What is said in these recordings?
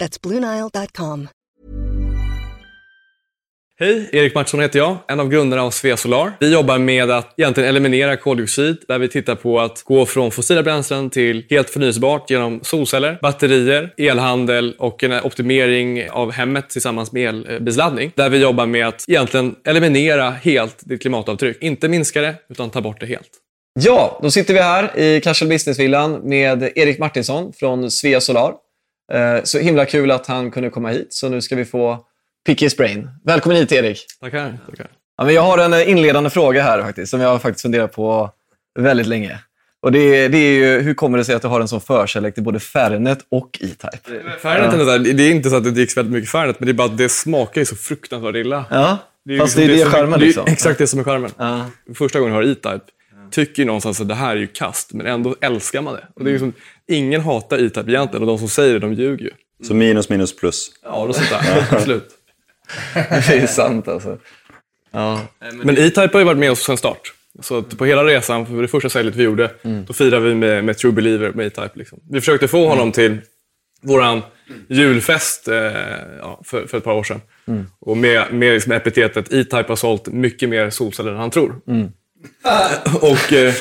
That's BlueNile.com. Hej, Erik Mattsson heter jag, en av grundarna av Svea Solar. Vi jobbar med att egentligen eliminera koldioxid, där vi tittar på att gå från fossila bränslen till helt förnyelsebart genom solceller, batterier, elhandel och en optimering av hemmet tillsammans med elbilsladdning. Där vi jobbar med att egentligen eliminera helt ditt klimatavtryck. Inte minska det, utan ta bort det helt. Ja, då sitter vi här i Casual Business-villan med Erik Martinsson från Svea Solar. Eh, Så himla kul att han kunde komma hit, så nu ska vi få pick his brain. Välkommen hit Erik. Tackar. tackar. Ja, men jag har en eh, inledande fråga här faktiskt, som jag har faktiskt funderat på väldigt länge. Och det, är- det är ju, hur kommer det sig att du har en sån förkärlek till både Fernet och E-Type? Fernet är, inte där, det är inte så att det dricks väldigt mycket Fernet, men det är bara att det smakar ju så fruktansvärt illa. Ja, ju fast liksom det är det som- charmen det är liksom. Exakt det som är charmen. Ja. Första gången jag har E-Type tycker ju någonstans att det här är ju kast, men ändå älskar man det. Och det är liksom, ingen hatar E-Type egentligen och de som säger det, de ljuger ju. Så minus minus plus. Ja, och sånt där. Absolut. Det är sant alltså. Ja. Men E-Type har ju varit med oss sedan start. Så att på hela resan, för det första säljet vi gjorde, då firade vi med, med True Believer med E-Type. Liksom. Vi försökte få honom till våran julfest eh, ja, för, för ett par år sedan. Och med, med liksom epitetet E-Type har sålt mycket mer solceller än han tror. och eh,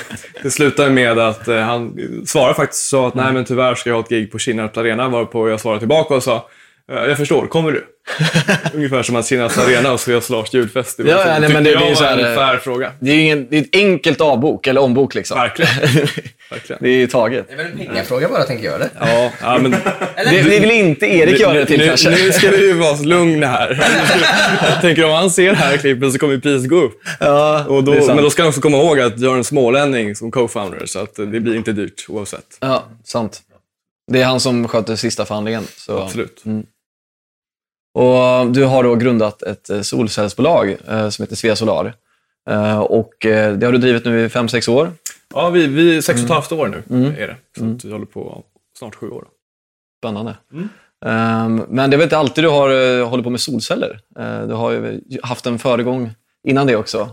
det slutade med att eh, han svarade faktiskt och sa att nej men tyvärr ska jag ha ett gig på Kinnarps Arena. Varpå jag svarade tillbaka och sa jag förstår, kommer du? Ungefär som att Kinnarps Arena och Svea Solars julfest. Det Ja, ja, nej, men det jag blir var så här, en eh, fair fråga. Det är ju ingen, det är ett enkelt avbok, eller ombok liksom. Verkligen. Verkligen. Det är ju taget. Det är väl en pengafråga bara, tänker jag. Eller? Ja, ja, men... Det, det vill inte Erik göra det till nu, kanske. nu ska du ju vara lugn här. Jag tänker om han ser det här klippet så kommer priset gå upp. Ja, Och då, det är men då ska han också komma ihåg att jag är en smålänning som co-founder, så att det blir inte dyrt oavsett. Ja, sant. Det är han som sköter sista förhandlingen. Så. Absolut. Och du har då grundat ett eh, solcellsbolag eh, som heter Svea Solar. Eh, och det har du drivit nu i fem sex år. Ja, vi, vi är sex och ett Mm. halvt år nu, är det. Så att vi håller på snart sju år. Spännande. Ehm, men det är väl inte alltid du har hållit på med solceller? Du har ju haft en föregång innan det också.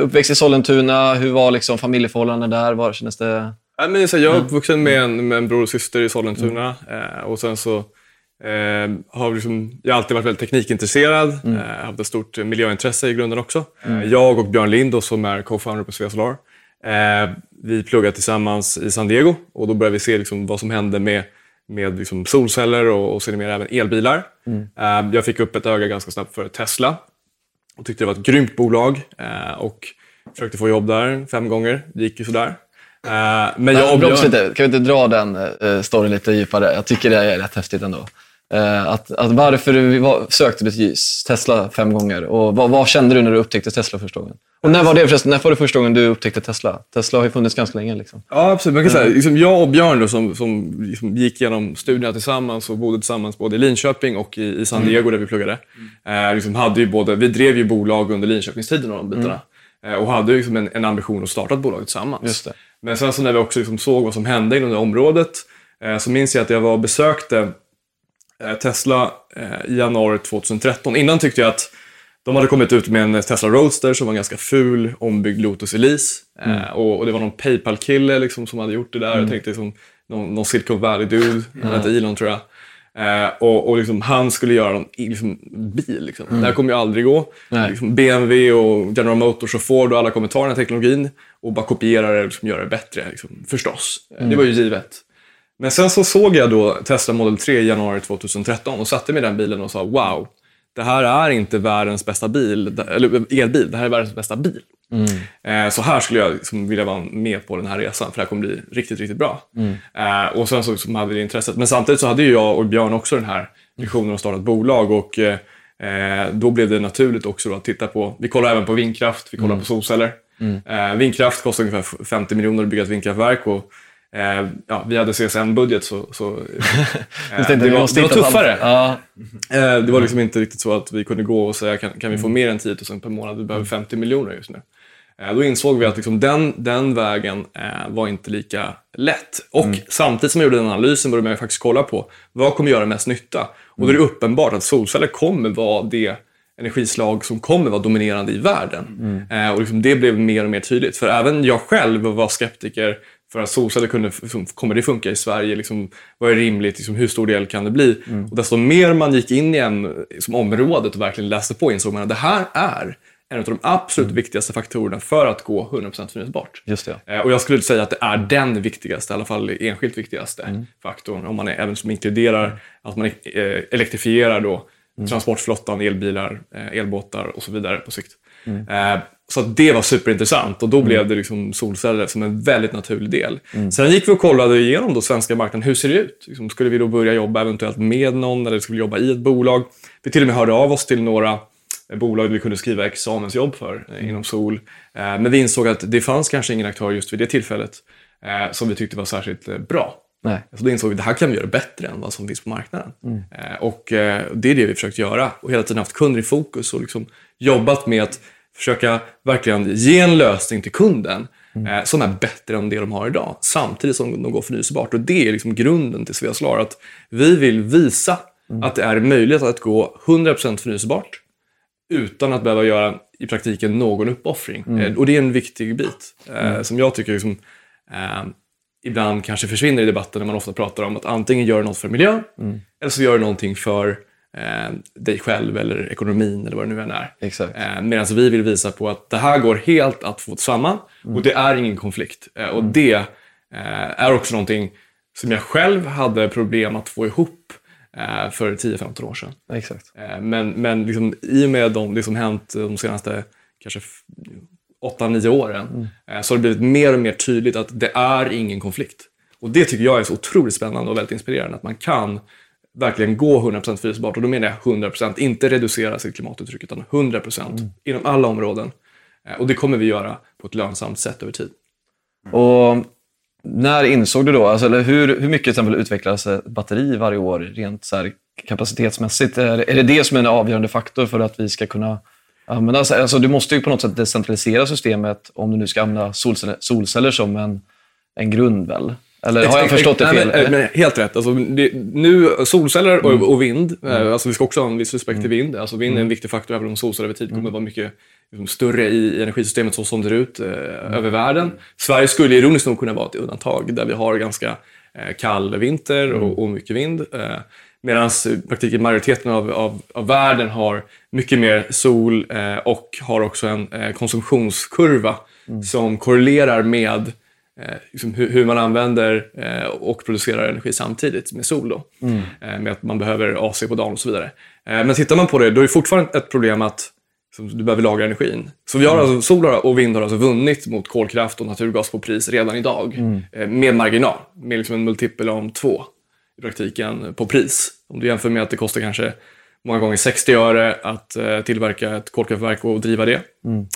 Uppväxt i Sollentuna, hur var liksom familjeförhållandena där? Var kändes det... Jag är uppvuxen med en, med en bror och syster i Sollentuna. Eh, och sen så eh, har liksom, jag har alltid varit väldigt teknikintresserad. Eh, haft ett stort miljöintresse i grunden också. Eh, jag och Björn Lind, som är co-founder på Svea Solar, eh, vi pluggade tillsammans i San Diego. Och då började vi se liksom, vad som hände med, med liksom, solceller och, och sedermera även elbilar. Eh, jag fick upp ett öga ganska snabbt för Tesla. Och tyckte det var ett grymt bolag. Eh, och försökte få jobb där fem gånger. Det gick ju sådär. Eh, men jag Björn... lite. Kan vi inte dra den uh, storyn lite djupare? Jag tycker det är rätt häftigt ändå. Eh, att, att varför du var, sökte du till Tesla fem gånger? Och vad, vad kände du när du upptäckte Tesla första gången? Och när var det förresten? När var det första gången du upptäckte Tesla? Tesla har ju funnits ganska länge. Liksom. Ja, absolut. Man kan säga, liksom, jag och Björn då, som, som liksom gick igenom studierna tillsammans och bodde tillsammans både i Linköping och i, i San Diego där vi pluggade. Eh, liksom hade ju både, vi drev ju bolag under Linköpingstiden och de bitarna. Eh, och hade liksom en, en ambition att starta ett bolag tillsammans. Men sen så när vi också liksom såg vad som hände inom det området eh, så minns jag att jag var och besökte Tesla eh, i januari 2013. Innan tyckte jag att de hade kommit ut med en Tesla Roadster som var en ganska ful, ombyggd Lotus Elise. Eh, och, och det var någon Paypal-kille liksom, som hade gjort det där. Jag tänkte liksom, någon, någon Silicon Valley-dude, han hette Elon tror jag. Eh, och och liksom, han skulle göra någon liksom, bil. Liksom. Det här kommer ju aldrig gå. Liksom, BMW och General Motors och Ford och alla kommer ta den här teknologin och bara kopiera det och liksom, göra det bättre. Liksom. Förstås. Eh, Det var ju givet. Men sen så såg jag då Tesla Model 3 i januari 2013 och satte mig i den bilen och sa wow, det här är inte världens bästa bil, eller elbil, det här är världens bästa bil. Eh, Så här skulle jag liksom vilja vara med på den här resan, för det här kommer bli riktigt, riktigt bra. Eh, Och sen så hade vi det intresset. Men samtidigt så hade ju jag och Björn också den här visionen att starta ett bolag och eh, då blev det naturligt också att titta på, vi kollar även på vindkraft, vi kollar på solceller. Eh, Vindkraft kostar ungefär 50 miljoner att bygga ett vindkraftverk och eh, ja, vi hade CSN-budget så, så eh, det, vi var, det var tuffare. Ja, Eh, Det var liksom inte riktigt så att vi kunde gå och säga kan, kan vi få mer än 10 000 per månad, vi behöver 50 miljoner just nu. Eh, Då insåg vi att liksom den, den vägen eh, var inte lika lätt. Och samtidigt som jag gjorde den analysen började jag faktiskt kolla på vad kommer göra mest nytta. Och då är det uppenbart att solceller kommer vara det energislag som kommer vara dominerande i världen. Eh, och liksom det blev mer och mer tydligt. För även jag själv var skeptiker för att solceller kunde, liksom, kommer det funka i Sverige? Liksom, vad är rimligt? Liksom, hur stor del kan det bli? Och desto mer man gick in i en, liksom, området och verkligen läste på insåg man att det här är en av de absolut viktigaste faktorerna för att gå 100% förnyelsebart. just det. Eh, Och jag skulle säga att det är den viktigaste, i alla fall enskilt viktigaste faktorn. Om man är, även som inkluderar att man eh, elektrifierar då transportflottan, elbilar, eh, elbåtar och så vidare på sikt. Eh, Så att det var superintressant och då blev det liksom solceller som en väldigt naturlig del. Sen gick vi och kollade igenom då svenska marknaden. Hur ser det ut? Liksom, skulle vi då börja jobba eventuellt med någon eller skulle vi jobba i ett bolag? Vi till och med hörde av oss till några bolag vi kunde skriva examensjobb för eh, inom sol. Eh, Men vi insåg att det fanns kanske ingen aktör just vid det tillfället eh, som vi tyckte var särskilt bra. Nej. Så då insåg vi att det här kan vi göra bättre än vad som finns på marknaden. Eh, Och det är det vi försökt göra och hela tiden haft kunder i fokus och liksom jobbat med att försöka verkligen ge en lösning till kunden eh, som är bättre än det de har idag, samtidigt som de går förnyelsebart. Och det är liksom grunden till Svea Solar, att vi vill visa att det är möjligt att gå 100% förnyelsebart utan att behöva göra i praktiken någon uppoffring. Eh, Och det är en viktig bit eh, som jag tycker liksom, eh, ibland kanske försvinner i debatten när man ofta pratar om att antingen gör något för miljön eller så gör du någonting för eh, dig själv eller ekonomin eller vad det nu än är. Exakt. Eh, Medan vi vill visa på att det här går helt att få samman och det är ingen konflikt. Eh, och det eh, är också någonting som jag själv hade problem att få ihop eh, för 10-15 år sedan. Exakt. Eh, Men, men liksom, i och med de, det som hänt de senaste kanske f- 8-9 åren eh, så har det blivit mer och mer tydligt att det är ingen konflikt. Och det tycker jag är så otroligt spännande och väldigt inspirerande. Att man kan verkligen gå 100% förnyelsebart. Och då menar jag 100%, inte reducera sitt klimatuttryck utan 100% inom alla områden. Eh, Och det kommer vi göra på ett lönsamt sätt över tid. Och när insåg du då, alltså, eller hur, hur mycket till exempel utvecklas ett batteri varje år rent så här, kapacitetsmässigt? Är, är det det som är en avgörande faktor för att vi ska kunna använda, alltså, du måste ju på något sätt decentralisera systemet om du nu ska använda solceller, solceller som en, en grund väl? Eller har jag förstått det Nej, fel? Eller? men, helt rätt. Alltså, det, nu, solceller och, och vind, eh, alltså, vi ska också ha en viss respekt till vind. Alltså, vind är en viktig faktor, även om solceller över tid kommer vara mycket liksom, större i, energisystemet så som det ser ut eh, över världen. Sverige skulle ironiskt nog kunna vara ett undantag, där vi har ganska eh, kall vinter och, och mycket vind. Eh, Medan praktiken majoriteten av, av, av världen har mycket mer sol eh, och har också en eh, konsumtionskurva som korrelerar med eh, liksom hur, hur man använder eh, och producerar energi samtidigt med sol. Då. Eh, med att man behöver AC på dagen och så vidare. Eh, men tittar man på det, då är det fortfarande ett problem att du behöver lagra energin. Så vi har alltså, sol och vind har alltså vunnit mot kolkraft och naturgas på pris redan idag. Eh, med marginal. Med liksom en multipel om två i praktiken på pris. Om du jämför med att det kostar kanske många gånger 60 öre att eh, tillverka ett kolkraftverk och driva det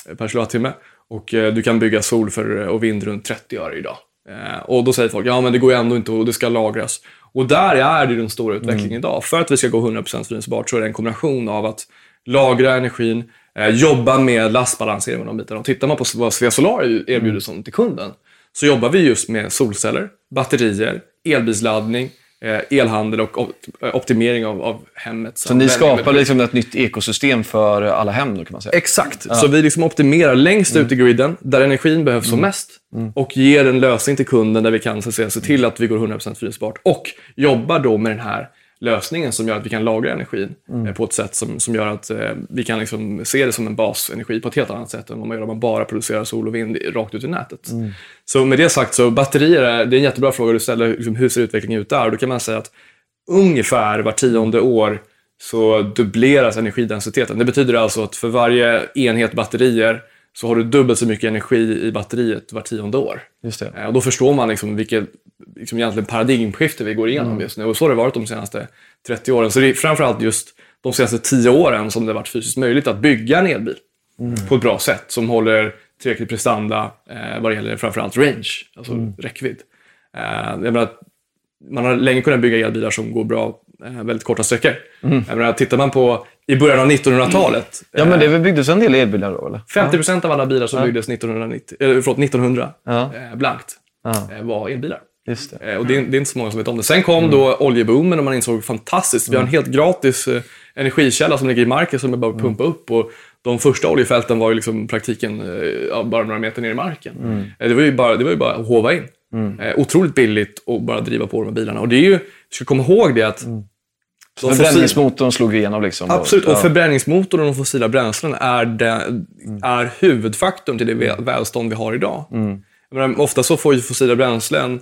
eh, per kilowattimme. Och eh, du kan bygga sol för, och vind runt 30 öre idag. Eh, och då säger folk, ja men det går ju ändå inte och det ska lagras. Och där är det den stora utvecklingen idag. För att vi ska gå 100% förnyelsebart så är det en kombination av att lagra energin, eh, jobba med lastbalansering och de bitarna. Och tittar man på vad Svea Solar erbjuder som till kunden så jobbar vi just med solceller, batterier, elbilsladdning, eh, elhandel och op- optimering av, av hemmet. Så ni skapar liksom ett nytt ekosystem för alla hem då kan man säga? Exakt. Så vi liksom optimerar längst ut i griden, där energin behövs som mest. Och ger en lösning till kunden där vi kan så att säga, se till att vi går 100% förnyelsebart. Och jobbar då med den här lösningen som gör att vi kan lagra energin eh, på ett sätt som, som gör att eh, vi kan liksom se det som en basenergi på ett helt annat sätt än vad man gör om man bara producerar sol och vind rakt ut i nätet. Så med det sagt, så batterier är, det är en jättebra fråga du ställer, liksom, hur ser utvecklingen ut där? Och då kan man säga att ungefär var tionde år så dubbleras energidensiteten. Det betyder alltså att för varje enhet batterier så har du dubbelt så mycket energi i batteriet var tionde år. Just det. Eh, Och då förstår man liksom vilket liksom egentligen paradigmskifte vi går igenom just nu. Och så har det varit de senaste 30 åren. Så det är framförallt just de senaste 10 åren som det har varit fysiskt möjligt att bygga en elbil på ett bra sätt som håller tillräcklig prestanda eh, vad det gäller framförallt range, alltså räckvidd. Eh, jag menar, man har länge kunnat bygga elbilar som går bra väldigt korta sträckor. Jag menar, tittar man på i början av 1900-talet, Ja, men det väl byggdes en del elbilar då, eller? 50% av alla bilar som byggdes 1990, eh, förlåt, 1900 Ja. eh, blankt Ja. eh, var elbilar. Just det. Eh, Och det, är, det är inte så många som vet om det. Sen kom då oljeboomen och man insåg fantastiskt, vi har en helt gratis eh, energikälla som ligger i marken som är bara att pumpa upp. Och de första oljefälten var ju liksom praktiken eh, ja, bara några meter ner i marken. Eh, det, var ju bara, det var ju bara att hova in. Eh, otroligt billigt och bara driva på de här bilarna. Och det är ju, vi ska komma ihåg det att de fossil- Förbränningsmotorn slog igenom liksom. Absolut, och Ja. förbränningsmotorn och de fossila bränslen är, det, är huvudfaktorn till det väl- välstånd vi har idag. Jag menar, ofta så får ju fossila bränslen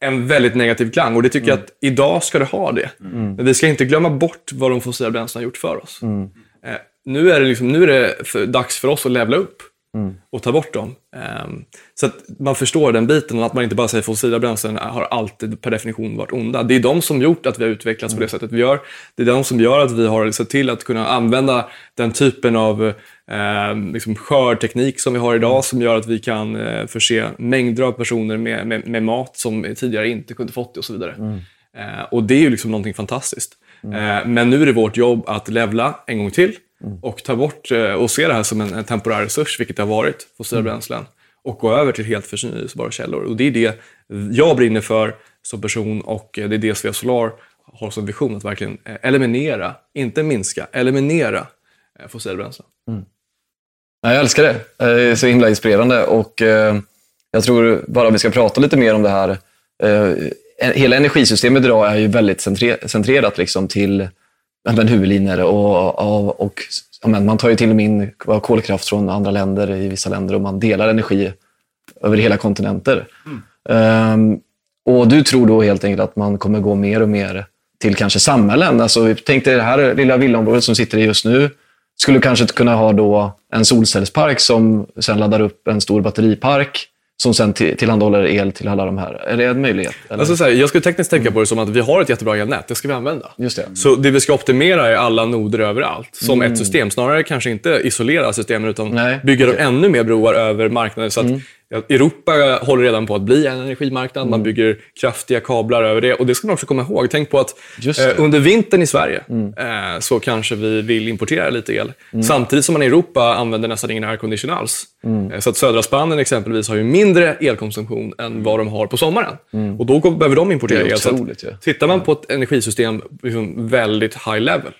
en väldigt negativ klang och det tycker jag att idag ska det ha det. Men vi ska inte glömma bort vad de fossila bränslena har gjort för oss. Eh, nu är det, liksom, nu är det för, dags för oss att levla upp och ta bort dem. Ehm, så att man förstår den biten och att man inte bara säger fossila bränslen har alltid per definition varit onda. Det är de som gjort att vi har utvecklats på det sättet vi gör. Det är de som gör att vi har sett till att kunna använda den typen av eh, liksom skördteknik som vi har idag som gör att vi kan eh, förse mängder av personer med, med, med mat som tidigare inte kunde fått det och så vidare. Eh, och det är ju liksom någonting fantastiskt. Eh, men nu är det vårt jobb att levla en gång till och ta bort eh, och se det här som en, en temporär resurs, vilket det har varit, fossila bränslen. Och gå över till helt förnyelsebara källor. Och det är det jag brinner för som person och eh, det är det Svea Solar har som vision, att verkligen eh, eliminera, inte minska, eliminera fossila bränslen. Ja, jag älskar det. Det är så himla inspirerande och jag tror bara vi ska prata lite mer om det här. Hela energisystemet idag är ju väldigt centre- centrerat liksom till men, huvudlinjer och, och, och men, man tar ju till och med in kolkraft från andra länder i vissa länder och man delar energi över hela kontinenter. Ehm, och du tror då helt enkelt att man kommer gå mer och mer till kanske samhällen. Alltså, tänk dig det här lilla villaområdet som sitter i just nu. Skulle kanske kunna ha då en solcellspark som sen laddar upp en stor batteripark som sen till- tillhandahåller el till alla de här. Är det en möjlighet? Alltså, så här, jag skulle tekniskt tänka på det som att vi har ett jättebra elnät, det ska vi använda. Just det. Så det vi ska optimera är alla noder överallt, som ett system. Snarare kanske inte isolera systemen, utan Nej, bygga ännu mer broar över marknaden. Så att ja, Europa håller redan på att bli en energimarknad. Man bygger kraftiga kablar över det. Och det ska man också komma ihåg. Tänk på att eh, under vintern i Sverige eh, så kanske vi vill importera lite el. Samtidigt som man i Europa använder nästan ingen aircondition alls. Eh, så att södra Spanien exempelvis har ju mindre elkonsumtion än vad de har på sommaren. Och då behöver de importera el. Så att ja. Tittar man på ett energisystem liksom väldigt high level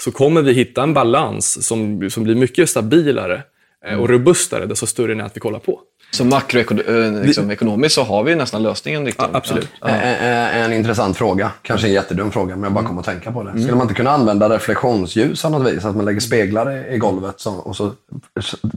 så kommer vi hitta en balans som, som blir mycket stabilare eh, och robustare desto större nät vi kollar på. Så makroekonomiskt liksom, ekonomiskt så har vi nästan lösningen. Riktigt. absolut. En, en intressant fråga. Kanske en jättedum fråga, men jag bara kom att tänka på det. Skulle man inte kunna använda reflektionsljus av något vis? Att man lägger speglar i, golvet så, och så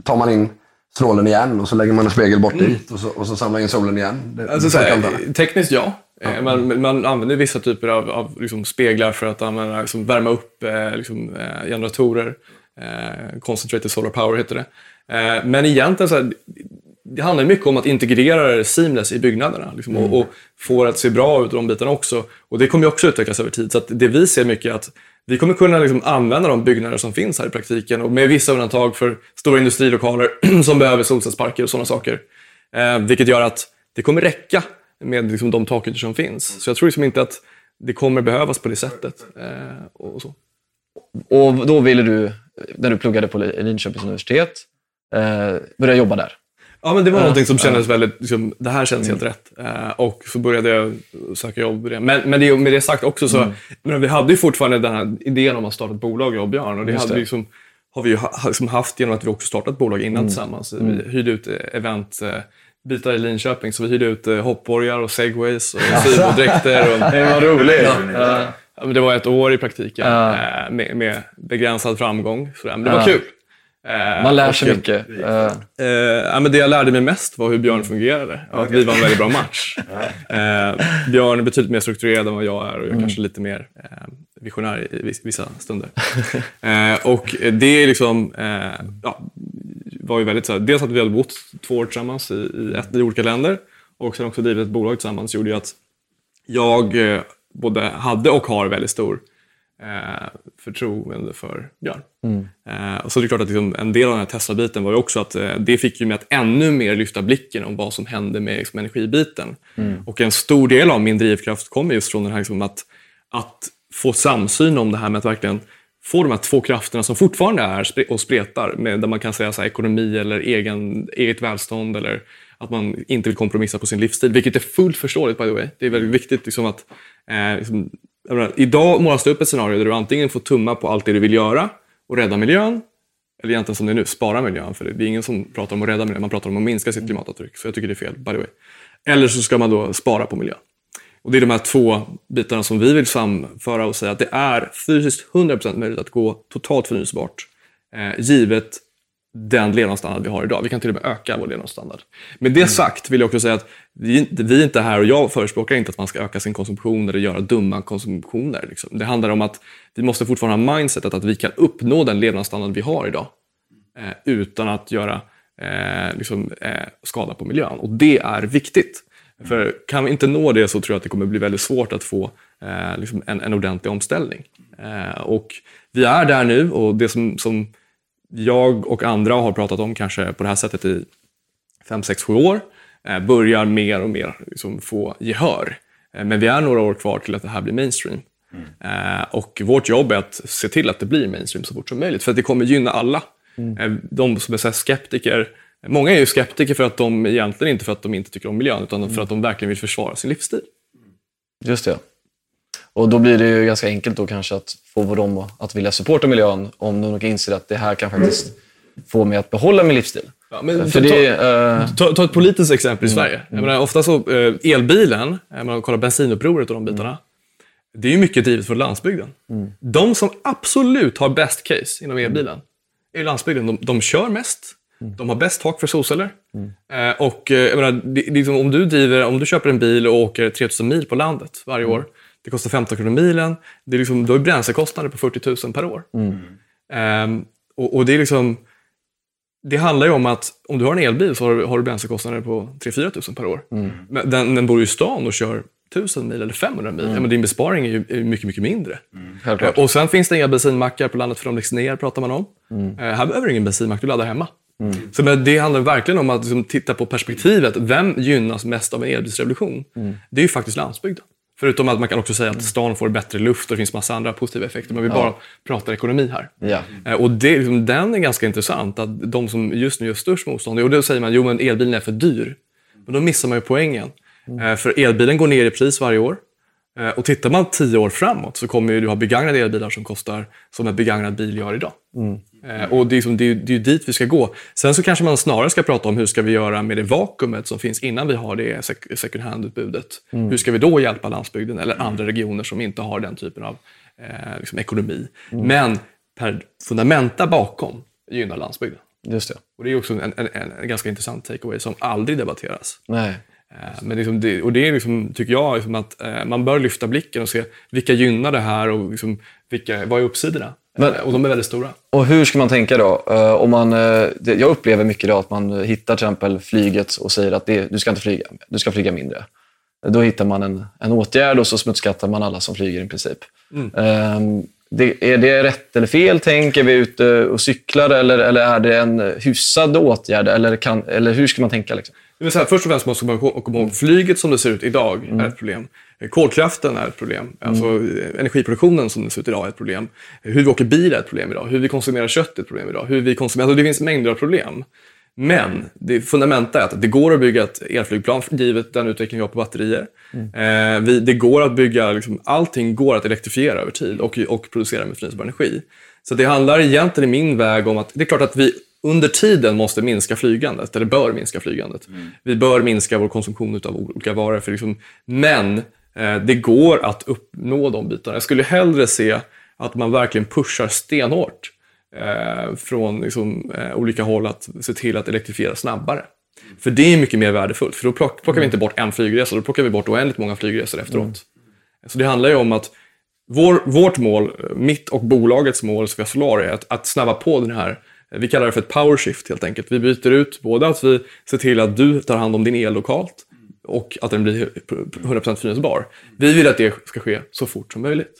tar man in strålen igen och så lägger man en spegel bort dit och så, och så samlar in solen igen. Det, Alltså, så här, tekniskt ja. Eh, Man, man använder vissa typer av, av liksom speglar för att använda, liksom, värma upp eh, liksom, eh, generatorer. Eh, concentrated solar power heter det. Eh, men egentligen så här, det handlar mycket om att integrera seamless i byggnaderna liksom, och, och få det att se bra ut och de bitarna också. Och det kommer ju också utvecklas över tid. Så det vi ser mycket är att vi kommer kunna liksom använda de byggnader som finns här i praktiken och med vissa undantag för stora industrilokaler som behöver solcellsparker och sådana saker. Eh, vilket gör att det kommer räcka med liksom, de takytor som finns. Så jag tror liksom inte att det kommer behövas på det sättet. Eh, och så. Och då ville du, när du pluggade på Linköpings universitet, eh, börja jobba där. Ja, men det var någonting som kändes väldigt, liksom, det här känns helt rätt. Eh, och så började jag söka jobb. Men, men det, med det sagt också så, men vi hade ju fortfarande den här idén om att starta ett bolag, jag och Björn. Och det, Just hade det. vi liksom, har vi ju ha, liksom haft genom att vi också startat bolag innan tillsammans. Vi hyrde ut eh, event eh, bitar i Linköping, så vi hyrde ut eh, hoppborgar och segways och sybodräkter. Och, Det var roligt. Ja, det var ett år i praktiken Ja. eh, med, med begränsad framgång. Sådär. Men det Ja. var kul. Eh, Man lär sig mycket. Eh, Eh, ja, men det jag lärde mig mest var hur Björn fungerade och att vi var en väldigt bra match. Eh, Björn är betydligt mer strukturerad än vad jag är och jag är kanske lite mer eh, visionär i vis- vissa stunder. Eh, och det är liksom, ja, var ju väldigt så här, dels att vi hade bott två år tillsammans i, i, ett, i olika länder och sen också drivit ett bolag tillsammans gjorde ju att jag både hade och har väldigt stor eh, förtroende för Björn. Eh, och så är det klart att liksom, en del av den här Tesla-biten var ju också att eh, det fick ju mig att ännu mer lyfta blicken om vad som hände med liksom, energibiten. Och en stor del av min drivkraft kommer just från den här liksom, att, att få samsyn om det här med att verkligen få de här två krafterna som fortfarande är och spretar, med, där man kan säga så här, ekonomi eller egen, eget välstånd eller att man inte vill kompromissa på sin livsstil, vilket är fullt förståeligt by the way. Det är väldigt viktigt liksom, att eh, liksom, menar, idag målas det upp ett scenario där du antingen får tumma på allt det du vill göra och rädda miljön, eller egentligen som det är nu, spara miljön. För det är ingen som pratar om att rädda miljön, man pratar om att minska sitt klimatavtryck. Så jag tycker det är fel, by the way. Eller så ska man då spara på miljön. Och Det är de här två bitarna som vi vill samföra och säga att det är fysiskt 100% möjligt att gå totalt förnyelsebart, eh, givet den levnadsstandard vi har idag. Vi kan till och med öka vår levnadsstandard. Med det sagt vill jag också säga att vi, är inte här och jag förespråkar inte att man ska öka sin konsumtion eller göra dumma konsumtioner. Liksom. Det handlar om att vi måste fortfarande ha mindsetet att vi kan uppnå den levnadsstandard vi har idag eh, utan att göra eh, liksom, eh, skada på miljön. Och det är viktigt. För kan vi inte nå det så tror jag att det kommer bli väldigt svårt att få eh, liksom en, en ordentlig omställning. Eh, och vi är där nu och det som, som jag och andra har pratat om kanske på det här sättet i 5, 6, 7 år eh, börjar mer och mer liksom få gehör. Eh, men vi är några år kvar till att det här blir mainstream. Eh, och vårt jobb är att se till att det blir mainstream så fort som möjligt. För att det kommer gynna alla. Eh, de som är skeptiker, många är ju skeptiker för att de egentligen inte för att de inte tycker om miljön, utan för att de verkligen vill försvara sin livsstil. Just det. Och då blir det ju ganska enkelt då kanske att få dem att- att vilja supporta miljön om de inser att det här kan faktiskt få mig att behålla min livsstil. Ja, men ta- det, eh, Ta, ta ett politiskt exempel i Sverige. Jag menar, ofta så, eh, elbilen, om man kollar bensinupproret och de bitarna, det är ju mycket drivet från landsbygden. De som absolut har best case inom elbilen är landsbygden. De, de kör mest, de har bäst tak för solceller. Eh, och eh, jag menar, det, liksom, om, du driver, om du köper en bil och åker 3000 mil på landet varje år, det kostar 15 kronor milen, det är liksom, du har bränslekostnader på 40 000 per år. Ehm, och, och det är liksom det handlar ju om att om du har en elbil så har du, har du bränslekostnader på 3-4 tusen per år. Men den, den bor ju i stan och kör 1000 mil eller 500 mil. Ja, men din besparing är ju, är mycket, mycket mindre. självklart. Och sen finns det inga bensinmackar på landet för de läggs ner, pratar man om. Eh, här behöver du ingen bensinmack, du laddar hemma. Så men det handlar verkligen om att liksom, titta på perspektivet. Vem gynnas mest av en elbilsrevolution? Det är ju faktiskt landsbygden. Förutom att man kan också säga att stan får bättre luft och det finns massa andra positiva effekter. Men vi bara pratar ekonomi här. Ja. Eh, Och det, liksom, den är ganska intressant. Att de som just nu gör störst motstånd, och då säger man jo men elbilen är för dyr. Men då missar man ju poängen. Eh, För elbilen går ner i pris varje år. Eh, Och tittar man tio år framåt så kommer du ha begagnade elbilar som kostar som en begagnad bil gör idag. Eh, Och det är, liksom, det, är, ju- det är dit vi ska gå. Sen så kanske man snarare ska prata om hur ska vi göra med det vakuumet som finns innan vi har det sec- second hand-utbudet. Hur ska vi då hjälpa landsbygden eller andra regioner som inte har den typen av eh, liksom ekonomi. Men per fundamenta bakom gynnar landsbygden. Just det. Och det är också en, en, en ganska intressant takeaway som aldrig debatteras. Nej. Eh, Men liksom det, och det är liksom, tycker jag liksom att eh, man bör lyfta blicken och se vilka gynnar det här och liksom vilka, vad är uppsidorna? Men- Eh, och de är väldigt stora. Och hur ska man tänka då? Om man, det, jag upplever mycket då att man hittar till exempel flyget och säger att det, du ska inte flyga, du ska flyga mindre. Då hittar man en, en åtgärd och så smutskattar man alla som flyger i princip. Eh, det, är det rätt eller fel tänk? Är vi ute och cyklar eller, eller är det en hyfsad åtgärd? Eller, kan, eller hur ska man tänka? Liksom? Det vill säga, först och främst måste man komma ihåg flyget som det ser ut idag är ett problem. Kolkraften är ett problem. Alltså, eh, energiproduktionen som det ser ut idag är ett problem. Hur vi åker bil är ett problem idag. Hur vi konsumerar kött är ett problem idag. Hur vi konsumerar, alltså, det finns mängder av problem. Men det fundamenta är att det går att bygga ett elflygplan givet den utveckling vi har på batterier. Eh, vi, det går att bygga, liksom, allting går att elektrifiera över tid och, och producera med förnyelsebar energi. Så det handlar egentligen i min väg om att det är klart att vi under tiden måste minska flygandet, eller bör minska flygandet. Vi bör minska vår konsumtion av olika varor. För liksom, men eh, det går att uppnå de bitarna. Jag skulle hellre se att man verkligen pushar stenhårt eh, från liksom, eh, olika håll att se till att elektrifiera snabbare. För det är mycket mer värdefullt. För då plock, plockar vi inte bort en flygresa, då plockar vi bort oändligt många flygresor efteråt. Så det handlar ju om att vår, vårt mål, mitt och bolagets mål, Svea Solar, är att, att snabba på den här vi kallar det för ett power shift helt enkelt. Vi byter ut både att vi ser till att du tar hand om din el lokalt och att den blir 100% förnyelsebar. Vi vill att det ska ske så fort som möjligt.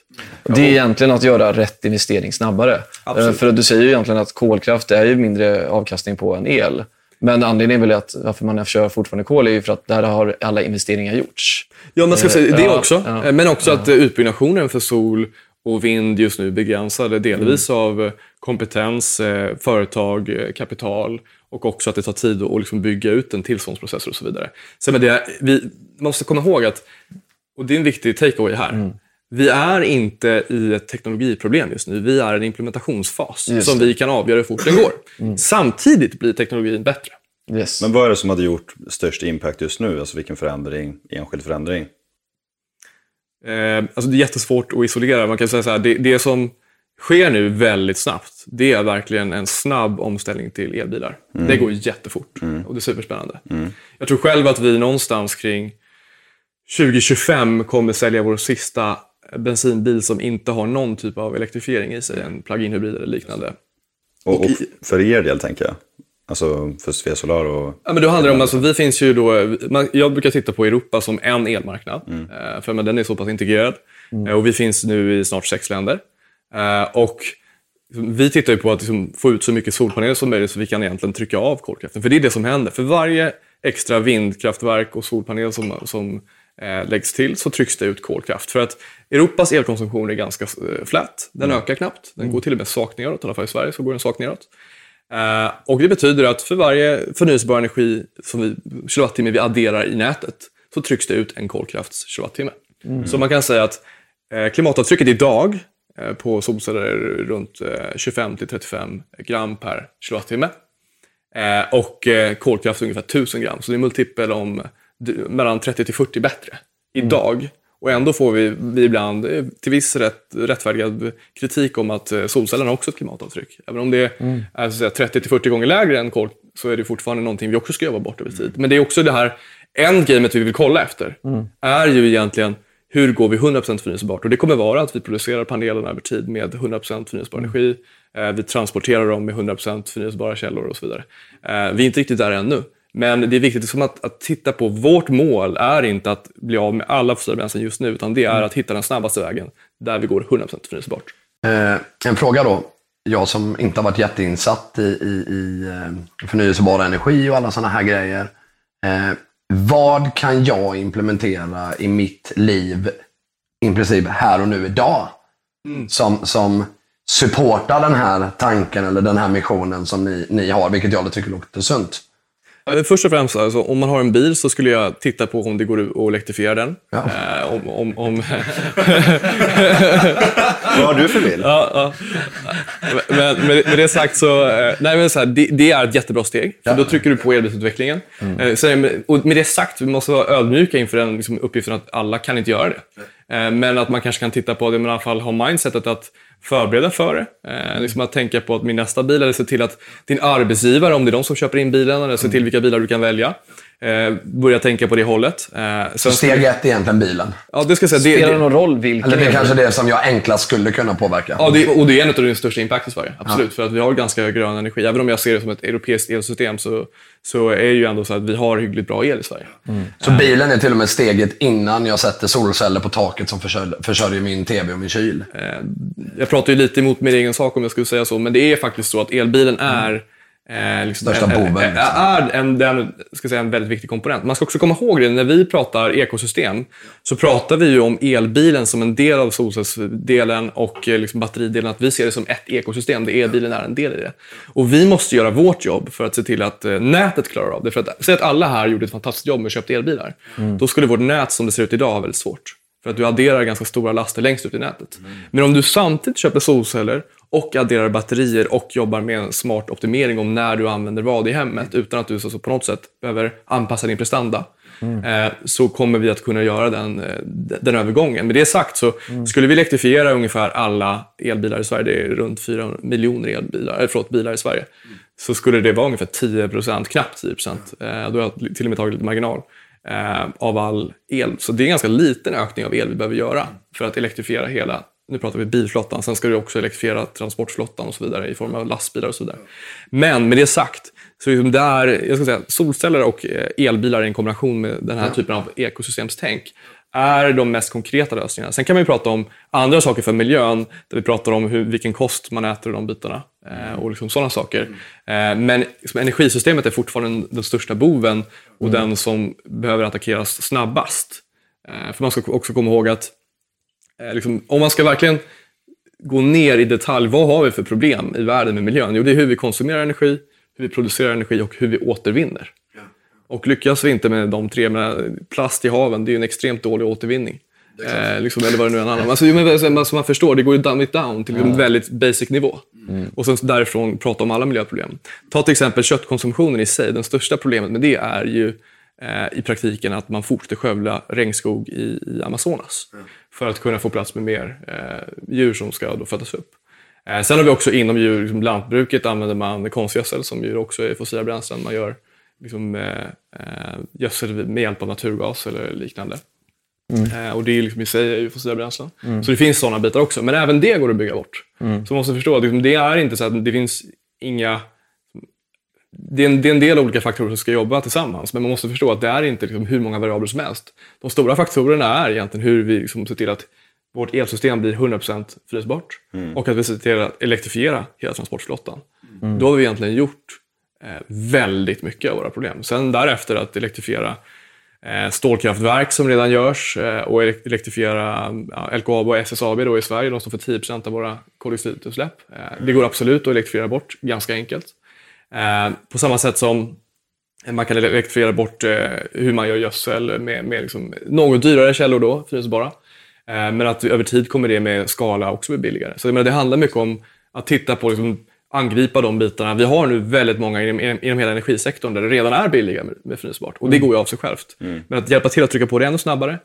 Det är egentligen att göra rätt investering snabbare. Absolut. Eh, För du säger ju egentligen att kolkraft är ju mindre avkastning på än el. Men anledningen väl att varför man kör fortfarande kol är ju för att där har alla investeringar gjorts. Ja, man ska säga det Ja, också. ja, Men också att eh, utbyggnationen för sol och vind just nu begränsade delvis av eh, kompetens, eh, företag, eh, kapital och också att det tar tid att liksom bygga ut en tillståndsprocess och så vidare. Så men det, vi måste komma ihåg att, och det är en viktig takeaway här, vi är inte i ett teknologiproblem just nu. Vi är i en implementationsfas Just som vi kan avgöra hur fort den går. Samtidigt blir teknologin bättre. Yes. Men vad är det som hade gjort störst impact just nu? Alltså vilken förändring, enskild förändring? Eh, alltså det är jättesvårt att isolera. Man kan säga så här, det, det som sker nu väldigt snabbt, det är verkligen en snabb omställning till elbilar. Det går jättefort och det är superspännande. Jag tror själv att vi någonstans kring 2025 kommer sälja vår sista bensinbil som inte har någon typ av elektrifiering i sig, en plug-in hybrid eller liknande. Och, och i- för er del tänker jag. Alltså för Svea Solar och... Ja, men då handlar det om, alltså, vi finns ju då, man, jag brukar titta på Europa som en elmarknad, eh, för men den är så pass integrerad. Eh, och vi finns nu i snart sex länder. Eh, och vi tittar ju på att liksom, få ut så mycket solpaneler som möjligt så vi kan egentligen trycka av kolkraften. För det är det som händer. För varje extra vindkraftverk och solpanel som, som eh, läggs till så trycks det ut kolkraft. För att Europas elkonsumtion är ganska eh, flat. Den ökar knappt. Den går till och med svagt neråt. I alla fall i Sverige så går den svagt neråt. Eh, och det betyder att för varje förnyelsebar energi som vi, kilowattimme vi adderar i nätet så trycks det ut en kolkrafts kilowattimme. Så man kan säga att eh, klimatavtrycket idag på solceller är runt eh, 25-35 gram per kilowattimme. Eh, och eh, kolkraft är ungefär 1000 gram. Så det är multipel om mellan 30 till 40 bättre idag. Och ändå får vi, vi ibland eh, till viss rätt, rättfärdigad kritik om att eh, solcellerna har också ett klimatavtryck. Även om det är så att säga, 30 till 40 gånger lägre än kol så är det fortfarande någonting vi också ska jobba bort över tid. Men det är också det här endgamet vi vill kolla efter. är ju egentligen hur går vi 100% förnyelsebart? Och det kommer vara att vi producerar panelerna över tid med 100% förnyelsebar energi. Eh, vi transporterar dem med 100% förnyelsebara källor och så vidare. Eh, vi är inte riktigt där ännu. Men det är viktigt liksom att, att titta på, vårt mål är inte att bli av med alla fossila bränslen just nu, utan det är att hitta den snabbaste vägen där vi går 100% förnyelsebart. Eh, en fråga då. Jag som inte har varit jätteinsatt i, i, i eh, förnyelsebar energi och alla sådana här grejer. Eh, vad kan jag implementera i mitt liv, i princip här och nu idag, som, som supportar den här tanken eller den här missionen som ni, ni har, vilket jag tycker låter sunt. Eh, Först och främst, alltså, om man har en bil så skulle jag titta på om det går att elektrifiera den. Ja. Eh, om, om, om, Vad har du för bil? Ja, ja. Men med, med det sagt så, eh, nej men så här, det, det är ett jättebra steg. För då trycker du på elbilsutvecklingen. Eh, så, med- och med det sagt, vi måste vara ödmjuka inför den liksom, uppgiften att alla kan inte göra det. Men att man kanske kan titta på det, men i alla fall ha mindsetet att förbereda för det. Eh, liksom att tänka på att min nästa bil, eller se till att din arbetsgivare, om det är de som köper in bilen, eller se till vilka bilar du kan välja. Eh, börja tänka på det hållet. Eh, sen, Steg ett är egentligen bilen. ja, det ska jag säga, det, Spelar det någon roll vilken Eller det är kanske det som jag enklast skulle kunna påverka. Ja, det, och det är en av de största impact i Sverige. Absolut. För att vi har ganska grön energi. Även om jag ser det som ett europeiskt elsystem så, så är det ju ändå så att vi har hyggligt bra el i Sverige. Så bilen är till och med steget innan jag sätter solceller på taket som försörjer, försörjer min TV och min kyl. Eh, Jag pratar ju lite emot min egen sak om jag skulle säga så, men det är faktiskt så att elbilen är eh, liksom, Största är- boven, liksom. är en, den, ska säga, en väldigt viktig komponent. Man ska också komma ihåg det, när vi pratar ekosystem så pratar vi ju om elbilen som en del av solcellsdelen och eh, liksom batteridelen. Att vi ser det som ett ekosystem, där elbilen är en del i det. Och vi måste göra vårt jobb för att se till att eh, nätet klarar av det. För att, säg att alla här gjorde ett fantastiskt jobb med att köpa elbilar. Då skulle vårt nät som det ser ut idag ha väldigt svårt. För att du adderar ganska stora laster längst ut i nätet. Men om du samtidigt köper solceller och adderar batterier och jobbar med en smart optimering om när du använder vad i hemmet utan att du så, på något sätt behöver anpassa din prestanda. Eh, så kommer vi att kunna göra den, eh, den övergången. Med det sagt så skulle vi elektrifiera ungefär alla elbilar i Sverige, det är runt 4 miljoner elbilar, eh, förlåt, bilar i Sverige, så skulle det vara ungefär 10% knappt 10 eh, Då har jag till och med tagit lite marginal eh, av all el. Så det är en ganska liten ökning av el vi behöver göra för att elektrifiera hela, nu pratar vi bilflottan, sen ska du också elektrifiera transportflottan och så vidare i form av lastbilar och så vidare. Men med det sagt, så är det där, jag ska säga, solceller och eh, elbilar i kombination med den här typen av ekosystemstänk är de mest konkreta lösningarna. Sen kan man ju prata om andra saker för miljön, där vi pratar om hur, vilken kost man äter och de bitarna. Eh, och liksom sådana saker. Eh, men liksom, energisystemet är fortfarande den, största boven och den som behöver attackeras snabbast. Eh, för man ska också komma ihåg att liksom, om man ska verkligen gå ner i detalj, vad har vi för problem i världen med miljön? Jo, det är hur vi konsumerar energi, hur vi producerar energi och hur vi återvinner. Och lyckas vi inte med de tre, med plast i haven, det är ju en extremt dålig återvinning. Eh, liksom, eller vad det nu än handlar om. Alltså, jo, men, alltså, som man förstår, det går ju dumb it down till en väldigt basic nivå. Och sen därifrån prata om alla miljöproblem. Ta till exempel köttkonsumtionen i sig. Det största problemet med det är ju eh, i praktiken att man fortsätter skövla regnskog i, i Amazonas. För att kunna få plats med mer eh, djur som ska då födas upp. Eh, sen har vi också inom djur, liksom lantbruket använder man konstgödsel som ju också är fossila bränslen. Man gör liksom, eh, eh, gödsel med hjälp av naturgas eller liknande. Eh, och det är liksom i sig är ju fossila bränslen. Så det finns sådana bitar också. Men även det går att bygga bort. Så man måste förstå att liksom, det är inte så att det finns inga... Det är, en, det är en del olika faktorer som ska jobba tillsammans, men man måste förstå att det är inte liksom hur många variabler som helst. De stora faktorerna är egentligen hur vi liksom ser till att vårt elsystem blir 100% förnyelsebart och att vi ser till att elektrifiera hela transportflottan. Då har vi egentligen gjort eh, väldigt mycket av våra problem. Sen därefter att elektrifiera eh, stålkraftverk som redan görs eh, och elek- elektrifiera ja, LKAB och SSAB då i Sverige. De står för 10% av våra koldioxidutsläpp. Eh, det går absolut att elektrifiera bort, ganska enkelt. Eh, på samma sätt som man kan elektrifiera bort eh, hur man gör gödsel med, med liksom något dyrare källor då, förnyelsebara. Eh, men att över tid kommer det med skala också bli billigare. Så menar, det handlar mycket om att titta på, liksom, angripa de bitarna. Vi har nu väldigt många inom, inom, hela energisektorn där det redan är billigare med, med förnyelsebart. Och det går ju av sig självt. Men att hjälpa till att trycka på det ännu snabbare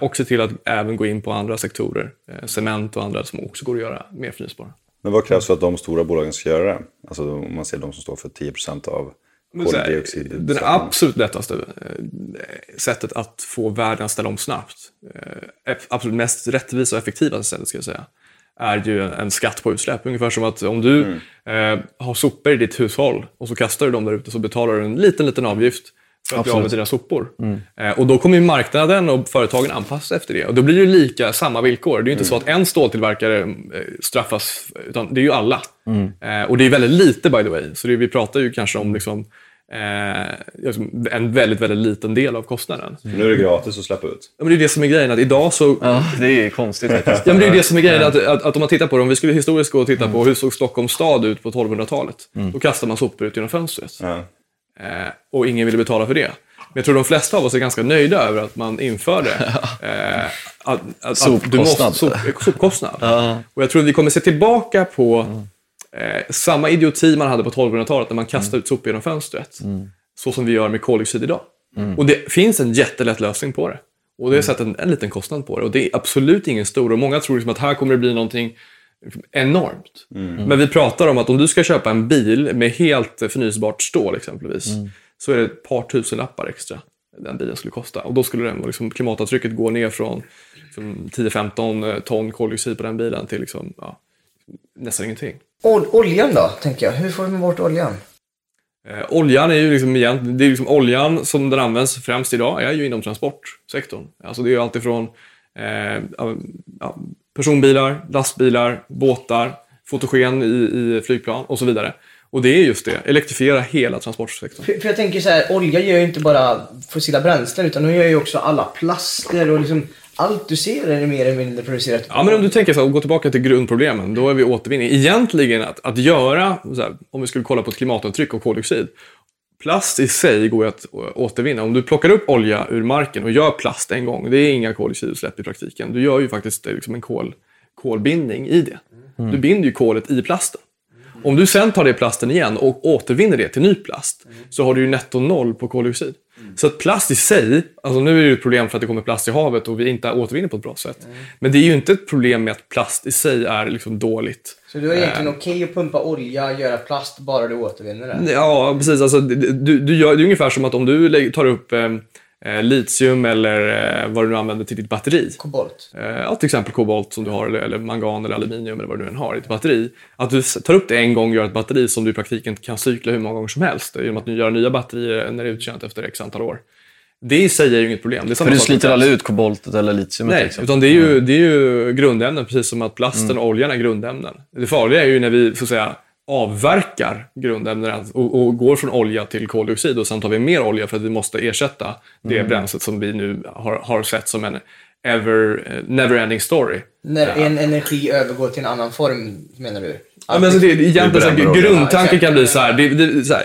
och se till att även gå in på andra sektorer, cement och andra som också går att göra mer förnyelsebara. Men vad krävs för att de stora bolagen ska göra det? Alltså om man ser de som står för 10% av koldioxid. Det absolut lättaste eh, sättet att få världen att ställa om snabbt, eh, absolut mest rättvisa och effektiva sättet ska jag säga, är ju en skatt på utsläpp. Ungefär som att om du eh, har sopor i ditt hushåll och så kastar du dem där ute så betalar du en liten, liten avgift för att bli av med dina sopor. Eh, och då kommer ju marknaden och företagen anpassa sig efter det. Och då blir det ju lika, samma villkor. Det är ju inte så att en ståltillverkare eh, straffas, utan det är ju alla. Eh, och det är väldigt lite by the way. Så det, vi pratar ju kanske om liksom, eh, liksom en väldigt, väldigt liten del av kostnaden. Nu är det gratis att släppa ut. Ja, men det är det som är grejen, att idag så... Ja, det är konstigt faktiskt. Ja, men det är det som är grejen, att, att, att om man tittar på det, om vi skulle historiskt gå och titta på hur såg Stockholms stad ut på 1200-talet. Då kastar man sopor ut genom fönstret. Ja. Eh, och ingen ville betala för det. Men jag tror de flesta av oss är ganska nöjda över att man införde eh, att, att, att du måste, Sopkostnad. sop, sopkostnad. Och jag tror att vi kommer se tillbaka på eh, samma idioti man hade på 1200-talet när man kastade ut sopor genom fönstret. Så som vi gör med koldioxid idag. Och det finns en jättelätt lösning på det. Och det har sett en, en liten kostnad på det. Och det är absolut ingen stor. Och många tror liksom att här kommer det bli någonting enormt. Men vi pratar om att om du ska köpa en bil med helt förnyelsebart stål exempelvis, så är det ett par tusen lappar extra den bilen skulle kosta. Och då skulle den, liksom, klimatavtrycket gå ner från liksom, 10-15 ton koldioxid på den bilen till liksom, ja, nästan ingenting. Ol- oljan då, tänker jag. Hur får vi bort oljan? Eh, oljan är ju liksom, igen, det är liksom oljan som den används främst idag är ju inom transportsektorn. Alltså det är ju alltifrån eh, ja, personbilar, lastbilar, båtar, fotogen i, i flygplan och så vidare. Och det är just det, elektrifiera hela transportsektorn. För, för jag tänker så här, olja gör ju inte bara fossila bränslen utan de gör ju också alla plaster och liksom allt du ser är mer eller mindre producerat. Ja, men om du tänker så här, och gå tillbaka till grundproblemen, då är vi återvinning. Egentligen att, att göra, här, om vi skulle kolla på ett klimatavtryck och koldioxid. Plast i sig går ju att återvinna. Om du plockar upp olja ur marken och gör plast en gång, det är inga koldioxidutsläpp i praktiken. Du gör ju faktiskt eh, liksom en kol, kolbindning i det. Du binder ju kolet i plasten. Om du sen tar det plasten igen och återvinner det till ny plast så har du ju netto noll på koldioxid. Så att plast i sig, alltså nu är det ju ett problem för att det kommer plast i havet och vi inte återvinner på ett bra sätt. Men det är ju inte ett problem med att plast i sig är liksom dåligt. Så du är egentligen okej att pumpa olja, göra plast, bara du återvinner det? Ja, precis. Alltså, du, du gör, det är ungefär som att om du tar upp eh, eh, litium eller eh, vad du nu använder till ditt batteri. Kobolt. Eh, ja, till exempel kobolt som du har, eller, eller mangan eller aluminium eller vad du än har i ett batteri. Att du tar upp det en gång och gör ett batteri som du i praktiken kan cykla hur många gånger som helst. Genom att du gör nya batterier när det är uttjänt efter x antal år. Det i sig är ju inget problem. Det För du sliter aldrig ut koboltet eller litiumet Nej, liksom. utan det är, ju, det är ju grundämnen, precis som att plasten och oljan är grundämnen. Det farliga är ju när vi så att säga, avverkar grundämnena och, och går från olja till koldioxid och sen tar vi mer olja för att vi måste ersätta det bränslet som vi nu har, har sett som en ever, eh, never-ending story. När en energi övergår till en annan form, menar du? Ja, men alltså det, egentligen, så olja. grundtanken kan bli så här, det, det, så här.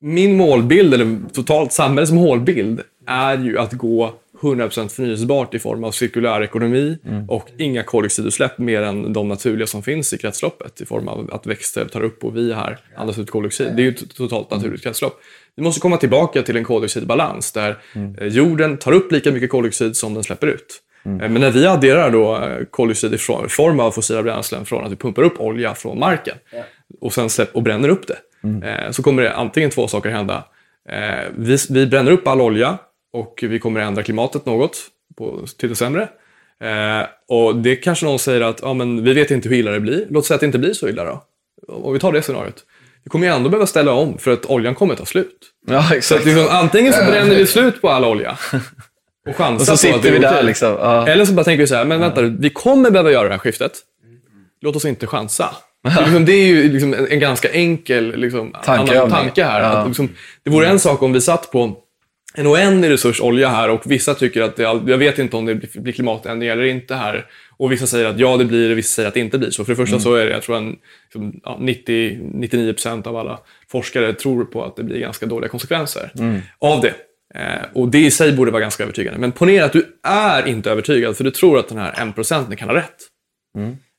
Min målbild, eller totalt samhällets målbild, är ju att gå 100% förnyelsebart i form av cirkulär ekonomi och inga koldioxidutsläpp mer än de naturliga som finns i kretsloppet i form av att växter tar upp och vi här andas ut koldioxid. Det är ju ett totalt naturligt kretslopp. Vi måste komma tillbaka till en koldioxidbalans där eh, jorden tar upp lika mycket koldioxid som den släpper ut. Eh, Men när vi adderar då eh, koldioxid i form- av fossila bränslen från att vi pumpar upp olja från marken och sen släpp, och bränner upp det, eh, så kommer det antingen två saker hända. Vi, vi bränner upp all olja och vi kommer ändra klimatet något på, till det sämre. Eh, och det kanske någon säger att ja, men vi vet inte hur illa det blir. Låt säga att det inte blir så illa då. Om vi tar det scenariot. Vi kommer ju ändå behöva ställa om för att oljan kommer ta slut. Ja, Så exakt. att liksom, antingen så bränner vi slut på all olja och chansar Och så på att sitter det vi är där liksom. Ja. Eller så bara tänker vi så här, men vänta vi kommer behöva göra det här skiftet. Låt oss inte chansa. Det är liksom- Det är ju liksom en, ganska enkel liksom, annan tanke här. Ja. Att liksom, det vore en sak om vi satt på en oändlig resurs olja här och vissa tycker att det, all- jag vet inte om det blir klimatändring eller inte här. Och vissa säger att ja, det blir det, vissa säger att det inte blir så. För det första så är det, jag tror en, liksom, ja, 90-99% av alla forskare tror på att det blir ganska dåliga konsekvenser av det. Eh, och det i sig borde vara ganska övertygande. Men ponera att du är inte övertygad för du tror att den här 1% kan ha rätt.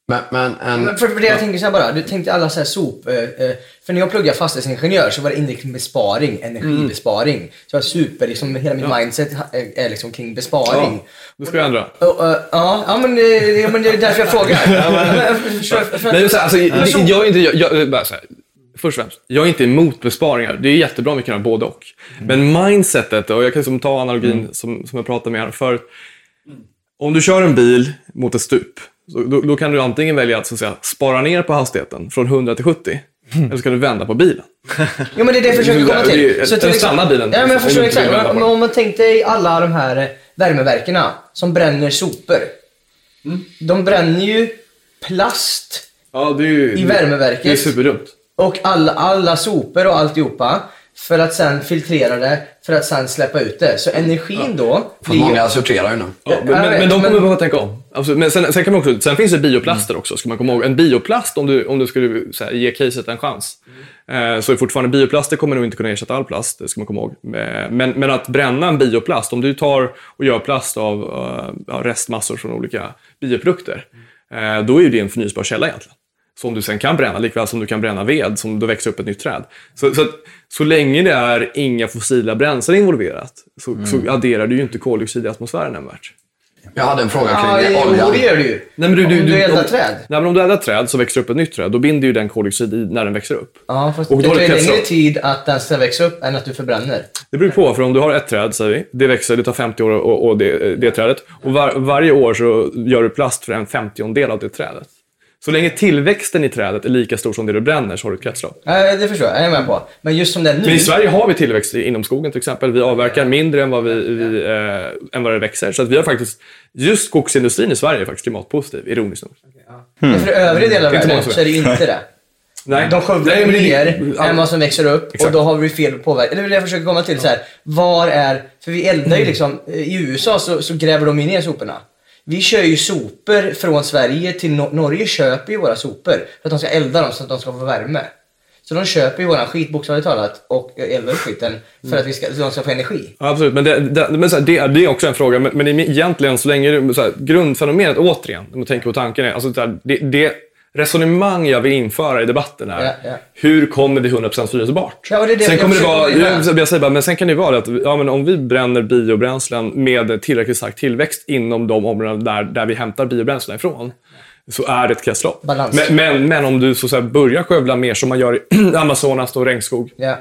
Men, men en... Men för, för det jag tänker så här bara, du tänkte alla så här sop... Eh, eh, för när jag pluggade fastighetsingenjör så var det inriktning besparing, energibesparing. Så jag super, liksom hela mitt mindset är, är liksom kring besparing. Det ska vi ändra. Och, eh, ja, ja, men, det- ja, men det är därför jag frågar. Ja, jag Nej, så alltså, jag är inte, jag, jag, bara så här, först och främst, jag är inte emot besparingar. Det är jättebra om vi kan göra både och. Men mindsetet, och jag kan liksom ta analogin som, som jag pratade med här förut. Om du kör en bil mot ett stup, så, då, då kan du antingen välja att, så att säga, spara ner på hastigheten från 100 till 70. Eller så kan du vända på bilen. Jo men det är det jag försöker komma Det är till. Så till stannar bilen, Ja men jag förstår exakt. Men om man tänkte dig alla de här eh, värmeverkerna som bränner sopor. Mm. De bränner ju plast Ja, det är ju, I värmeverket. Det är superdumt. och alla, alla sopor och alltihopa. För att sen filtrera det, för att sen släppa ut det. Så energin då Fast ju... många sorterar ju nu. Ja, men, men, vet, men de kommer men- behöva tänka om. Alltså, men sen, sen, kan man också, sen finns det bioplaster också, ska man komma ihåg. En bioplast, om du, om du skulle så här, ge caset en chans, eh, så är fortfarande bioplaster kommer nog inte kunna ersätta all plast, det ska man komma ihåg. Eh, Men, men att bränna en bioplast, om du tar och gör plast av ja, restmassor från olika bioprodukter, eh, då är ju det en förnyelsebar källa egentligen. Som du sen kan bränna, likväl som du kan bränna ved, som då växer upp ett nytt träd. Så, så, att, så länge det är inga fossila bränslen involverat, så, så adderar du ju inte koldioxid i atmosfären nämnvärt. Jag hade en fråga Ja, kring jo, oljan. det gör du ju. Nej, men du, du, Om du, du eldar om, träd. Nej, men om du eldar träd så växer upp ett nytt träd. Då binder ju den koldioxid i när den växer upp. Ja, fast Och det tar ju längre tid att den ska växa upp än att du förbränner. Det beror på, för om du har ett träd, säger vi, det växer, det tar 50 år och, och det, det trädet. Och var, varje år så gör du plast för en femtiondel av det trädet. Så länge tillväxten i trädet är lika stor som det du bränner så har du ett kretslopp. Nej, det förstår jag. Jag är med på. Men just som det är nu. Men i Sverige har vi tillväxt inom skogen till exempel. Vi avverkar mindre än vad, vi, vi, eh, än vad det växer. Så att vi har faktiskt, just skogsindustrin i Sverige är faktiskt klimatpositiv, ironiskt nog. Men för övriga delar av Inte världen så är det ju inte det. Nej. De skövlar Nej, ju mer än vad som växer upp Exakt. och då har vi fel påverkan. Är det jag försöker komma till. Så här, var är... För vi eldar ju liksom... I USA så, så gräver de ju ner soporna. Vi kör ju sopor från Sverige till Nor- Norge köper ju våra sopor för att de ska elda dem så att de ska få värme. Så de köper ju våran skit bokstavligt talat och eldar upp skiten för att vi ska, de ska få energi. Ja, absolut, men, det, det, men här, det, det är också en fråga. Men, men egentligen, så länge så här, grundfenomenet, återigen, om man tänker på tanken, är, alltså, så här, det resonemang jag vill införa i debatten är, Ja, ja. hur kommer vi 100% förnyelsebart? Ja, det det sen kommer det vara, jag, jag säger bara, men sen kan det vara att ja, men om vi bränner biobränslen med tillräckligt stark tillväxt inom de områden där, där vi hämtar biobränslen ifrån, så är det ett kretslopp. Men, men, men om du så säga, börjar skövla mer som man gör i Amazonas och regnskog, Ja.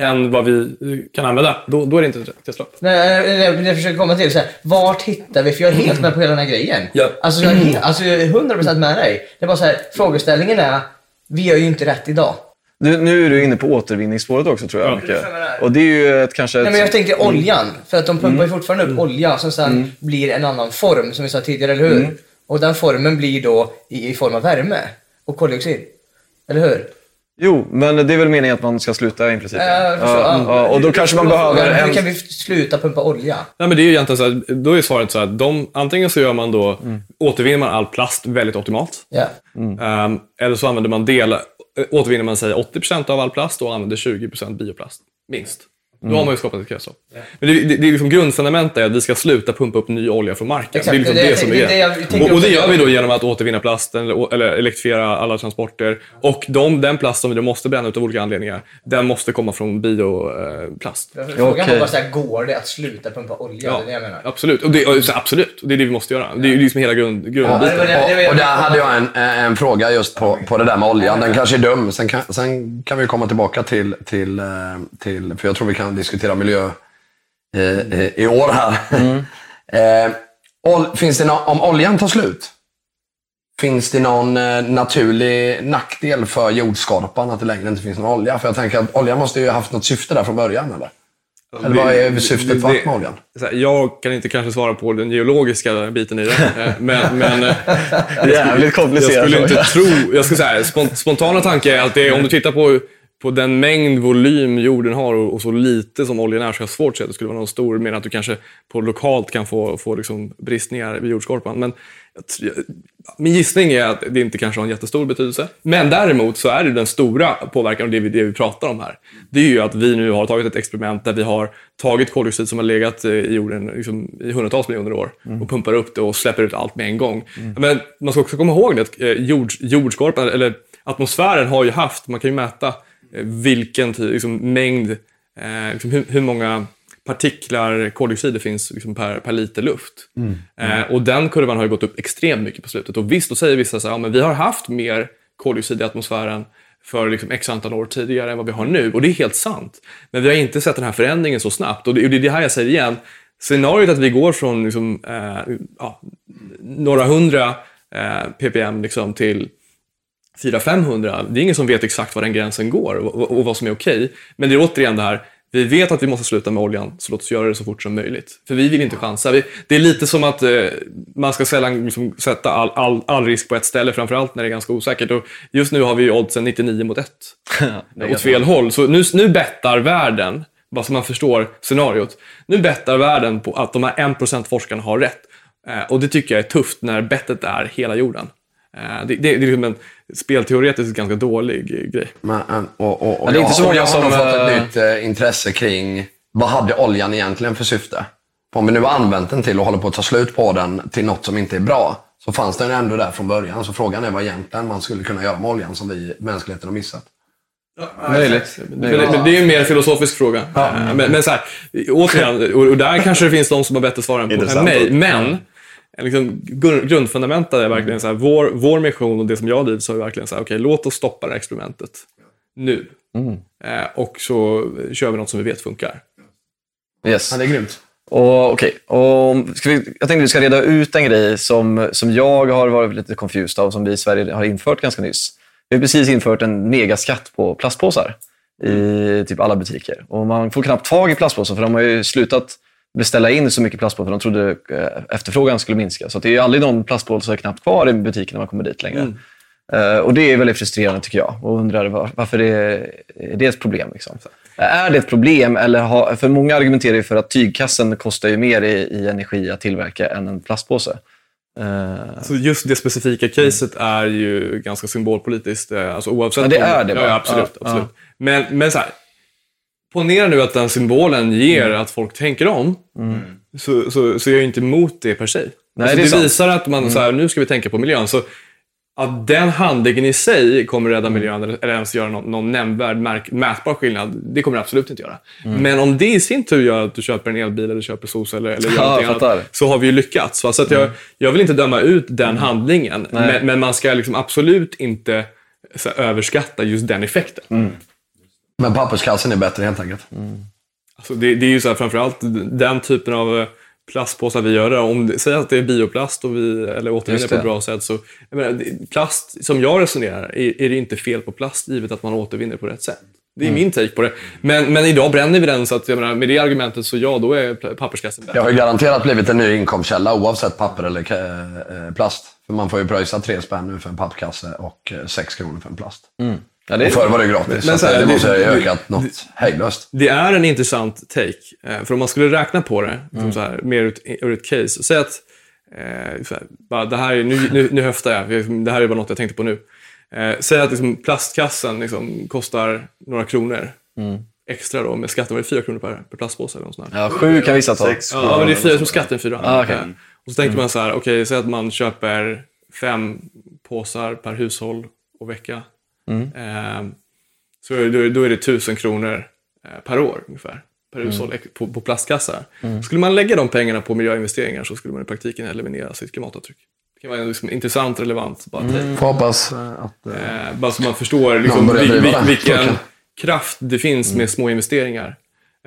Än vad vi kan använda, då, då är det inte ett kretslopp. Nej, det är det jag försöker komma till. Så här, vart hittar vi? För jag är helt med på hela den här grejen. Ja. Alltså, jag är, helt, alltså, jag är 100% med dig. Det är bara så här, frågeställningen är, vi gör ju inte rätt idag. Nu, nu är du inne på återvinningsspåret också tror jag. Ja. Och det är ju ett, kanske ett... Nej, men jag tänker oljan. För att de pumpar ju fortfarande Mm. upp olja som sen blir en annan form, som vi sa tidigare, eller hur? Mm. Och den formen blir då i, i form av värme och koldioxid. Eller hur? Jo, men det är väl meningen att man ska sluta i princip. Ja, ja, ja, och då kanske man behöver Men Hur en... kan vi sluta pumpa olja? Nej, men det är ju egentligen så här, då är svaret så här, de, antingen så gör man då, återvinner man all plast väldigt optimalt. Ja. Ehm, eller så använder man del, återvinner man säg 80% av all plast och använder 20% bioplast. Minst. Då har man ju skapat ett kretslopp. Men det, det, det är liksom grundfundamentet är att vi ska sluta pumpa upp ny olja från marken. Exakt, det är liksom det det, som är grejen. och, och det gör vi då genom att återvinna plasten eller, eller elektrifiera alla transporter. Och de, den plast som vi då måste bränna ut av olika anledningar, den måste komma från bioplast. Frågan var okej. bara så här, går det att sluta pumpa olja? Det är det jag menar. absolut. Och det, och så absolut. Och det är det vi måste göra. Det är ju liksom hela grund, Ja, grundbiten. var var- Och, och där hade jag en, en fråga just på, på det där med oljan. Den kanske är dum. Sen kan, sen kan vi komma tillbaka till, till, eh, till, för jag tror vi kan diskutera miljö eh, eh, i år här. eh, ol, finns det nå om oljan tar slut, finns det någon eh, naturlig nackdel för jordskorpan att det längre inte finns någon olja? För jag tänker att oljan måste ju ha haft något syfte där från början, eller? Eller vad är syftet det- med oljan? Jag kan inte kanske svara på den geologiska biten i det. eh, Men, men eh, Jävligt jag komplicerat. skulle inte tro... Jag skulle säga, spont, spontana tanke är att det, om du tittar på, på den mängd volym jorden har och, så lite som oljan är så är det svårt att säga att det skulle vara någon stor, men att du kanske på lokalt kan få, få liksom bristningar vid jordskorpan. Men jag min gissning är att det inte kanske har en jättestor betydelse. Men däremot så är det den stora påverkan, och det, vi, det vi pratar om här. Det är ju att vi nu har tagit ett experiment där vi har tagit koldioxid som har legat i jorden liksom, i hundratals miljoner år och pumpar upp det och släpper ut allt med en gång. Men man ska också komma ihåg det att eh, jord, jordskorpan, eller atmosfären har ju haft, man kan ju mäta vilken liksom, mängd, eh, liksom, hur, hur många partiklar koldioxid det finns liksom, per, per liter luft. Eh, och den kurvan har ju gått upp extremt mycket på slutet. Och visst, då säger vissa så här, ja, men vi har haft mer koldioxid i atmosfären för liksom x antal år tidigare än vad vi har nu. Och det är helt sant. Men vi har inte sett den här förändringen så snabbt. Och det, och det är det här jag säger igen. Scenariot att vi går från liksom, eh, ja, några hundra eh, ppm liksom, till 400-500, det är ingen som vet exakt var den gränsen går och, och, vad som är okej. Men det är återigen det här, vi vet att vi måste sluta med oljan, så låt oss göra det så fort som möjligt. För vi vill inte chansa. Vi, det är lite som att eh, man ska sällan liksom, sätta all, all, all risk på ett ställe, framförallt när det är ganska osäkert. Och just nu har vi ju oddsen 99 mot 1 åt fel håll. Så nu, nu bettar världen, bara så man förstår scenariot, nu bettar världen på att de här 1% forskarna har rätt. Eh, och det tycker jag är tufft när bettet är hela jorden. Eh, det, det, det är liksom en spelteoretiskt ganska dålig grej. Men, eh, och, och, och Ja, det är inte så jag, många jag har som, nog fått ett eh, nytt eh, intresse kring vad hade oljan egentligen för syfte? Om vi nu har använt den till och håller på att ta slut på den till något som inte är bra, så fanns den ändå där från början. Så frågan är vad egentligen man skulle kunna göra med oljan som vi, mänskligheten, har missat. Möjligt. Men, det är ju en mer filosofisk fråga. Eh, Men, men så här, återigen, och, och där kanske det finns de som har bättre svar än, på, än Intressant. mig. Men liksom, gr- grundfundamentet är verkligen så här, vår, vår mission och det som jag drivs har är verkligen så här, okej, låt oss stoppa det här experimentet nu. Eh, och så kör vi något som vi vet funkar. Yes. det är grymt. Och, okej, och ska vi, jag tänkte vi ska reda ut en grej som, som jag har varit lite confused av, som vi i Sverige har infört ganska nyss. Vi har precis infört en megaskatt på plastpåsar i typ alla butiker. Och man får knappt tag i plastpåsar för de har ju slutat beställa in så mycket plastpåsar för de trodde eh, efterfrågan skulle minska. Så det är ju aldrig någon plastpåse knappt kvar i butiken när man kommer dit längre. Eh, och det är väldigt frustrerande tycker jag och undrar var, varför det är, det ett problem. Liksom. Är det ett problem? Eller har, för många argumenterar ju för att tygkassen kostar ju mer i, i energi att tillverka än en plastpåse. Eh, Så just det specifika caset är ju ganska symbolpolitiskt. Alltså oavsett Ja, det om- är det, Ja, va? ja, absolut. Ja, absolut. Men, men så här, ponera nu att den symbolen ger Mm. att folk tänker om. Så, så, så är jag inte emot det per se. alltså det. Mm. visar att man, så här, nu ska vi tänka på miljön. Så att den handlingen i sig kommer rädda Mm. miljön eller, ens göra någon, någon nämnvärd märk, mätbar skillnad, det kommer det absolut inte göra. Mm. Men om det i sin tur gör att du köper en elbil eller köper solceller eller gör Ja, jag annat, så har vi ju lyckats. Va? Så att jag, jag vill inte döma ut den handlingen, Nej. men, men man ska liksom absolut inte här, överskatta just den effekten. Men papperskassen är bättre helt enkelt. Alltså det, det är ju så här, framförallt den typen av eh, plastpåsar vi gör. Om det, säg att det är bioplast och vi, eller återvinner på det. ett bra sätt. Så, menar, det- plast, som jag resonerar, är, är det inte fel på plast givet att man återvinner på rätt sätt. Det är Mm. min take på det. Men, men idag bränner vi den, så att, jag menar, med det argumentet så ja, då är papperskassen Det bättre. har ju garanterat blivit en ny inkomstkälla oavsett papper eller ka- eh, plast. För man får ju pröjsa tre spänn nu för en pappkasse och eh, sex kronor för en plast. Ja, det Och förr är, var det gratis. Men så här, det det- måste ha det- ökat något hejdlöst. Det är en intressant take. Eh, För om man skulle räkna på det, Mm. som så här, mer ur, ur ett case. Säg att, eh, så här, bara, det här är, nu, nu, nu höftar jag, det här är bara något jag tänkte på nu. Eh, säg att liksom, plastkassen liksom, kostar några kronor Mm. extra då, med skatten var det fyra kronor per, per plastpåse. Eller något sånt ja, sju kan vissa ta. Sex, Ja, men det är fyra som skatten är fyra. Ah, okej. Eh, Och så tänker man så här, okej, säg att man köper fem påsar per hushåll och vecka. Mm. Eh, så det- då är det tusen kronor eh, per år ungefär. Per Mm. hushåll ex- på, på plastkassar. Skulle man lägga de pengarna på miljöinvesteringar så skulle man i praktiken eliminera sitt klimatavtryck. Det kan vara liksom, intressant, relevant bara take. Får hoppas att... eh, Eh, bara så man förstår liksom, vil, det, vilken kraft det finns med små investeringar.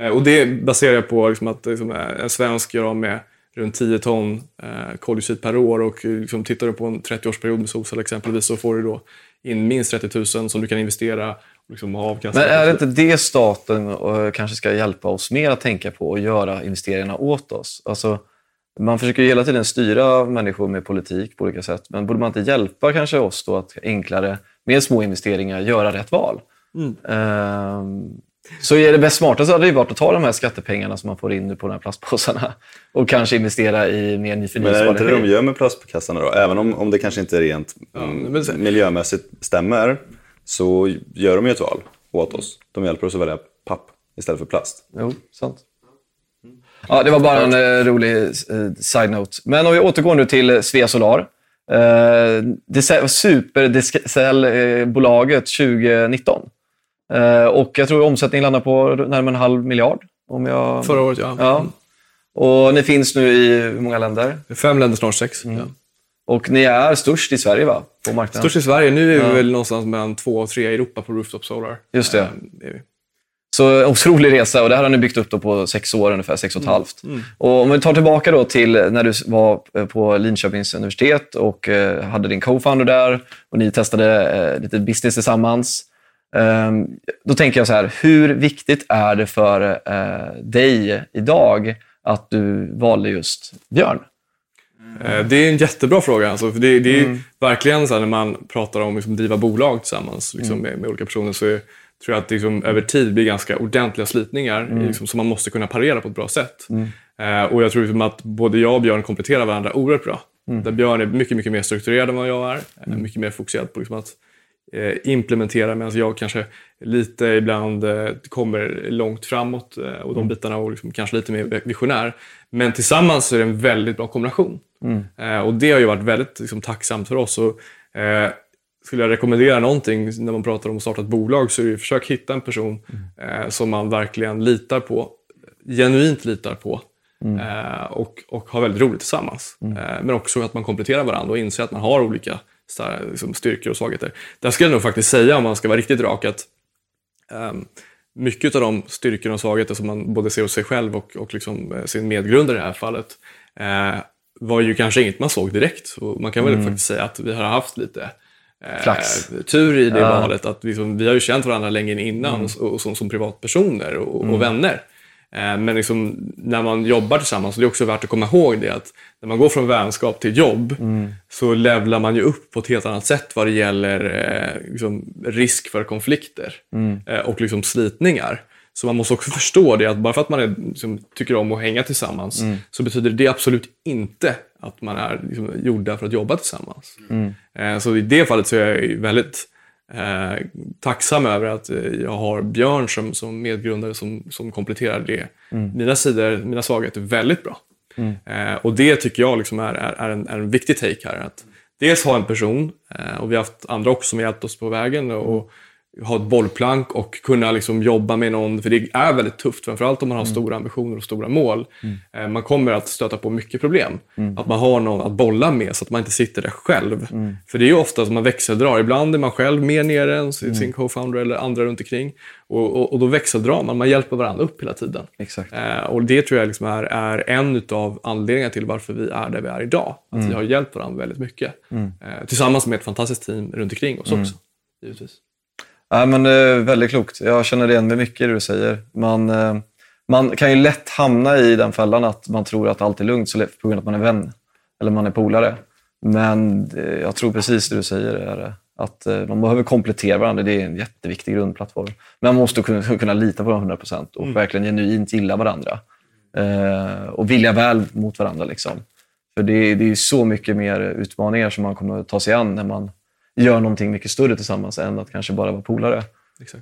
Eh, och det baserar jag på liksom, att liksom, eh, en svensk gör av med runt 10 ton eh, koldioxid per år och liksom, tittar du på en 30-årsperiod med solceller exempelvis så får du då in minst 30 000 som du kan investera liksom. Men är det inte det staten eh, kanske ska hjälpa oss mer att tänka på och göra investeringarna åt oss? Alltså, man försöker ju hela tiden styra människor med politik på olika sätt, men borde man inte hjälpa kanske oss då att enklare, med små investeringar, göra rätt val? Ehm, så är det bäst smartaste hade det ju varit att ta de här skattepengarna som man får in nu på de här plastpåsarna och kanske investera i mer ny Men är det inte det de energi. gör med plastkassarna då? Även om, om det kanske inte rent mm, miljömässigt stämmer så gör de ju ett val åt oss. De hjälper oss att välja papp istället för plast. Jo, sant. Ja, det var bara en eh, rolig eh, side-note. Men om vi återgår nu till eh, Svea Solar. Eh, det var Supercell-bolaget 2019. Eh, och jag tror omsättningen landar på närmare en halv miljard. Om jag... Förra året, ja. Ja. Och ni finns nu i hur många länder? Fem länder, snart sex. Mm. Ja. Och ni är störst i Sverige va? På marknaden? Störst i Sverige. Nu är vi väl någonstans mellan två och tre i Europa på Rooftop Solar. Just det. Eh, vi. Så otrolig resa och det här har ni byggt upp på sex år, ungefär sex och ett halvt. Och om vi tar tillbaka då till när du var eh, på Linköpings universitet och eh, hade din co-founder där och ni testade eh, lite business tillsammans. Ehm, Då tänker jag så här, hur viktigt är det för eh, dig idag att du valde just Björn? Eh, Det är en jättebra fråga. Alltså, för det, det är Mm. verkligen så här, när man pratar om liksom, driva bolag tillsammans liksom, Mm. med, med olika personer så är, tror jag att det liksom, över tid blir ganska ordentliga slitningar Mm. liksom, som man måste kunna parera på ett bra sätt. Eh, och jag tror liksom, att både jag och Björn kompletterar varandra oerhört bra. Mm. Där Björn är mycket, mycket mer strukturerad än vad jag är. Eh, mycket mer fokuserad på liksom, att implementera medan jag kanske lite ibland eh, kommer långt framåt eh, och de bitarna och liksom, kanske lite mer visionär. Men tillsammans så är det en väldigt bra kombination. Eh, och det har ju varit väldigt liksom, tacksamt för oss. Och, eh, skulle jag rekommendera någonting när man pratar om att starta ett bolag så är det ju försök hitta en person eh, som man verkligen litar på, genuint litar på. Eh, och, och har väldigt roligt tillsammans. Eh, men också att man kompletterar varandra och inser att man har olika så här, liksom, styrkor och svagheter. Där skulle jag nog faktiskt säga, om man ska vara riktigt rak, att ehm, mycket av de styrkor och svagheter som man både ser hos sig själv och, och liksom, eh, sin medgrundare i det här fallet eh, var ju kanske inget man såg direkt. Så man kan väl faktiskt säga att vi har haft lite eh, Flax. tur i det Ja. valet. Att liksom, vi har ju känt varandra länge innan och, och som, som privatpersoner och, och vänner. Eh, Men liksom, när man jobbar tillsammans, och det är också värt att komma ihåg det, att när man går från vänskap till jobb så levlar man ju upp på ett helt annat sätt vad det gäller eh, liksom, risk för konflikter eh, och liksom, slitningar. Så man måste också förstå det att bara för att man är, liksom, tycker om att hänga tillsammans så betyder det absolut inte att man är liksom, gjorda för att jobba tillsammans. Eh, så i det fallet så är jag väldigt eh, tacksam över att eh, jag har Björn som, som medgrundare som, som kompletterar det. Mina sidor, mina svagheter väldigt bra. Eh, och det tycker jag liksom är, är, är, en, är en viktig take här. Att dels ha en person, eh, och vi har haft andra också som hjälpt oss på vägen, och ha ett bollplank och kunna liksom jobba med någon, för det är väldigt tufft, framförallt om man har stora ambitioner och stora mål. Eh, man kommer att stöta på mycket problem. Att man har någon att bolla med så att man inte sitter där själv. För det är ju ofta som man växeldrar. Ibland är man själv mer nere än sin sin co-founder eller andra runt omkring. Och, och, och då växeldrar man, man hjälper varandra upp hela tiden. Eh, och det tror jag liksom är, är en av anledningarna till varför vi är där vi är idag. Att vi har hjälpt varandra väldigt mycket. Eh, tillsammans med ett fantastiskt team runt omkring oss också. Givetvis. Ja, men, eh, väldigt klokt. Jag känner igen mig mycket i det du säger. Man, eh, man kan ju lätt hamna i den fällan att man tror att allt är lugnt så på grund av att man är vän eller man är polare. Men eh, jag tror precis det du säger är att man behöver komplettera varandra. Det är en jätteviktig grundplattform. Men man måste kunna, lita på dem 100% och verkligen genuint gilla varandra. Och vilja väl mot varandra. Liksom. För det, det är så mycket mer utmaningar som man kommer att ta sig an när man gör någonting mycket större tillsammans än att kanske bara vara polare.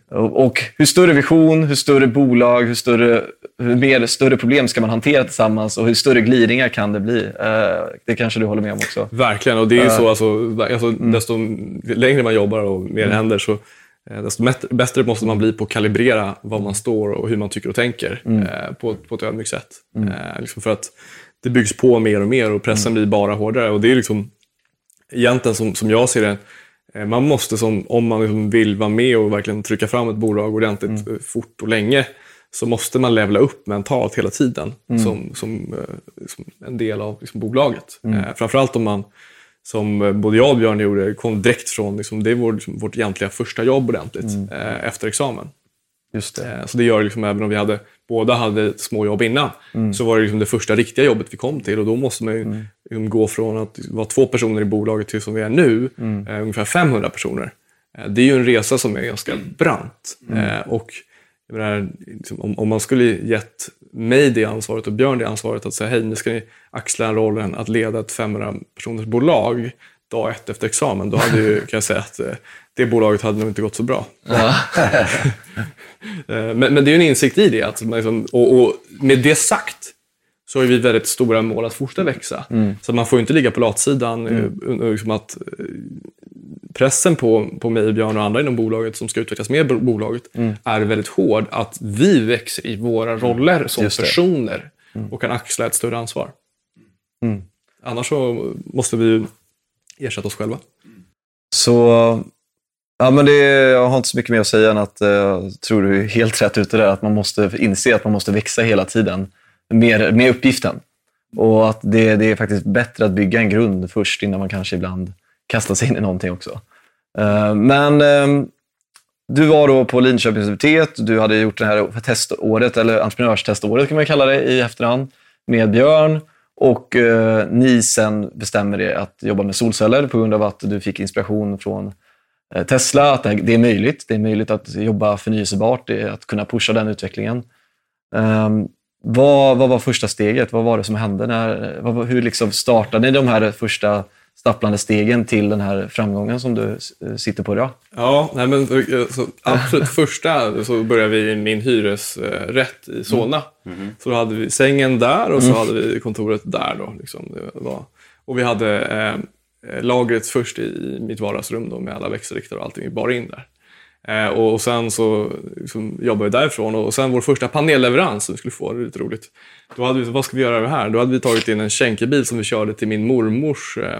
Och, och hur större vision, hur större bolag, hur, större, hur mer större problem ska man hantera tillsammans och hur större glidningar kan det bli? Eh, det kanske du håller med om också. Verkligen, och det är ju så alltså, alltså, desto längre man jobbar och mer händer så eh, desto bättre måste man bli på att kalibrera var man står och hur man tycker och tänker eh, på, på ett ödmjukt sätt. Eh, liksom för att det byggs på mer och mer och pressen blir bara hårdare. Och det är liksom egentligen som, som jag ser det, eh, man måste som, om man liksom vill vara med och verkligen trycka fram ett bolag ordentligt eh, fort och länge, så måste man levla upp mentalt hela tiden som, som, eh, som en del av liksom, bolaget. Eh, framförallt om man, som både jag och Björn gjorde, kom direkt från, liksom, det är vår, liksom, vårt egentliga första jobb ordentligt eh, efter examen. Just det. Eh, Så det gör liksom, även om vi hade, båda hade små jobb innan, så var det liksom det första riktiga jobbet vi kom till. Och då måste man ju liksom gå från att vara två personer i bolaget till som vi är nu, eh, ungefär 500 personer. Eh, det är ju en resa som är ganska brant. Eh, och menar, liksom, om, om man skulle gett mig det ansvaret och Björn det ansvaret att säga hej, nu ska ni axla rollen att leda ett 500 personers bolag dag ett efter examen, då hade ju, kan jag säga att eh, det bolaget hade nog inte gått så bra. Eh, men, men det är ju en insikt i det. Att liksom, och, och med det sagt så har vi väldigt stora mål att fortsätta växa. Så man får ju inte ligga på latsidan. eh, och Liksom att, eh, pressen på, på mig, Björn och andra inom bolaget som ska utvecklas med bo- bolaget är väldigt hård. Att vi växer i våra roller som personer och kan axla ett större ansvar. Annars så måste vi ersätta oss själva. Så ja, men det, jag har inte så mycket mer att säga än att jag tror du är helt rätt ute där. Att man måste inse att man måste växa hela tiden med, med uppgiften. Och att det, det är faktiskt bättre att bygga en grund först innan man kanske ibland kastar sig in i någonting också. Eh, men ehm, du var då på Linköpings universitet. Du hade gjort det här teståret, eller entreprenörsteståret kan man kalla det i efterhand, med Björn. Och eh, ni sen bestämmer er att jobba med solceller på grund av att du fick inspiration från Tesla, att det, är möjligt. Det är möjligt att jobba förnyelsebart, att kunna pusha den utvecklingen. Ehm, vad, vad var första steget? Vad var det som hände? När, vad, hur liksom startade ni de här första stapplande stegen till den här framgången som du eh, sitter på idag? Ja, nej men, eh, så, absolut första så började vi i min hyresrätt i Solna. Så då hade vi sängen där och så hade vi kontoret där. Då, liksom. var, och vi hade eh, lagret först i mitt vardagsrum då, med alla växelriktare och allting, bara in där. Eh, och, sen så liksom, jobbade vi därifrån och sen vår första panelleverans som vi skulle få, det är lite roligt. Då hade vi, vad ska vi göra här? Då hade vi tagit in en känkebil som vi körde till min mormors eh,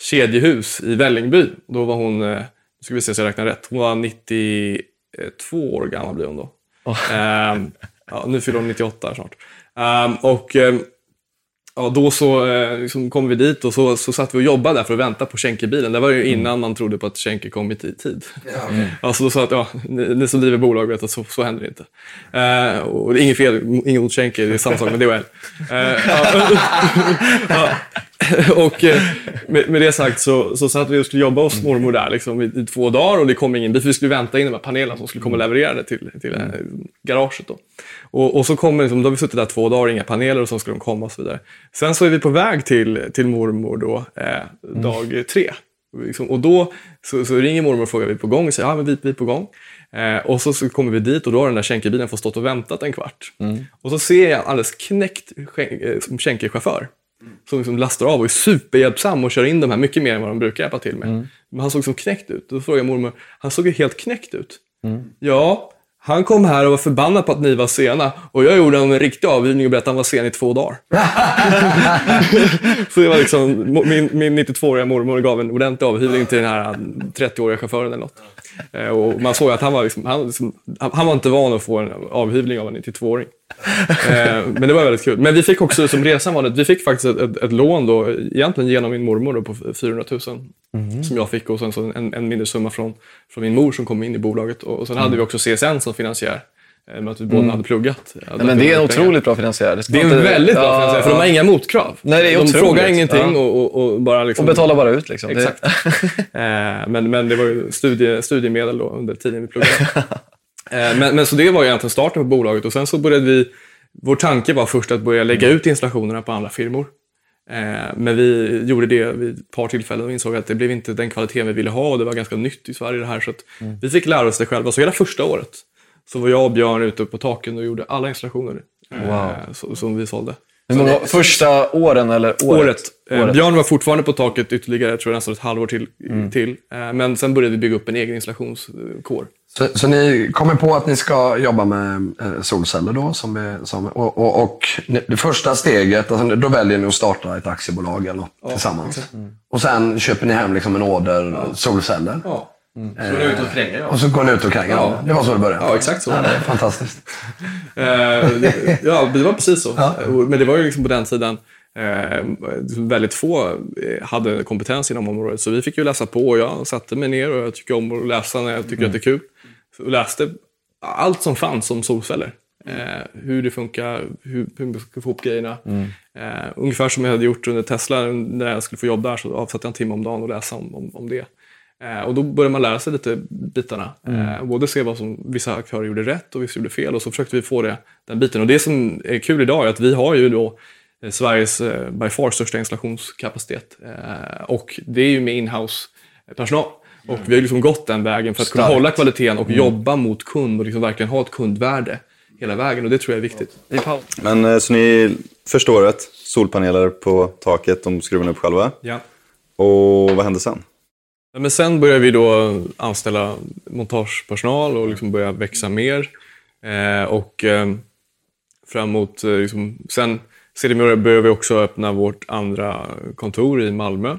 kedjehus i Vällingby. Då var hon, eh, ska vi se så jag räknar rätt, hon var 92 år gammal blir hon då. Ehm, ja, nu fyller hon 98 snart. Ehm, och, ehm, Ja, då så eh, liksom kom vi dit och så, så satt vi och jobbade där för att vänta på Schenker-bilen. Det var ju innan man trodde på att Schenker kom i ti- tid. Ja. Alltså då sa att ja, ni, ni som driver bolag vet att så, så händer det inte. Eh, och det är inget fel, inget mot Schenker, det är samma sak med DHL. Eh, ja. Och eh, med, med det sagt så, så satt vi och skulle jobba hos mormor där liksom, i, i två dagar och det kom ingen bil. Vi skulle vänta in de här panelerna som skulle komma och leverera det till, till eh, garaget. Då. Och, och så kommer liksom, då har vi suttit där två dagar, inga paneler och så ska de komma och så vidare. Sen så är vi på väg till, till mormor då, eh, dag tre. Liksom, och då så, så ringer mormor och frågar vi är på gång och säger ja, men vi, vi är på gång. Eh, och så, så kommer vi dit och då har den där Schenker-bilen fått stått och väntat en kvart. Och så ser jag en alldeles knäckt Schenk- eh, som Schenker-chaufför som liksom lastar av och är superhjälpsam och kör in de här mycket mer än vad de brukar hjälpa till med. Men han såg som knäckt ut. Då frågade jag mormor, han såg ju helt knäckt ut. Ja, han kom här och var förbannad på att ni var sena och jag gjorde en riktig avhyvning och berättade att han var sen i två dagar. så det var liksom, min, min 92-åriga mormor gav en ordentlig avhyvling till den här 30-åriga chauffören eller något. Eh, Och man såg att han var, liksom, han, liksom, han var inte van att få en avhyvling av en 92-åring. Eh, Men det var väldigt kul. Men vi fick också, som resan var vi fick faktiskt ett, ett, ett lån då, egentligen genom min mormor då, på 400 000 som jag fick och sen så en, en mindre summa från, från min mor som kom in i bolaget. Och, och sen hade vi också CSN som finansiär. Eh, Med att vi båda hade pluggat. Ja, Nej, men det är en otroligt bra finansiär. Det är en väldigt bra Ja, finansiär, för de har inga motkrav. Nej, det är de otroligt. frågar ingenting Ja. och, och, och bara liksom... Och betalar bara ut liksom. Exakt. eh, men, men det var ju studie, studiemedel då under tiden vi pluggade. eh, men, men så det var ju egentligen starten på bolaget och sen så började vi, vår tanke var först att börja lägga ut installationerna på andra firmor. Men vi gjorde det vid ett par tillfällen och insåg att det blev inte den kvaliteten vi ville ha och det var ganska nytt i Sverige det här. Så att vi fick lära oss det själva. Så hela första året så var jag och Björn ute på taken och gjorde alla installationer eh, så, som vi sålde. Hur många, första åren eller året? Året. Eh, Året. Björn var fortfarande på taket ytterligare, jag tror nästan ett halvår till. till. Eh, men sen började vi bygga upp en egen installationskår. Så, så ni kommer på att ni ska jobba med solceller då? Som är, som, och, och, och det första steget, alltså, då väljer ni att starta ett aktiebolag eller något tillsammans. Och sen köper ni hem liksom en order solceller. Ja. Så är ute och kränger Och så går ni ut och kränger. Ja. Det var så det började. Ja, exakt så. Ja, det är fantastiskt. Eh, ja, det var precis så. Eh, Men det var ju liksom på den tiden eh, väldigt få eh, hade kompetens inom området. Så vi fick ju läsa på och jag satte mig ner och jag tycker om att läsa när jag tycker att det är kul. Så läste allt som fanns om solceller. Eh, hur det funkar, hur, hur man ska få ihop grejerna. Eh, ungefär som jag hade gjort under Tesla när jag skulle få jobb där så avsatte jag en timme om dagen och läsa om, om, om det. Eh, och då började man lära sig lite bitarna. Eh, både se vad som vissa aktörer gjorde rätt och vissa gjorde fel och så försökte vi få det, den biten. Och det som är kul idag är att vi har ju då eh, Sveriges eh, by far största installationskapacitet. Och det är ju med inhouse personal. Och vi har liksom gått den vägen för att kunna Starkt. hålla kvaliteten och jobba mot kund och liksom verkligen ha ett kundvärde hela vägen. Och det tror jag är viktigt. Men så ni, första året, solpaneler på taket, de skruvar ni upp själva. Ja. Och vad hände sen? Men sen började vi då anställa montagepersonal och liksom börja växa mer. Eh, och eh, framåt, eh, liksom, sen sedermera började vi också öppna vårt andra kontor i Malmö.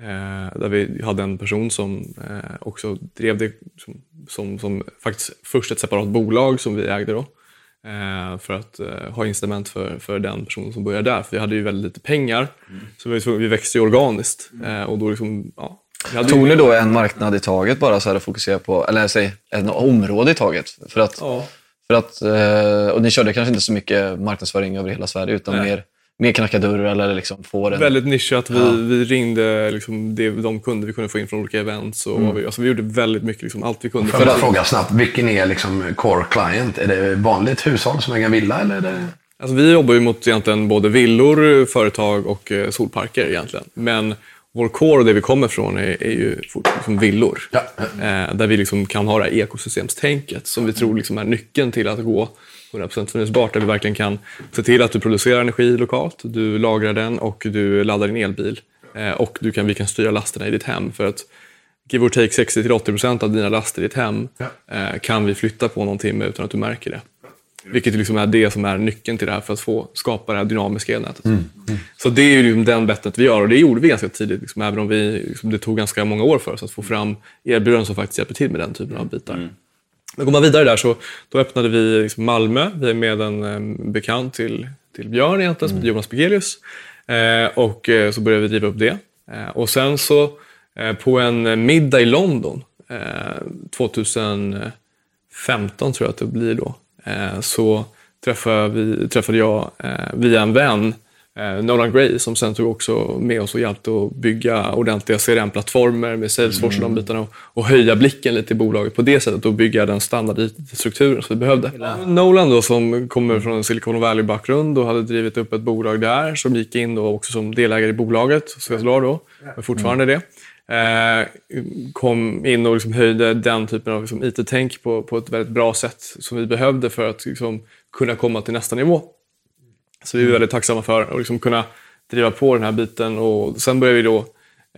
Eh, där vi hade en person som eh, också drev det som, som, som faktiskt först ett separat bolag som vi ägde då. Eh, för att eh, ha incitament för, för den personen som började där. För vi hade ju väldigt lite pengar. Så vi, vi växte ju organiskt. Eh, och då liksom, ja, hade ju- Tog ni då en marknad i taget bara så här och fokusera på, eller säg ett område i taget? För att, Ja. för att, eh, och ni körde kanske inte så mycket marknadsföring över hela Sverige utan Nej. mer, mer knacka dörr eller liksom få den... Väldigt nischat. Vi, vi ringde liksom det, de kunder vi kunde få in från olika events. Och vad vi, alltså vi gjorde väldigt mycket, liksom, allt vi kunde. Får jag fråga snabbt, vilken är liksom core client? Är det vanligt hushåll som äger en villa eller är det... Alltså, vi jobbar ju mot egentligen både villor, företag och eh, solparker egentligen. Men vår core och det vi kommer från är, är ju liksom villor. Ja. Eh, där vi liksom kan ha det här ekosystemstänket som vi tror liksom är nyckeln till att gå 100% förnyelsebart. Där vi verkligen kan se till att du producerar energi lokalt, du lagrar den och du laddar din elbil. Eh, och du kan, vi kan styra lasterna i ditt hem. För att give or take 60-80% av dina laster i ditt hem eh, kan vi flytta på någon timme utan att du märker det. Vilket liksom är det som är nyckeln till det här för att få skapa det här dynamiska elnätet. Så det är ju liksom den bettet vi gör och det gjorde vi ganska tidigt. Liksom, även om vi, liksom, det tog ganska många år för oss att få fram erbjudanden som faktiskt hjälper till med den typen av bitar. Men går man vidare där så då öppnade vi liksom Malmö. Vi är med en em, bekant till, till Björn egentligen, heter Jonas Begelius. Eh, och eh, så började vi driva upp det. Eh, och sen så eh, på en middag i London, eh, 2015 tror jag att det blir då, eh, så träffade, vi, träffade jag eh, via en vän eh, Nolan Gray som sen tog också med oss och hjälpte att bygga ordentliga CRM-plattformar med Salesforce och de bitarna och, och höja blicken lite i bolaget på det sättet och bygga den standardstrukturen som vi behövde. Nolan då som kommer från en Silicon Valley-bakgrund och hade drivit upp ett bolag där som gick in då också som delägare i bolaget, Sveasolar då, men fortfarande det. Eh, kom in och liksom höjde den typen av liksom IT-tänk på, på ett väldigt bra sätt som vi behövde för att liksom kunna komma till nästa nivå. Så vi är väldigt tacksamma för att liksom kunna driva på den här biten. Och sen började vi då,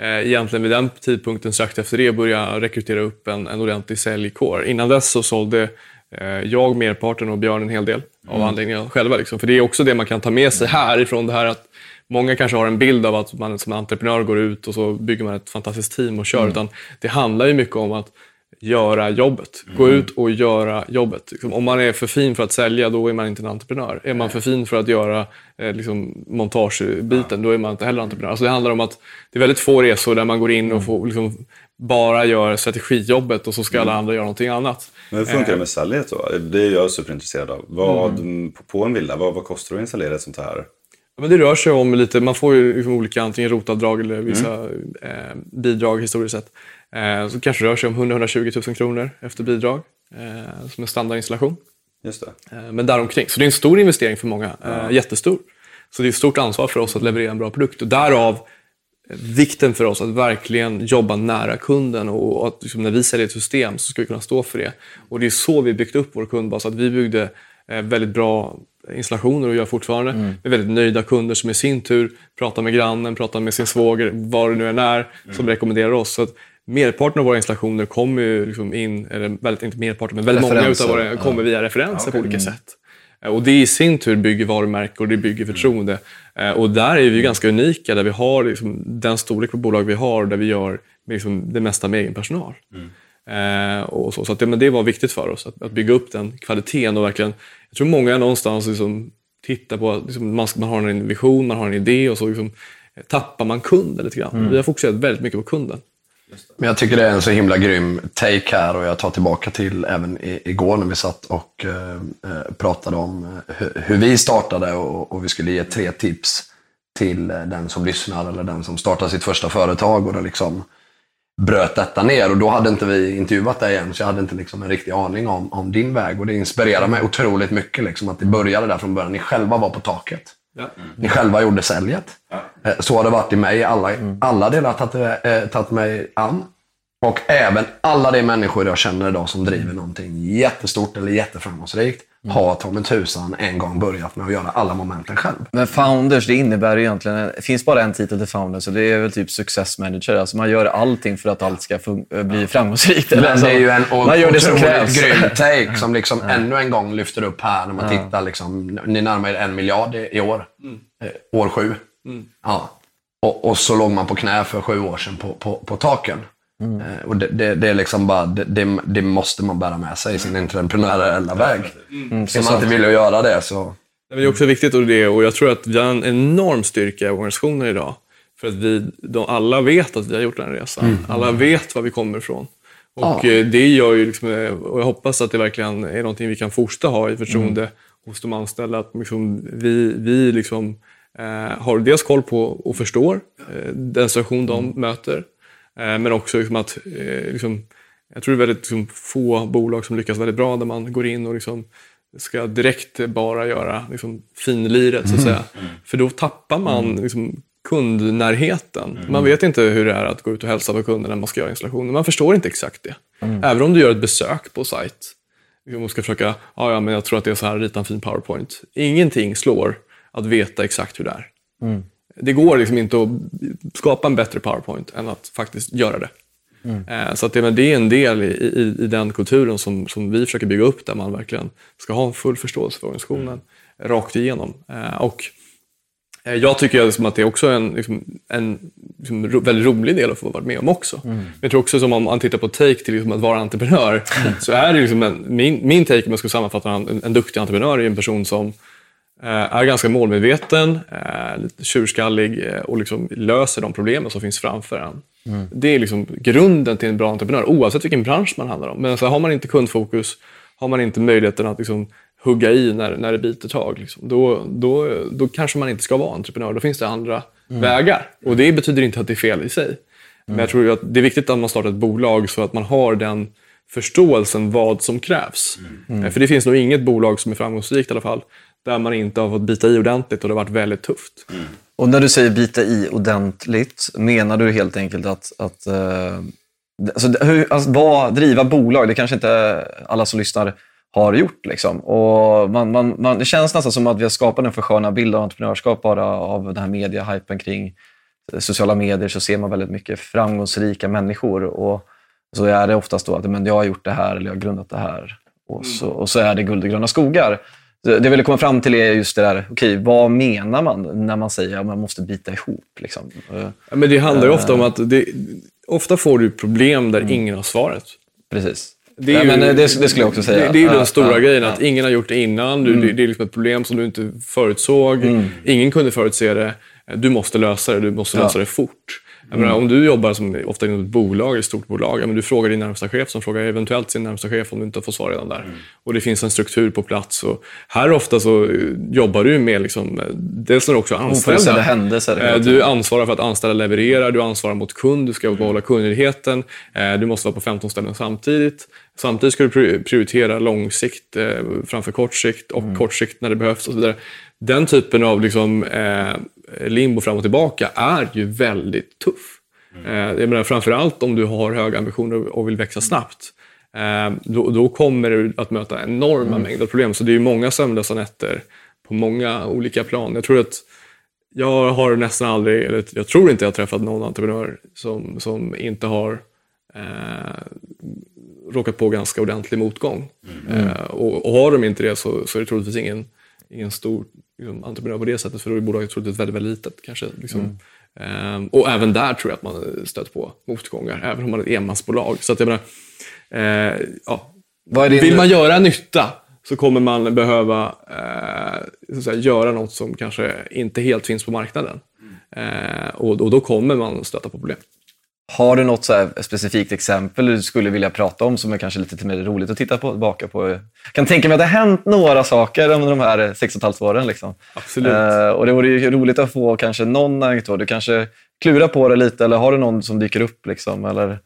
eh, egentligen vid den tidpunkten strax efter det, börja rekrytera upp en, en ordentlig säljkår. Innan dess så sålde eh, jag merparten och Björn en hel del av anläggningarna själva. Liksom. För det är också det man kan ta med sig härifrån det här att Många kanske har en bild av att man som entreprenör går ut och så bygger man ett fantastiskt team och kör. Utan det handlar ju mycket om att göra jobbet. Gå ut och göra jobbet. Liksom, om man är för fin för att sälja, då är man inte en entreprenör. Är man för fin för att göra eh, liksom, montagebiten, då är man inte heller entreprenör. Alltså det handlar om att det är väldigt få resor där man går in och får, liksom, bara gör strategijobbet och så ska alla andra göra någonting annat. Men hur funkar det med säljet då? Det är jag superintresserad av. Vad, på, på en villa, vad, vad kostar det att installera ett sånt här? Ja, men det rör sig om lite, man får ju liksom olika antingen rotavdrag eller vissa eh, bidrag historiskt sett. Eh, så kanske rör sig om 100-120 000 kronor efter bidrag eh, som en standardinstallation. Just det. Eh, men däromkring. Så det är en stor investering för många, eh, jättestor. Så det är ett stort ansvar för oss att leverera en bra produkt och därav eh, vikten för oss att verkligen jobba nära kunden och att liksom, när vi säljer ett system så ska vi kunna stå för det. Och det är så vi byggt upp vår kundbas, att vi byggde väldigt bra installationer och gör fortfarande. Mm. Med väldigt nöjda kunder som i sin tur pratar med grannen, pratar med sin svåger, vad det nu än är, som rekommenderar oss. Så att merparten av våra installationer kommer ju liksom in, eller väldigt, inte merparten, men väldigt många utav våra kommer via referenser på olika sätt. Eh, Och det i sin tur bygger varumärke och det bygger förtroende. Eh, Och där är vi ju ganska unika, där vi har liksom den storlek på bolag vi har, där vi gör liksom det mesta med egen personal. Eh, och så så att det, men det var viktigt för oss, att, att bygga upp den kvaliteten och verkligen, jag tror många någonstans liksom tittar på liksom man, man har en vision, man har en idé och så liksom, eh, tappar man kunden lite grann. Vi har fokuserat väldigt mycket på kunden. Men jag tycker det är en så himla grym take här och jag tar tillbaka till även igår när vi satt och eh, eh, pratade om hur, vi startade och, vi skulle ge tre tips till den som lyssnar eller den som startar sitt första företag och då liksom bröt detta ner och då hade inte vi intervjuat dig än så jag hade inte liksom en riktig aning om, om din väg och det inspirerar mig otroligt mycket liksom att det började där från början. Ni själva var på taket. Ni själva gjorde säljet. Eh, Så har det varit i mig. Alla, alla delar har tagit, eh, tagit mig an. Och även alla de människor jag känner idag som driver någonting jättestort eller jätteframgångsrikt har ta mig tusan en gång börjat med att göra alla momenten själv. Men founders, det innebär ju egentligen... Det finns bara en titel till founders och det är väl typ success manager. Alltså man gör allting för att allt ska fun- bli framgångsrikt. Men Alltså, det är ju en man gör det som otroligt grym take som liksom ännu en gång lyfter upp här när man tittar. Liksom, ni närmar er en miljard i, i år. Eh, år sju. Ja. Och, och så låg man på knä för sju år sedan på, på, på taken. Eh, och det, det, det är liksom bara, det, det, det måste man bära med sig i sin entreprenöriella väg. Mm, Ska man inte vilja göra det så... Det är också viktigt och, det, och jag tror att vi har en enorm styrka i organisationen idag. För att vi, de, alla vet att vi har gjort den här resan. Alla vet var vi kommer ifrån. Och eh, det gör ju liksom, eh, och jag hoppas att det verkligen är någonting vi kan fortsätta ha i förtroende hos de anställda. Att liksom, vi vi liksom, eh, har dels koll på och förstår eh, den situation de möter. Eh, men också liksom att eh, liksom, jag tror det är väldigt liksom, få bolag som lyckas väldigt bra där man går in och liksom, ska direkt bara göra liksom, finliret så att säga. För då tappar man liksom, kundnärheten. Man vet inte hur det är att gå ut och hälsa på kunden när man ska göra installationer. Man förstår inte exakt det. Även om du gör ett besök på sajt liksom, och ska försöka, ja, ja men jag tror att det är så här, rita en fin powerpoint. Ingenting slår att veta exakt hur det är. Det går liksom inte att skapa en bättre powerpoint än att faktiskt göra det. Eh, Så att det, men det är en del i, i, i den kulturen som, som vi försöker bygga upp där man verkligen ska ha en full förståelse för organisationen rakt igenom. Eh, Och eh, jag tycker liksom att det är också en, liksom, en liksom, ro, väldigt rolig del att få vara med om också. Men jag tror också som om man tittar på take till liksom att vara entreprenör, så är det liksom en, min, min take om jag skulle sammanfatta en, en duktig entreprenör är en person som är ganska målmedveten, eh, lite tjurskallig eh, och liksom löser de problemen som finns framför en. Det är liksom grunden till en bra entreprenör, oavsett vilken bransch man handlar om. Men så har man inte kundfokus, har man inte möjligheten att liksom hugga i när, när det biter tag, liksom, då, då, då kanske man inte ska vara entreprenör. Då finns det andra vägar. Och det betyder inte att det är fel i sig. Men jag tror ju att det är viktigt att man startar ett bolag så att man har den förståelsen vad som krävs. Eh, För det finns nog inget bolag som är framgångsrikt i alla fall, där man inte har fått bita i ordentligt och det har varit väldigt tufft. Och när du säger bita i ordentligt, menar du helt enkelt att, att eh, alltså, hur, alltså, vad, driva bolag, det kanske inte alla som lyssnar har gjort. Liksom. Och man, man, man, det känns nästan som att vi har skapat en försköna bild av entreprenörskap bara av den här mediehypen kring sociala medier så ser man väldigt mycket framgångsrika människor. Och så är det oftast då att men jag har gjort det här eller jag har grundat det här. Och så, och så är det guld och gröna skogar. Det jag ville komma fram till är just det där, okej, vad menar man när man säger att man måste bita ihop? Liksom? Eh, Ja, Men det handlar ju ofta om att det, ofta får du problem där ingen har svaret. Precis. Det, Ja, är ju- men, eh, det, det skulle jag också säga. Det, det är ju Ja, den stora ja, grejen, ja. Mm. att ingen har gjort det innan. Du, det, det är liksom ett problem som du inte förutsåg. Ingen kunde förutse det. Du måste lösa det, du måste Ja. lösa det fort. Mm. menar, om du jobbar som, ofta inom ett bolag, ett stort bolag, men du frågar din närmsta chef som frågar eventuellt sin närmsta chef om du inte fått svar redan där. Mm. Och det finns en struktur på plats. Och här ofta så eh, jobbar du med, liksom, eh, dels när du också är anställda. händelser Eh. Du ansvarar för att anställa levererar, du ansvarar mot kund, du ska behålla kundnöjdheten, eh, du måste vara på 15 ställen samtidigt. Samtidigt ska du pri- prioritera långsikt eh, framför kortsikt och kortsikt när det behövs och så vidare. Den typen av liksom, eh, limbo fram och tillbaka är ju väldigt tuff. Eh, jag menar, framförallt om du har höga ambitioner och vill växa snabbt. Eh, då, då kommer du att möta enorma mängder problem. Så det är ju många sömnlösa nätter på många olika plan. Jag tror att jag har nästan aldrig, eller jag tror inte jag har träffat någon entreprenör som, som inte har eh, råkat på ganska ordentlig motgång. Eh, och, och har de inte det så, så är det troligtvis ingen, ingen stor liksom, entreprenör på det sättet, för då är bolaget troligtvis väldigt, väldigt litet. Kanske, liksom. Eh, och även där tror jag att man stött på motgångar, även om man är ett enmansbolag. Så att jag menar, eh, ja, vill man göra nytta så kommer man behöva eh, säga, göra något som kanske inte helt finns på marknaden. Eh, och, och då kommer man stöta på problem. Har du något så specifikt exempel du skulle vilja prata om som är kanske lite mer roligt att titta på, tillbaka på? Jag kan tänka mig att det har hänt några saker under de här sex och ett halvt åren. Liksom. Absolut. Eh, och det vore ju roligt att få kanske någon anekdot. Du kanske klurar på det lite eller har du någon som dyker upp? Liksom, eller?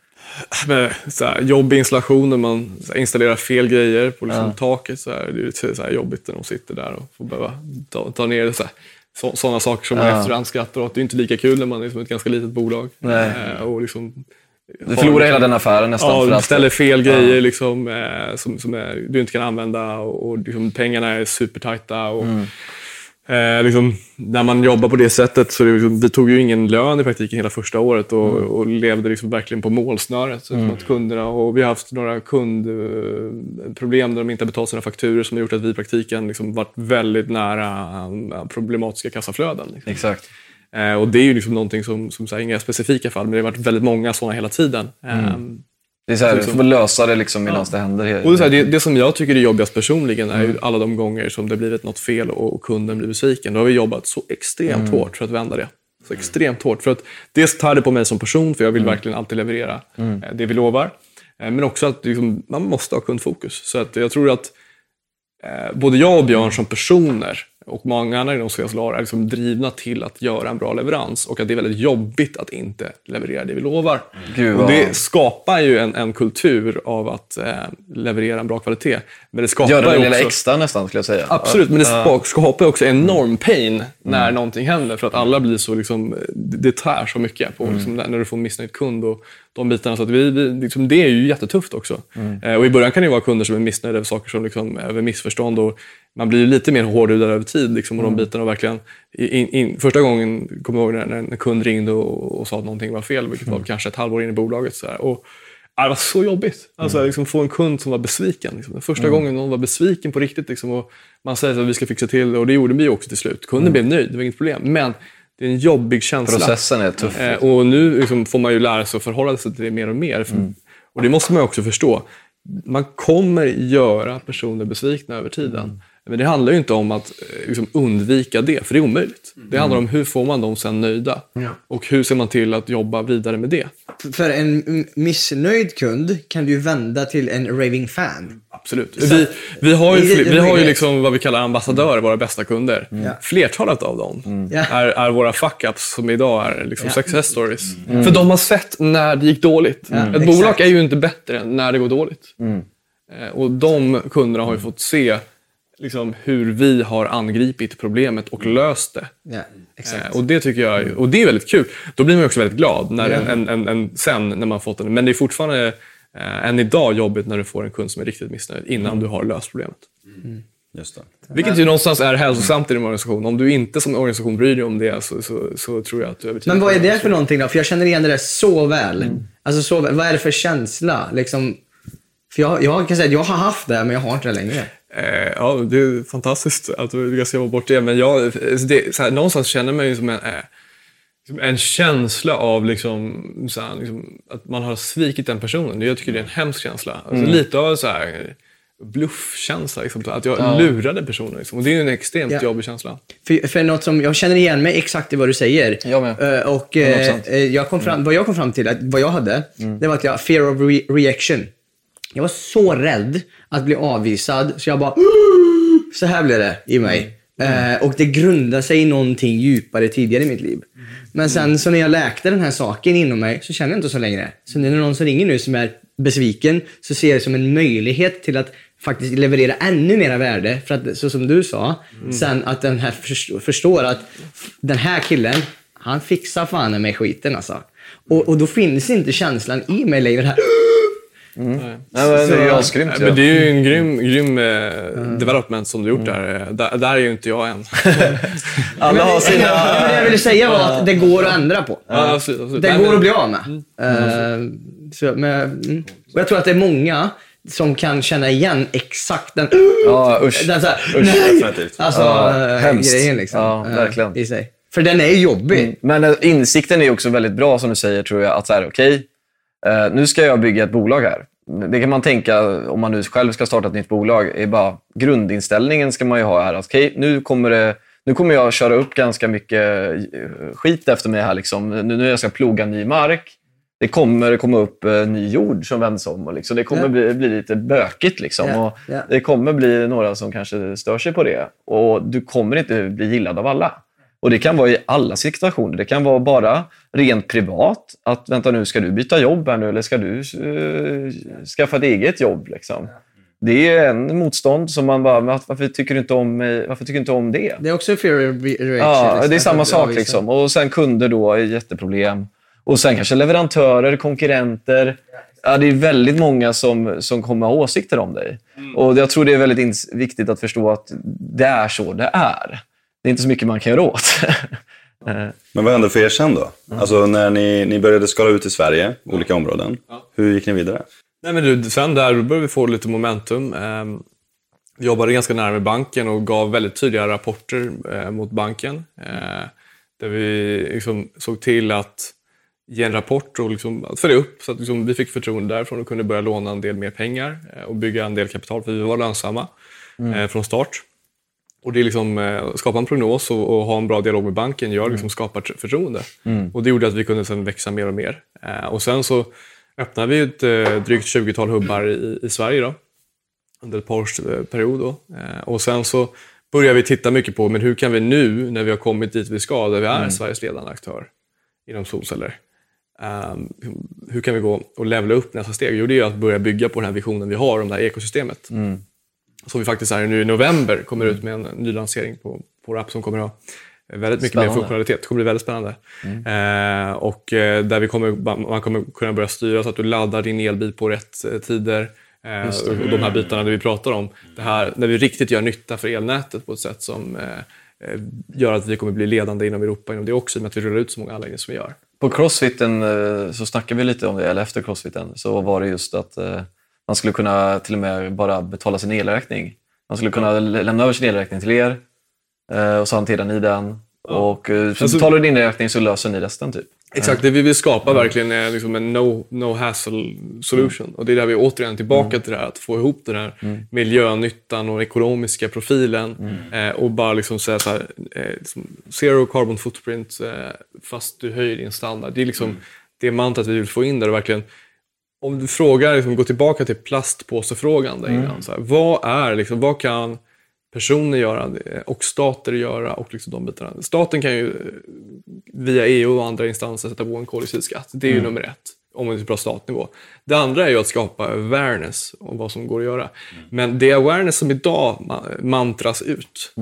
med så här, jobbig installation när man installerar fel grejer på liksom, taket. Så här, det är lite så här, jobbigt när de sitter där och får behöva ta, ta ner det. Så här. Så, sådana saker som man Ja. efterhand skrattar åt. Det är inte lika kul när man är liksom ett ganska litet bolag. Nej. Eh, och liksom, Du förlorar hela den affären nästan. Ja, för du att- ställer fel grejer liksom, eh, som, som är, du inte kan använda och, och liksom, pengarna är supertajta. Och, Mm. Eh, liksom, när man jobbar på det sättet så det liksom, vi tog ju ingen lön i praktiken hela första året och, Mm. och levde liksom verkligen på målsnöret. Så att kunderna, och vi har haft några kundproblem där de inte har betalat sina fakturor som har gjort att vi i praktiken liksom varit väldigt nära eh, problematiska kassaflöden. Liksom. Exakt. Eh, och det är ju liksom någonting som, som så här, inga specifika fall, men det har varit väldigt många sådana hela tiden. Ehm, Det är så här, du får lösa det liksom medan det händer. och det, är så här, det, det som jag tycker är jobbigast personligen är ju alla de gånger som det blivit något fel och kunden blir besviken. Då har vi jobbat så extremt hårt för att vända det. Så extremt hårt. För att dels tar det på mig som person, för jag vill verkligen alltid leverera eh, det vi lovar. Eh, Men också att liksom, man måste ha kundfokus. Så att jag tror att eh, både jag och Björn som personer och många andra inom Sveasolar är liksom drivna till att göra en bra leverans och att det är väldigt jobbigt att inte leverera det vi lovar. Gud, och det skapar ju en, en kultur av att eh, leverera en bra kvalitet. Men det skapar Gör det ju lilla också... extra nästan skulle jag säga. Absolut, men det skapar också enorm pain när någonting händer. För att alla blir så, liksom, det tär så mycket på liksom, när du får en missnöjd kund och de bitarna. Så att vi, liksom, det är ju jättetufft också. Eh, och I början kan det vara kunder som är missnöjda över saker som liksom, över missförstånd. Och man blir lite mer hårdhudad över tid. Liksom, och de bitarna och verkligen, in, in, första gången kommer jag ihåg när, en kund ringde och, och sa att någonting var fel, vilket var kanske ett halvår in i bolaget. Så här. Och, det var så jobbigt. Alltså, liksom, få en kund som var besviken. Liksom. Den första gången någon var besviken på riktigt. Liksom, och man säger att vi ska fixa till det och det gjorde vi också till slut. Kunden blev nöjd, det var inget problem. Men det är en jobbig känsla. Processen är tuff. Eh, och nu liksom, får man ju lära sig att förhålla sig till det mer och mer. Och det måste man också förstå. Man kommer göra personer besvikna över tiden. Men det handlar ju inte om att eh, liksom, undvika det, för det är omöjligt. Det handlar om hur får man dem sen nöjda? Och hur ser man till att jobba vidare med det? För en missnöjd kund kan du vända till en raving fan. Absolut. Vi, vi har ju, vi har ju liksom vad vi kallar ambassadörer, våra bästa kunder. Flertalet av dem Ja. är, är våra fuck-ups som idag är liksom success stories. För de har sett när det gick dåligt. Ett exakt. bolag är ju inte bättre än när det går dåligt. Eh, Och de kunderna har ju fått se liksom, hur vi har angripit problemet och löst det. Ja, exakt. Eh, Och det tycker jag, och det är väldigt kul. Då blir man också väldigt glad när en, en, en, en, sen när man fått den. Men det är fortfarande eh, än idag jobbigt när du får en kund som är riktigt missnöjd innan du har löst problemet. Just det. Vilket ju någonstans är hälsosamt i din organisation. Om du inte som organisation bryr dig om det så, så, så tror jag att du betydligt Men vad är det för någonting då? För jag känner igen det där så väl. Alltså så väl. Vad är det för känsla? Liksom, för jag, jag kan säga att jag har haft det, men jag har inte det längre. Eh, ja, det är fantastiskt att du lyckas jobba bort det. Men jag, det, så här, någonstans känner man ju som en, eh, en känsla av liksom, så här, liksom, att man har svikit den personen. Jag tycker det är en hemsk känsla. Alltså, Lite av så här bluffkänsla. Liksom, att jag lurade personen. Liksom. Och det är en extremt Ja. jobbig känsla. För, för något som, jag känner igen mig exakt i vad du säger. Jag med. Eh, och 100%. eh, jag kom fram, vad jag kom fram till, att vad jag hade, det var att jag, fear of re- reaction. Jag var så rädd att bli avvisad, så jag bara så här blev det i mig. Eh, och det grundade sig i någonting djupare tidigare i mitt liv. Men sen så när jag läkte den här saken inom mig så känner jag inte så längre. Så när det är någon som ringer nu som är besviken så ser jag det som en möjlighet till att faktiskt leverera ännu mera värde. För att, så som du sa, sen att den här förstår, förstår att den här killen, han fixar fan med skiten alltså. Och, och då finns inte känslan i mig längre. Det här, Nej, men det är ju Så- asgrymt. Ja. Men det är ju en grym, grym eh, development som du gjort där. Eh, där. Där är ju inte jag än. Alla har sina... Men det jag ville säga var att det går att ändra på. Ja, absolut, absolut. Det Nej, går men- att bli av med. Eh, så, men, mm. Och jag tror att det är många som kan känna igen exakt den, Ja, usch. den så här, Usch, nej! definitivt. Alltså, Ja, hemskt. grejen liksom. Ja, verkligen. I sig. För den är ju jobbig. Men eh, insikten är ju också väldigt bra, som du säger, tror jag. Att så här, okej, eh, nu ska jag bygga ett bolag här. Det kan man tänka, om man nu själv ska starta ett nytt bolag, är bara grundinställningen ska man ju ha här. Att, okej, nu, kommer det, nu kommer jag köra upp ganska mycket eh, skit efter mig här. Liksom. Nu när jag ska ploga ny mark. Det kommer komma upp eh, ny jord som vänds om. Och liksom. Det kommer Ja. bli, bli lite bökigt. Liksom. Ja, Och ja. Det kommer bli några som kanske stör sig på det. Och du kommer inte bli gillad av alla. Och Det kan vara i alla situationer. Det kan vara bara rent privat. Att vänta nu, ska du byta jobb här nu eller ska du eh, skaffa ett eget jobb? Liksom. Det är en motstånd som man bara, varför tycker du inte om, mig? varför tycker du inte om det? Det är också fear of re- reaction. Ja, liksom. det är samma Att sak. Liksom. Och sen kunder då är jätteproblem. Och sen kanske leverantörer, konkurrenter. Ja, det är väldigt många som, som kommer ha åsikter om dig. Och Jag tror det är väldigt viktigt att förstå att det är så det är. Det är inte så mycket man kan göra åt. Eh, Men vad hände för er sen då? Alltså när ni, ni började skala ut i Sverige, olika områden. Hur gick ni vidare? Nej, men du, sen där började vi få lite momentum. Eh, vi jobbade ganska nära med banken och gav väldigt tydliga rapporter eh, mot banken. Eh, där vi liksom såg till att ge en rapport och liksom att följa upp så att liksom vi fick förtroende därifrån och kunde börja låna en del mer pengar och bygga en del kapital för vi var lönsamma eh, från start. Och det är liksom, eh, skapa en prognos och, och ha en bra dialog med banken gör liksom skapar tr- förtroende. Och det gjorde att vi kunde sen växa mer och mer. Eh, och sen så öppnade vi ett eh, drygt 20-tal hubbar i, i Sverige då, under ett par års period. Då. Och sen så började vi titta mycket på men hur kan vi nu, när vi har kommit dit vi ska, där vi är Sveriges ledande aktör inom solceller, ehm, hur kan vi gå och levla upp nästa steg? Jo, det är att börja bygga på den här visionen vi har om det här ekosystemet. Som vi faktiskt är nu i november kommer ut med en ny lansering på, på vår app som kommer att ha väldigt mycket Spännande. mer funktionalitet. Det kommer bli väldigt spännande. Eh, och eh, där vi kommer, man kommer kunna börja styra så att du laddar din elbil på rätt eh, tider. Eh, och de här bitarna vi pratar om. Det här, när vi riktigt gör nytta för elnätet på ett sätt som eh, eh, gör att vi kommer bli ledande inom Europa inom det också, i och med att vi rullar ut så många anläggningar som vi gör. På crossfiten så snackade vi lite om det, eller efter crossfiten, så var det just att man skulle kunna till och med bara betala sin elräkning. Man skulle kunna lä- lämna över sin elräkning till er eh, och så hanterar ni den. Och eh, så Alltså- betalar du din elräkning så löser ni resten typ. Exakt, det vi vill skapa verkligen är liksom en no, no hassle solution. Och det är där vi återigen är tillbaka till det här att få ihop den här miljönyttan och ekonomiska profilen. Eh, och bara liksom säga så här, eh, liksom zero carbon footprint eh, fast du höjer din standard. Det är liksom det mantrat vi vill få in där och verkligen om du frågar, liksom, gå tillbaka till plastpåsefrågan där innan. Så här, vad, är, liksom, vad kan personer göra eh, och stater göra och liksom de bitarna. Staten kan ju eh, via EU och andra instanser sätta på en koldioxidskatt. Det är ju nummer ett om man är på statnivå. Det andra är ju att skapa awareness om vad som går att göra. Men det awareness som idag ma- mantras ut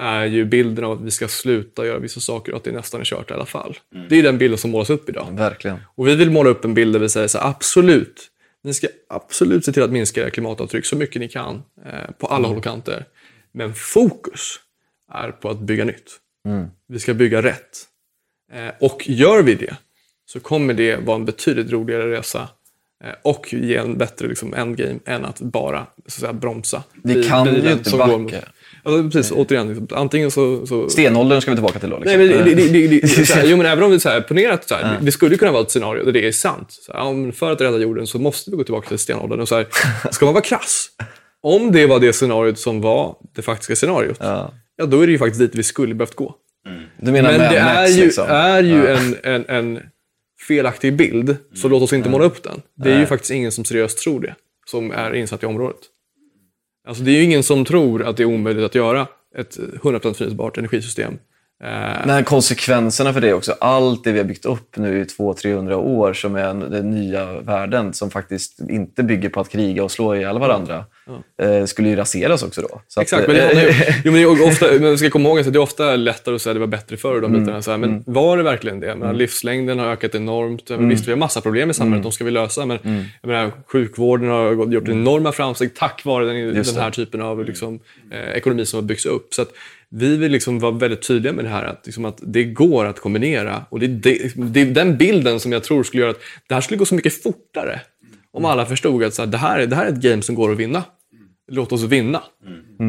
är ju bilden av att vi ska sluta göra vissa saker och att det nästan är kört i alla fall. Det är den bilden som målas upp idag. Verkligen. Och vi vill måla upp en bild där vi säger så här, absolut, ni ska absolut se till att minska era klimatavtryck så mycket ni kan eh, på alla håll och kanter. Men fokus är på att bygga nytt. Vi ska bygga rätt. Eh, och gör vi det så kommer det vara en betydligt roligare resa eh, och ge en bättre liksom, endgame än att bara så att säga, bromsa. Vi kan ju inte backa. mot- Alltså, precis, återigen, liksom, antingen så... så Stenåldern ska vi tillbaka till då. Liksom. Nej, men det, det, det, det, det, så här, jo, men även om vi ponerar att så här, det skulle kunna vara ett scenario där det är sant. Så här, ja, men för att rädda jorden så måste vi gå tillbaka till stenåldern. Och så här, ska man vara krass? Om det var det scenariot som var det faktiska scenariot, ja. då är det ju faktiskt dit vi skulle behövt gå. Du menar Men Mad det Max, är ju, liksom? är ju en, en, en felaktig bild, så låt oss inte måla upp den. Det är ju faktiskt ingen som seriöst tror det, som är insatt i området. Alltså det är ju ingen som tror att det är omöjligt att göra ett 100% förnyelsebart energisystem. Eh, Men konsekvenserna för det också. Allt det vi har byggt upp nu i 200-300 år som är den nya världen som faktiskt inte bygger på att kriga och slå ihjäl varandra eh, skulle ju raseras också då. Så att, Exakt, men det, eh, jo, men ofta, vi ska komma ihåg att det är ofta lättare att säga att det var bättre förr. Mm. De bitarna, så här, men var det verkligen det? Men Livslängden har ökat enormt. Mm. Visst, vi har massa problem i samhället, de ska vi lösa. Men jag menar, sjukvården har gjort enorma framsteg tack vare den, Mm. Den här typen av liksom, eh, ekonomi som har byggts upp. Så att vi vill liksom vara väldigt tydliga med det här, att, liksom, att det går att kombinera. Och det, det, det är den bilden som jag tror skulle göra att det här skulle gå så mycket fortare. Om alla förstod att så här, det, här, är- det här är ett game som går att vinna låt oss vinna.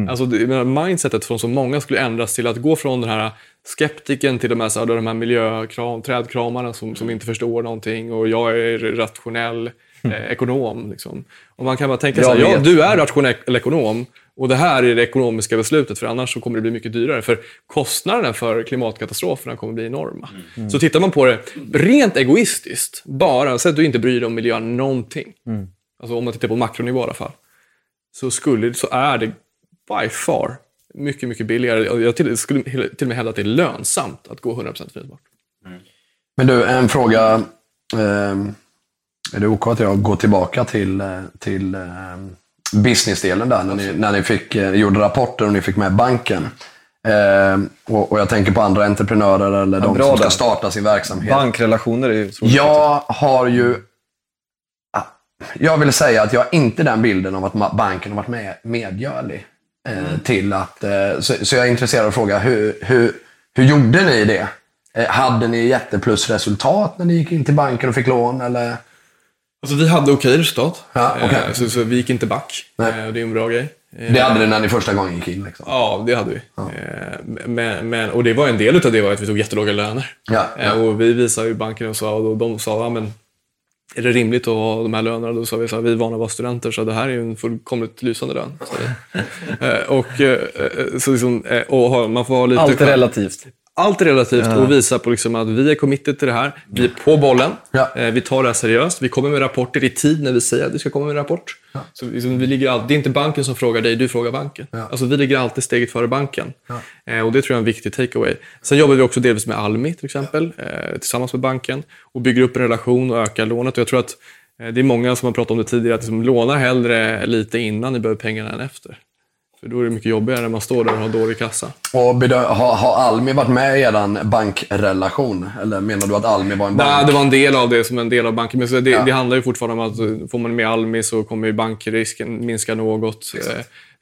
Alltså, det, jag menar, mindsetet från så många skulle ändras till att gå från den här skeptiken till de här, så här, de här miljökram, trädkramarna som, som inte förstår någonting och jag är rationell eh, ekonom. Liksom. Och man kan bara tänka här, ja du är rationell ekonom och det här är det ekonomiska beslutet för annars så kommer det bli mycket dyrare. För kostnaderna för klimatkatastroferna kommer bli enorma. Så tittar man på det rent egoistiskt, bara så att du inte bryr dig om miljön någonting. Alltså om man tittar på makronivå i alla fall så, skulle, så är det by far mycket, mycket billigare. Jag till, skulle till och med hävda att det är lönsamt att gå 100% förnybart. Men du, en fråga. ehm, är det OK att jag går tillbaka till, eh, till ehm, businessdelen där, när ni, när ni fick, eh, gjorde rapporter och ni fick med banken? Ehm, och, och jag tänker på andra entreprenörer eller de bra som ska där. starta sin verksamhet. Bankrelationer är ju otroligt Jag har ju... Jag vill säga att jag inte den bilden av att banken har varit med, medgörlig. Eh, till att, eh, så, så jag är intresserad av att fråga, hur, hur, hur gjorde ni det? Eh, hade ni jätteplusresultat när ni gick in till banken och fick lån? Eller? Alltså vi hade okej resultat. Ja. Eh, så, så vi gick inte back. Nej. Eh, det är en bra grej. Eh, Det hade ni när ni första gången gick in? Liksom. Ja, det hade vi. Eh, Men, men, och det var en del av det var att vi tog jättelåga löner. Ja, ja. Och vi visade ju banken och sa, och de sa, ja, men är det rimligt att ha de här lönerna? Då sa vi så här, vi är vana att vara studenter så det här är ju en fullkomligt lysande lön. vi. Eh, och, eh, eh, så liksom, och man får ha lite... Allt är relativt. Allt är relativt och visa på liksom att vi är committed till det här. Vi är på bollen. Ja. Eh, Vi tar det här seriöst. Vi kommer med rapporter i tid när vi säger att vi ska komma med en rapport. Så liksom vi ligger all... Det är inte banken som frågar dig, du frågar banken. Alltså, vi ligger alltid steget före banken. Eh, och Det tror jag är en viktig takeaway. Sen jobbar vi också delvis med Almi till exempel, eh, tillsammans med banken. Och bygger upp en relation och ökar lånet. Och jag tror att det är många som har pratat om det tidigare, att liksom, låna hellre lite innan ni behöver pengarna än efter. För då är det mycket jobbigare när man står där och har dålig kassa. Och har, har Almi varit med i er bankrelation? Eller menar du att Almi var en bank? Nej, det var en del av det som en del av banken. Men så det, Ja. det handlar ju fortfarande om att får man med Almi så kommer ju bankrisken minska något. Eh,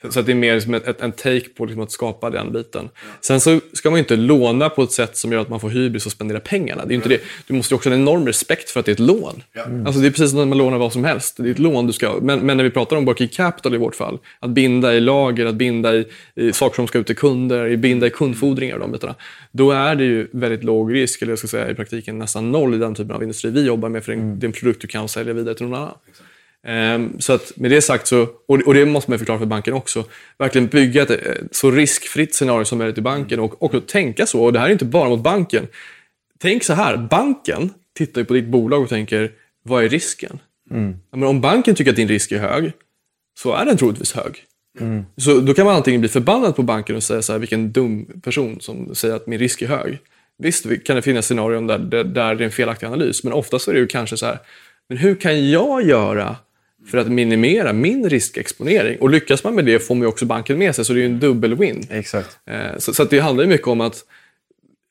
Så att det är mer som ett, en take på liksom att skapa den biten. Sen så ska man ju inte låna på ett sätt som gör att man får hybris och spendera pengarna. Det är ju inte det. Du måste ju också ha en enorm respekt för att det är ett lån. Alltså det är precis som när man lånar vad som helst. Det är ett lån du ska men, men när vi pratar om working capital i vårt fall, att binda i lager, att binda i, i saker som ska ut till kunder, binda i kundfordringar och de bitarna. Då är det ju väldigt låg risk, eller jag ska säga i praktiken nästan noll i den typen av industri vi jobbar med, för det är en- det är en produkt du kan sälja vidare till någon annan. Ehm, så att med det sagt, så, och, det måste man förklara för banken också, verkligen bygga ett eh, så riskfritt scenario som möjligt i banken och också tänka så. Och det här är inte bara mot banken. Tänk så här, banken tittar ju på ditt bolag och tänker, vad är risken? Ja, Men om banken tycker att din risk är hög, så är den troligtvis hög. Så då kan man antingen bli förbannad på banken och säga så här, vilken dum person som säger att min risk är hög. Visst vi- kan det finnas scenarion där, där, där det är en felaktig analys, men oftast är det ju kanske så här, men hur kan jag göra för att minimera min riskexponering? Och lyckas man med det får man också banken med sig, så det är ju en dubbel-win. Exakt. Eh, Så, så att det handlar ju mycket om att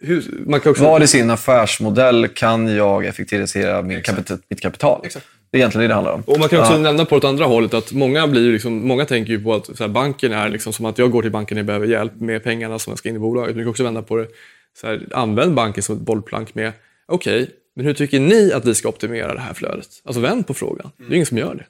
hur, man kan också... Vad i sin affärsmodell kan jag effektivisera min kapita- mitt kapital? Exakt. Det är egentligen det det handlar om. Och man kan också Ja. nämna på det andra hållet att många, blir liksom, många tänker ju på att här, banken är liksom som att jag går till banken när jag behöver hjälp med pengarna som jag ska in i bolaget. Men kan också vända på det. Så här, använd banken som ett bollplank med, okej, men hur tycker ni att vi ska optimera det här flödet? Alltså vänd på frågan. Det är ingen som gör det.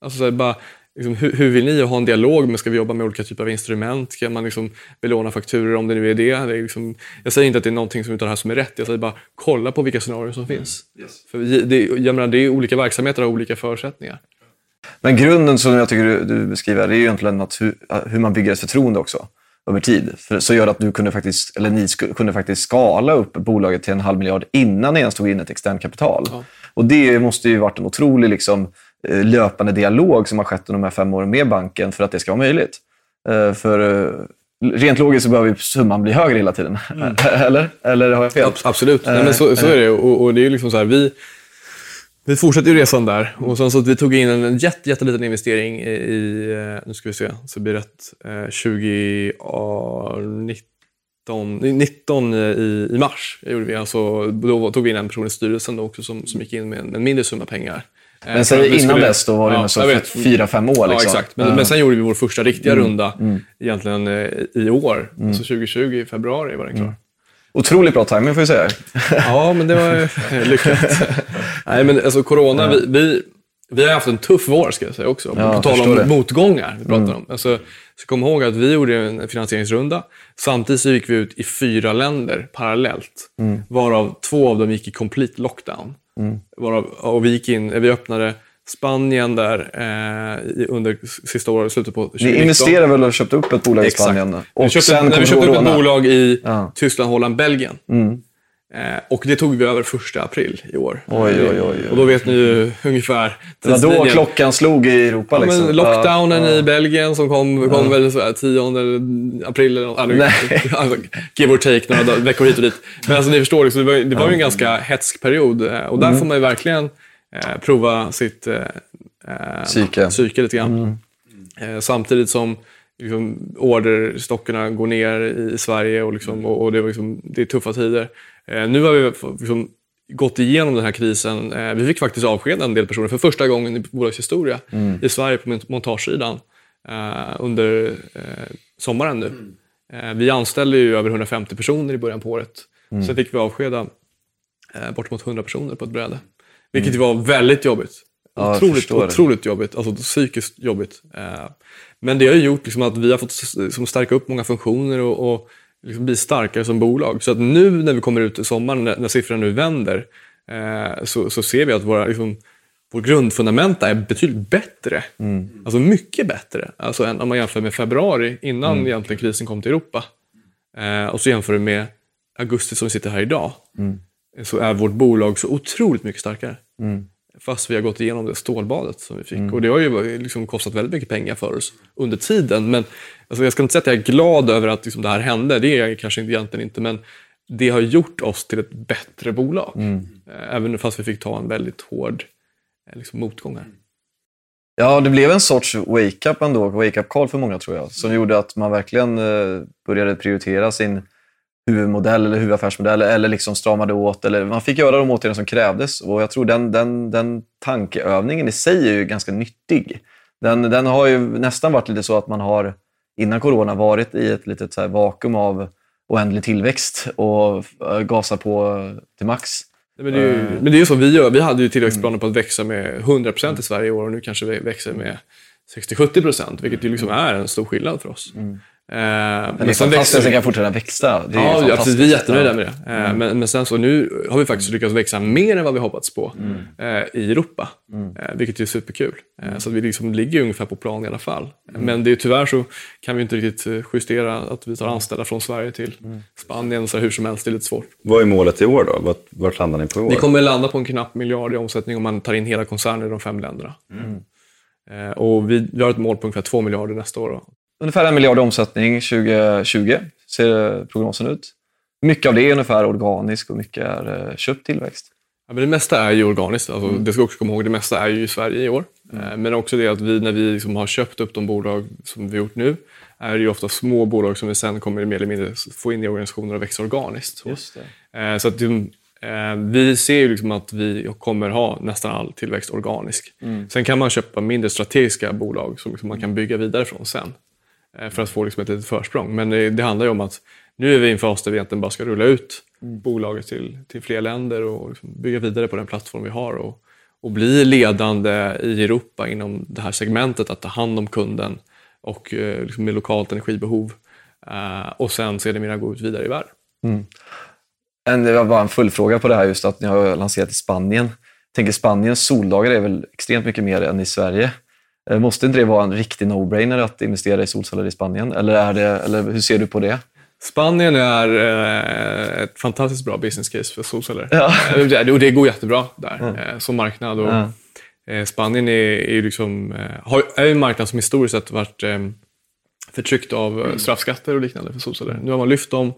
Alltså, så här, bara, liksom, hur, hur vill ni ha en dialog? med Ska vi jobba med olika typer av instrument? Ska man liksom belåna fakturor om det nu är det? det är liksom, jag säger inte att det är någonting som utav det här som är rätt. Jag säger bara kolla på vilka scenarier som finns. För vi- det, jag menar, det är olika verksamheter och olika förutsättningar. Men grunden som jag tycker du, du beskriver, det är ju egentligen att hur, hur man bygger ett förtroende också över tid. För, så gör att du kunde faktiskt, eller ni sku, kunde faktiskt skala upp bolaget till en halv miljard innan ni ens tog in ett externt kapital. Och det måste ju varit en otrolig liksom, eh, löpande dialog som har skett under de här fem åren med banken för att det ska vara möjligt. Eh, För eh, rent logiskt så behöver summan bli högre hela tiden. Eller? Eller har jag fel? Ab- Absolut, Nej, men så, så är det. Och, och det är liksom så här, vi, vi fortsätter ju resan där. Och sen så att vi tog in en jätte, jätteliten investering i, eh, nu ska vi se, så det blir rätt, eh, 2019 19 i, i mars gjorde vi. Alltså, då tog vi in en person i styrelsen då också som, som gick in med en, en mindre summa pengar. Eh, Men vi innan skulle- dess, då var det Ja, ja, så fyra, fem år. Ja, Liksom. exakt. Men, Ja. men sen gjorde vi vår första riktiga runda egentligen eh, i år. Alltså 2020, i februari var den klar. Otroligt bra timing får jag säga. Ja, men det var ju lyckat. Nej, men alltså corona, vi, vi, vi har haft en tuff vår ska jag säga också. Ja, på tal om det. motgångar vi pratar om. Alltså, så kom ihåg att vi gjorde en finansieringsrunda. Samtidigt så gick vi ut i fyra länder parallellt. Varav två av dem gick i complete lockdown. Varav, och vi gick in, vi öppnade Spanien där eh, under sista året, slutet på 2019. Ni investerade väl och köpte upp ett bolag i Spanien? vi Och köpte, sen kom vi köpte upp ett bolag i Ja. Mm. Tyskland, Holland, Belgien. Eh, och det tog vi över första april i år. Oj, oj, oj. Och då vet ni ju ungefär Det var då klockan slog i Europa. Ja, liksom. men lockdownen Ja, i Belgien som kom, kom väl så här 10 april eller Nej. alltså, give or take några veckor hit och dit. Men alltså, ni förstår, liksom, det var, det var ju en ganska hetsk period. eh, Och Mm. där får man ju verkligen eh, prova sitt eh, eh, Psyke. psyke lite grann. Mm. Eh, samtidigt som liksom, orderstockarna går ner i Sverige och, liksom, och, och det, var liksom, det är tuffa tider. Eh, nu har vi liksom, gått igenom den här krisen. Eh, vi fick faktiskt avskeda en del personer för första gången i bolagets historia i Sverige på mont- montagesidan eh, under eh, sommaren nu. Eh, vi anställde ju över 150 personer i början på året. Sen fick vi avskeda eh, bortemot 100 personer på ett bräde. Vilket var väldigt jobbigt. Ja, otroligt, det. otroligt jobbigt. Alltså psykiskt jobbigt. Eh, Men det har ju gjort liksom att vi har fått liksom stärka upp många funktioner och, och liksom bli starkare som bolag. Så att nu när vi kommer ut i sommaren, när, när siffrorna nu vänder, eh, så, så ser vi att våra, liksom, vår grundfundamenta är betydligt bättre. Alltså mycket bättre. Alltså än om man jämför med februari, innan egentligen krisen kom till Europa. Eh, och så jämför du med augusti som vi sitter här idag. Så är vårt bolag så otroligt mycket starkare. Fast vi har gått igenom det stålbadet som vi fick. Och det har ju liksom kostat väldigt mycket pengar för oss under tiden. Men alltså jag ska inte säga att jag är glad över att liksom det här hände. Det är jag kanske egentligen inte. Men det har gjort oss till ett bättre bolag. Eh, Även fast vi fick ta en väldigt hård eh, liksom, motgång här. Ja, det blev en sorts wake-up ändå, wake-up call för många tror jag, som gjorde att man verkligen eh, började prioritera sin huvudmodell eller huvudaffärsmodell eller liksom stramade åt. Eller man fick göra de åtgärder som krävdes och jag tror den, den, den tankeövningen i sig är ju ganska nyttig. Den, den har ju nästan varit lite så att man har innan corona varit i ett litet så vakuum av oändlig tillväxt och eh, gasa på till max. Men det, är ju, men det är ju så vi gör. Vi hade ju tillväxtplaner på att växa med 100% i Sverige i år och nu kanske vi växer med 60-70 procent, vilket ju liksom är en stor skillnad för oss. Mm. Eh, Men det är sen fantastiskt att den kan fortsätta växa. Det är Ja, ja precis, vi är jättenöjda med det. Mm. Eh, Men, men sen så nu har vi faktiskt lyckats växa mer än vad vi hoppats på Mm. eh, i Europa. Eh, vilket är superkul. Eh, så att vi liksom ligger ungefär på plan i alla fall. Mm. Men det är, tyvärr så kan vi inte riktigt eh, justera att vi tar anställda från Sverige till Mm. Spanien så hur som helst. Det är lite svårt. Vad är målet i år då? Vart, vart landar ni på i år? Vi kommer landa på en knapp miljard i omsättning om man tar in hela koncernen i de fem länderna. Eh, och vi, vi har ett mål på ungefär två miljarder nästa år. Ungefär en miljard i omsättning 2020 ser prognosen ut. Mycket av det är ungefär organisk och mycket är eh, köpt tillväxt. Ja, men det mesta är ju organiskt. Alltså, Det ska också komma ihåg. Det mesta är ju i Sverige i år. Eh, Men också det att vi, när vi liksom har köpt upp de bolag som vi gjort nu, är det ju ofta små bolag som vi sen kommer mer eller mindre få in i organisationer och växa organiskt. Så, det. Eh, så att, de- vi ser ju liksom att vi kommer ha nästan all tillväxt organisk. Sen kan man köpa mindre strategiska bolag som liksom man kan bygga vidare från sen. Eh, för att få liksom ett litet försprång. Men det, det handlar ju om att nu är vi i en fas där vi egentligen bara ska rulla ut bolaget till, till fler länder och liksom bygga vidare på den plattform vi har. Och, och bli ledande i Europa inom det här segmentet, att ta hand om kunden och eh, liksom med lokalt energibehov. Eh, och sen sedermera gå ut vidare i världen. Mm. En, det var bara en fullfråga på det här just att ni har lanserat i Spanien. Jag tänker Spaniens soldagar är väl extremt mycket mer än i Sverige. Eh, Måste inte det vara en riktig no-brainer att investera i solceller i Spanien? Eller, är det, eller hur ser du på det? Spanien är eh, ett fantastiskt bra business case för solceller. Ja. Eh, Och det går jättebra där eh, som marknad. Och, eh, Spanien är, är, liksom, har, är en marknad som historiskt sett varit eh, förtryckt av eh, straffskatter och liknande för solceller. Nu har man lyft dem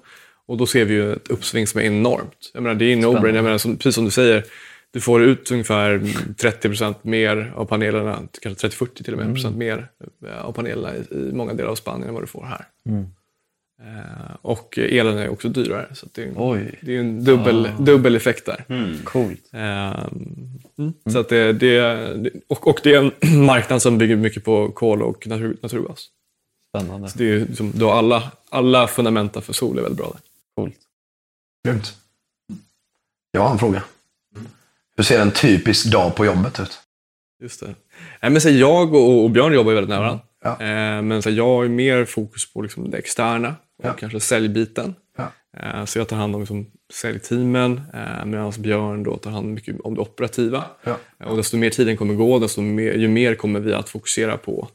och då ser vi ju ett uppsving som är enormt. Jag menar, det är en no-brainer. Precis som du säger, du får ut ungefär 30% mer av panelerna, kanske 30-40 till och med procent mer eh, av panelerna i, i många delar av Spanien än vad du får här. Eh, och elen är också dyrare. Så det, är, Oj. det är en dubbel, dubbel effekt där. Coolt. Eh, mm. Så att det, det, och, och det är en marknad som bygger mycket på kol och natur, naturgas. Spännande. Så det är liksom, då alla, alla fundamenta för sol är väldigt bra där. Coolt. Grymt. Jag har en fråga. Hur ser en typisk dag på jobbet ut? Just det. Nej, men så jag och, och Björn jobbar ju väldigt nära varandra. Ja. Eh, men så jag har mer fokus på liksom det externa och Ja. kanske säljbiten. Ja. Eh, så jag tar hand om liksom säljteamen eh, medan Björn då tar hand mycket om det operativa. Och desto mer tiden kommer gå, desto mer, ju mer kommer vi att fokusera på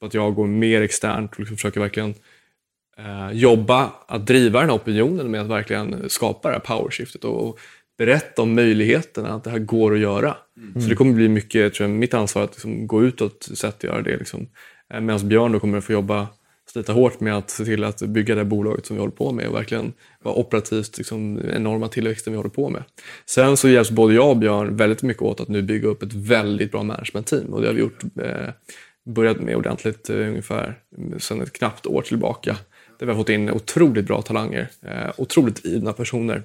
på att jag går mer externt och liksom försöker verkligen eh, jobba att driva den här opinionen med att verkligen skapa det här powershiftet och berätta om möjligheterna att det här går att göra. Så det kommer bli mycket, tror jag, mitt ansvar att liksom gå utåt sätt att göra det. Liksom. Eh, Medan Björn då kommer att få jobba slita hårt med att se till att bygga det bolaget som vi håller på med och verkligen vara operativt liksom, enorma tillväxten vi håller på med. Sen så hjälps både jag och Björn väldigt mycket åt att nu bygga upp ett väldigt bra management-team och det har vi gjort, eh, börjat med ordentligt eh, ungefär sedan ett knappt år tillbaka. Där vi har fått in otroligt bra talanger, eh, otroligt drivna personer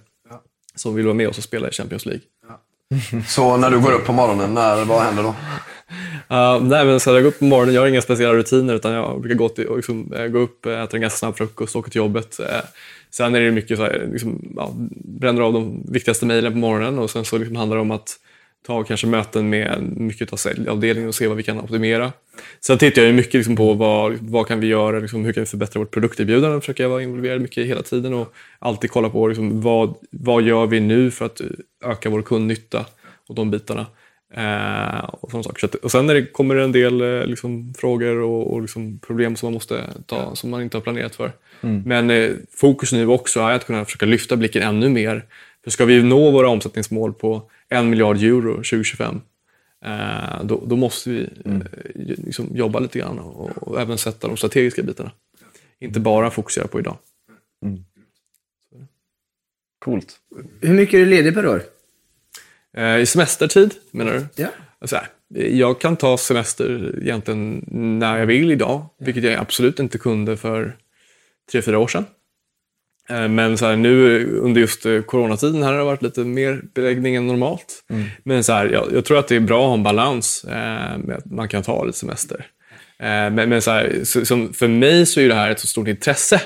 som vill vara med oss och spela i Champions League. Så när du går upp på morgonen, när, vad händer då? Uh, nej, men så jag går upp på morgonen, jag har inga speciella rutiner utan jag brukar gå, till, liksom, eh, gå upp, eh, äta en ganska snabb frukost, åka till jobbet. Eh, sen är det mycket så här, liksom, ja, bränner av de viktigaste mejlen på morgonen och sen så liksom handlar det om att ta kanske möten med mycket av säljavdelningen och se vad vi kan optimera. Sen tittar jag mycket liksom på vad, vad kan vi göra, liksom, hur kan vi förbättra vårt produkterbjudande, försöker jag vara involverad mycket hela tiden och alltid kolla på liksom, vad, vad gör vi nu för att öka vår kundnytta och de bitarna. Eh, och, sådana saker. Så att, och sen när det kommer en del eh, liksom, frågor och, och liksom, problem som man måste ta, som man inte har planerat för. Men eh, fokus nu också är att kunna försöka lyfta blicken ännu mer. För ska vi nå våra omsättningsmål på en miljard euro 2025, eh, då, då måste vi eh, liksom, jobba lite grann och, och även sätta de strategiska bitarna. Inte bara fokusera på idag. Coolt. Hur mycket är du ledig per år? Eh, I semestertid, menar du? Ja. Så här, jag kan ta semester egentligen när jag vill idag, vilket jag absolut inte kunde för tre, fyra år sedan. Eh, Men så här, nu under just eh, coronatiden här har det varit lite mer beläggning än normalt. Men så här, jag, jag tror att det är bra att ha en balans eh, med att man kan ta lite semester. Eh, men men så här, så, som för mig så är det här ett så stort intresse.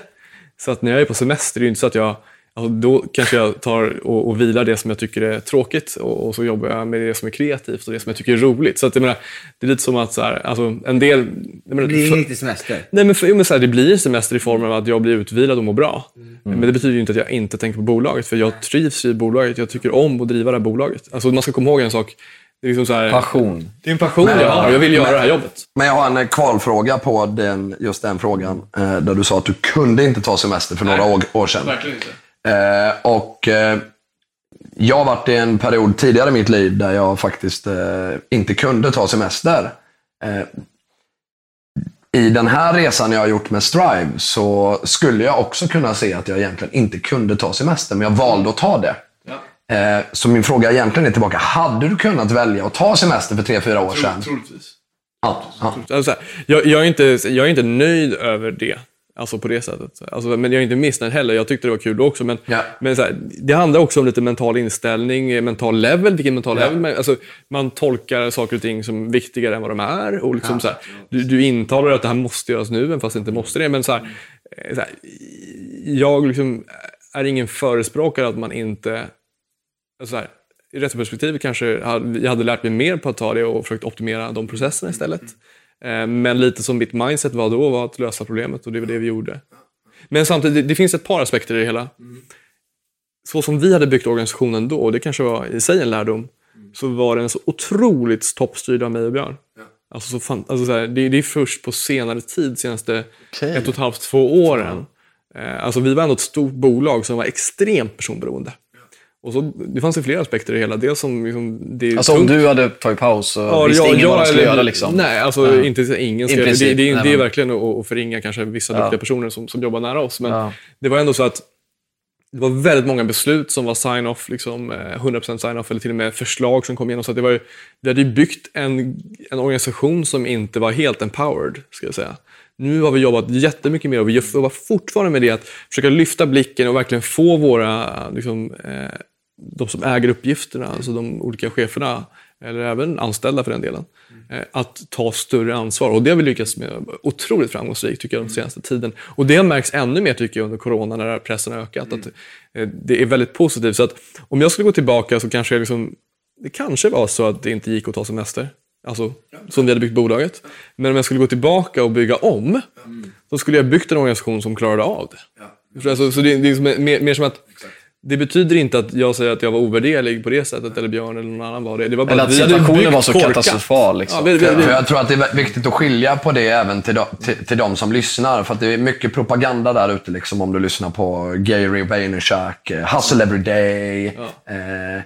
Så att när jag är på semester, det är ju inte så att jag Alltså, då kanske jag tar och, och vilar det som jag tycker är tråkigt och, och så jobbar jag med det som är kreativt och det som jag tycker är roligt. Så att, jag menar, det är lite som att så här, alltså, en del... Jag menar, Det blir ingen riktig semester. Nej, men, för, jo, men så här, det blir semester i form av att jag blir utvilad och mår bra. Men det betyder ju inte att jag inte tänker på bolaget, för jag trivs i bolaget. Jag tycker om att driva det här bolaget. Alltså, man ska komma ihåg en sak. Det är, liksom så här, Passion. det är en passion Men- jag har. Jag vill göra men- det här jobbet. Men jag har en eh, kvalfråga på den, just den frågan. Eh, där du sa att du kunde inte ta semester för några år, år sedan. Verkligen inte. Eh, och eh, jag har varit i en period tidigare i mitt liv där jag faktiskt eh, inte kunde ta semester. I den här resan jag har gjort med Strive så skulle jag också kunna se att jag egentligen inte kunde ta semester, men jag valde att ta det. Så min fråga egentligen är tillbaka. Hade du kunnat välja att ta semester för tre fyra år sedan? Troligtvis. Ja, ja. Alltså, jag, jag, är inte, jag är inte nöjd över det. Alltså på det sättet. Alltså, men jag är inte missnöjd heller. Jag tyckte det var kul också. Men, Ja. men här, det handlar också om lite mental inställning, eh, mental level. Vilken mental level man, alltså, man tolkar saker och ting som viktigare än vad de är. Och liksom, så här, du, du intalar att det här måste göras nu, även fast det inte måste det. Men så här, eh, så jag liksom är ingen förespråkare att man inte... Så här, I rätt perspektiv kanske jag hade lärt mig mer på att ta det och försökt optimera de processerna istället. Eh, Men lite som mitt mindset var då var att lösa problemet och det var det vi gjorde. Men samtidigt, det- finns ett par aspekter i det hela. Så som vi hade byggt organisationen då, och det kanske var i sig en lärdom, så var den så otroligt toppstyrd av mig och Björn. Alltså, så fan, alltså så här, det, det är först på senare tid, senaste Okej. ett och ett halvt, två åren. Eh, Alltså vi var ändå ett stort bolag som var extremt personberoende. Och så, det fanns ju flera aspekter i det hela. Dels som liksom, det är Alltså om tungt. du hade tagit paus och Ja, visste ja, ingen ja, vad du skulle eller- göra liksom. Nej, alltså inte ingen ska, det, det, det, nej, det är verkligen att, att förringa kanske vissa Ja. duktiga personer som, som jobbar nära oss. Men Ja. det var ändå så att det var väldigt många beslut som var sign-off, liksom, eh, 100% sign-off eller till och med förslag som kom igenom. Så det var ju, vi hade ju byggt en, en organisation som inte var helt empowered, ska jag säga. Nu har vi jobbat jättemycket mer och vi jobbar fortfarande med det att försöka lyfta blicken och verkligen få våra, liksom, eh, de som äger uppgifterna, alltså de olika cheferna, eller även anställda för den delen, eh, att ta större ansvar. Och det har vi lyckats med otroligt framgångsrikt tycker jag den senaste tiden. Och det har märkts ännu mer tycker jag under corona när pressen har ökat. Att, eh, det är väldigt positivt. Så att om jag skulle gå tillbaka så kanske jag liksom, det kanske var så att det inte gick att ta semester. Alltså, som vi hade byggt bolaget. Men om jag skulle gå tillbaka och bygga om, så skulle jag byggt en organisation som klarade av det. Alltså, så det, det är mer, mer som att det betyder inte att jag säger att jag var ovärderlig på det sättet, eller Björn eller någon annan var det. det var bara Eller att situationen var så korkat. katastrofal, liksom. Ja, vi, vi, För vi, jag tror att det är viktigt att skilja på det även till de, till, till de som lyssnar. För att det är mycket propaganda där ute liksom, om du lyssnar på Gary Vaynerchuk, eh, Hustle Every Day. Eh,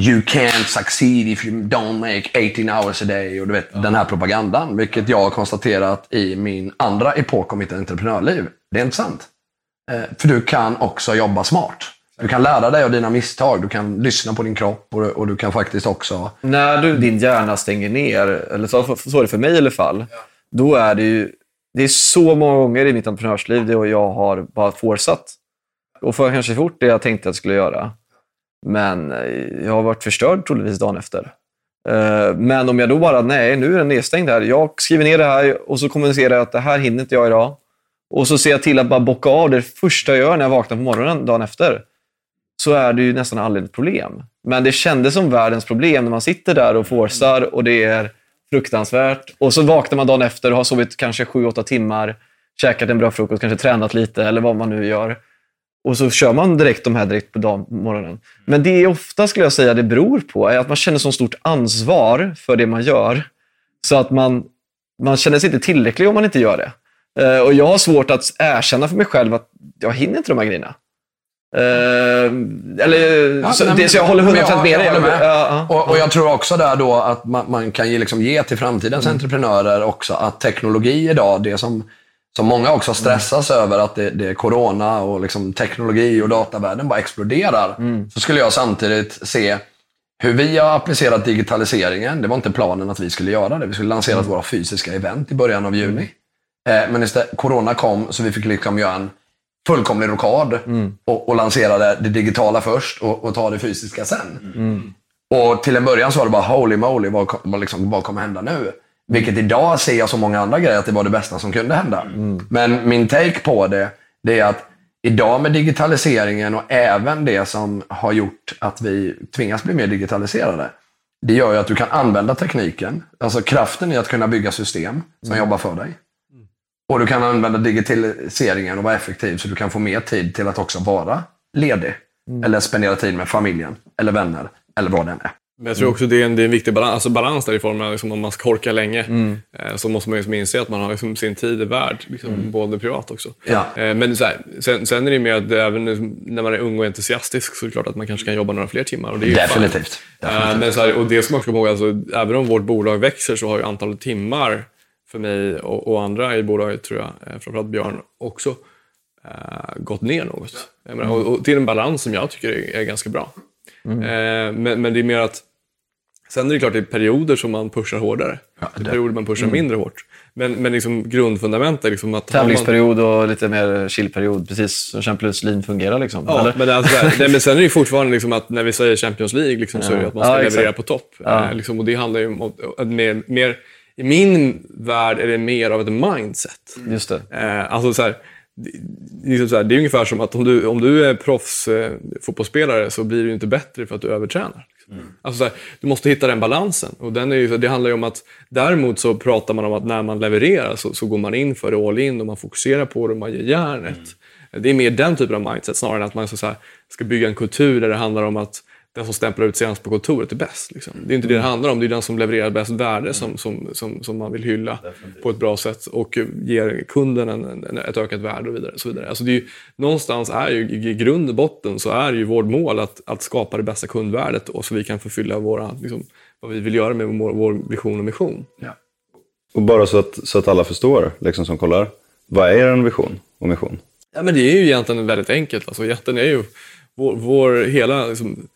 you can't succeed if you don't make 18 hours a day. Och du vet, den här propagandan. Vilket jag har konstaterat i min andra epok om mitt entreprenörliv. Det är inte sant. Eh, för du kan också jobba smart. Du kan lära dig av dina misstag. Du kan lyssna på din kropp och, och du kan faktiskt också När du, din hjärna stänger ner, eller så, så är det för mig i alla fall, då är det ju... Det är så många gånger i mitt entreprenörsliv det jag har bara fortsatt. Och får jag kanske gjort det jag tänkte att jag skulle göra. Men eh, jag har varit förstörd troligtvis dagen efter. Eh, Men om jag då bara, nej, nu är den nedstängd här. Jag skriver ner det här och så kommunicerar jag att det här hinner inte jag idag. Och så ser jag till att bara bocka av det första jag gör när jag vaknar på morgonen dagen efter. Så är det ju nästan aldrig ett problem. Men det kändes som världens problem när man sitter där och forsar och det är fruktansvärt. Och så vaknar man dagen efter och har sovit kanske 7-8 timmar, käkat en bra frukost, kanske tränat lite eller vad man nu gör. Och så kör man direkt de här direkt på dagen, morgonen. Men det är ofta, skulle jag säga, det beror på är att man känner så stort ansvar för det man gör. Så att man, man känner sig inte tillräcklig om man inte gör det. Eh, och jag har svårt att erkänna för mig själv att jag hinner inte de här grejerna. Eh, eller, Ja, så, nej, det, så jag håller men 100% jag- med dig. Ja, ja. Och, och jag tror också där då att man, man kan ge, liksom ge till framtidens Mm. entreprenörer också att teknologi idag, det som, som många också stressas Mm. över, att det, det är corona och liksom teknologi och datavärlden bara exploderar. Mm. Så skulle jag samtidigt se hur vi har applicerat digitaliseringen. Det var inte planen att vi skulle göra det. Vi skulle lansera Mm. våra fysiska event i början av juni. Eh, men istället, corona kom så vi fick liksom göra en fullkomlig rockad Mm. och, och lansera det, det digitala först och, och ta det fysiska sen. Och till en början så var det bara holy moly, vad, vad, liksom, vad kommer hända nu? Vilket idag ser jag så många andra grejer att det var det bästa som kunde hända. Men min take på det, det är att idag med digitaliseringen och även det som har gjort att vi tvingas bli mer digitaliserade. Det gör ju att du kan använda tekniken, alltså kraften i att kunna bygga system som jobbar för dig. Och du kan använda digitaliseringen och vara effektiv så du kan få mer tid till att också vara ledig. Eller spendera tid med familjen, eller vänner, eller vad det än är. Men jag tror också det är en, det är en viktig balans, alltså balans där i form av liksom, om man ska orka länge. Eh, så måste man liksom inse att man har liksom sin tid är värd, liksom, både privat också. Ja. Eh, men så här, sen, sen är det med att även när man är ung och entusiastisk så är det klart att man kanske kan jobba några fler timmar. Och det är ju Definitivt. fine. Eh, men så här, och det som man ska komma ihåg, alltså, även om vårt bolag växer så har ju antalet timmar för mig och, och andra i bolaget, tror jag, eh, framförallt Björn också, eh, gått ner något. Menar, och, och till en balans som jag tycker är, är ganska bra. Eh, men, men det är mer att Sen är det klart det är perioder som man pushar hårdare. Ja, det är perioder man pushar mindre hårt. Men, men liksom grundfundamentet är liksom att... har man- Tävlingsperiod och lite mer chillperiod, precis som Champions League fungerar. Liksom. Ja, Eller? men, alltså, nej, men sen är det fortfarande liksom att när vi säger Champions League liksom, så är det att man ska Ja, leverera exakt. på topp. Ja. Eh, liksom, och det handlar ju om att- att mer, mer... I min värld är det mer av ett mindset. Just det. Eh, alltså så här, liksom så här, det är ungefär som att om du, om du är proffs eh, fotbollsspelare så blir du inte bättre för att du övertränar. Liksom. Alltså så här, du måste hitta den balansen. Och den är ju, det handlar ju om att däremot så pratar man om att när man levererar så, så går man in för det all in och man fokuserar på det och man ger järnet. Det är mer den typen av mindset snarare än att man så så här, ska bygga en kultur där det handlar om att den som stämplar ut senast på kontoret är bäst. Liksom. Det är inte det det handlar om. Det är den som levererar bäst värde som, som, som, som man vill hylla på ett bra sätt och ger kunden en, en, ett ökat värde och vidare. Och så vidare. Alltså det är ju, någonstans är ju i grund och botten så är ju vårt mål att, att skapa det bästa kundvärdet och så vi kan förfylla våra, liksom, vad vi vill göra med vår, vår vision och mission. Och bara så att, så att alla förstår, liksom som kollar. Vad är en vision och mission? Ja, men det är ju egentligen väldigt enkelt. Alltså, egentligen är ju vår, vår hela liksom,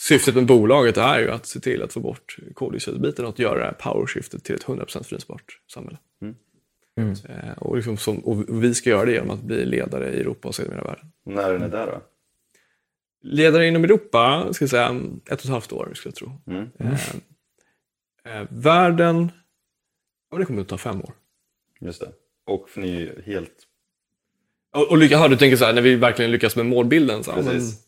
syftet med bolaget är ju att se till att få bort koldioxidbiten och att göra det här powerskiftet till ett 100% förnyelsebart samhälle. Eh, och, liksom som, och vi ska göra det genom att bli ledare i Europa och sedermera världen. När är ni där då? Ledare inom Europa, ska jag säga, ett och ett halvt år skulle jag tro. Eh, eh, världen, ja, det kommer att ta fem år. Just det. Och för ni är helt... Och, och lycka, aha, du tänker så här, när vi verkligen lyckas med målbilden. Så här, men, Precis. det, är- det-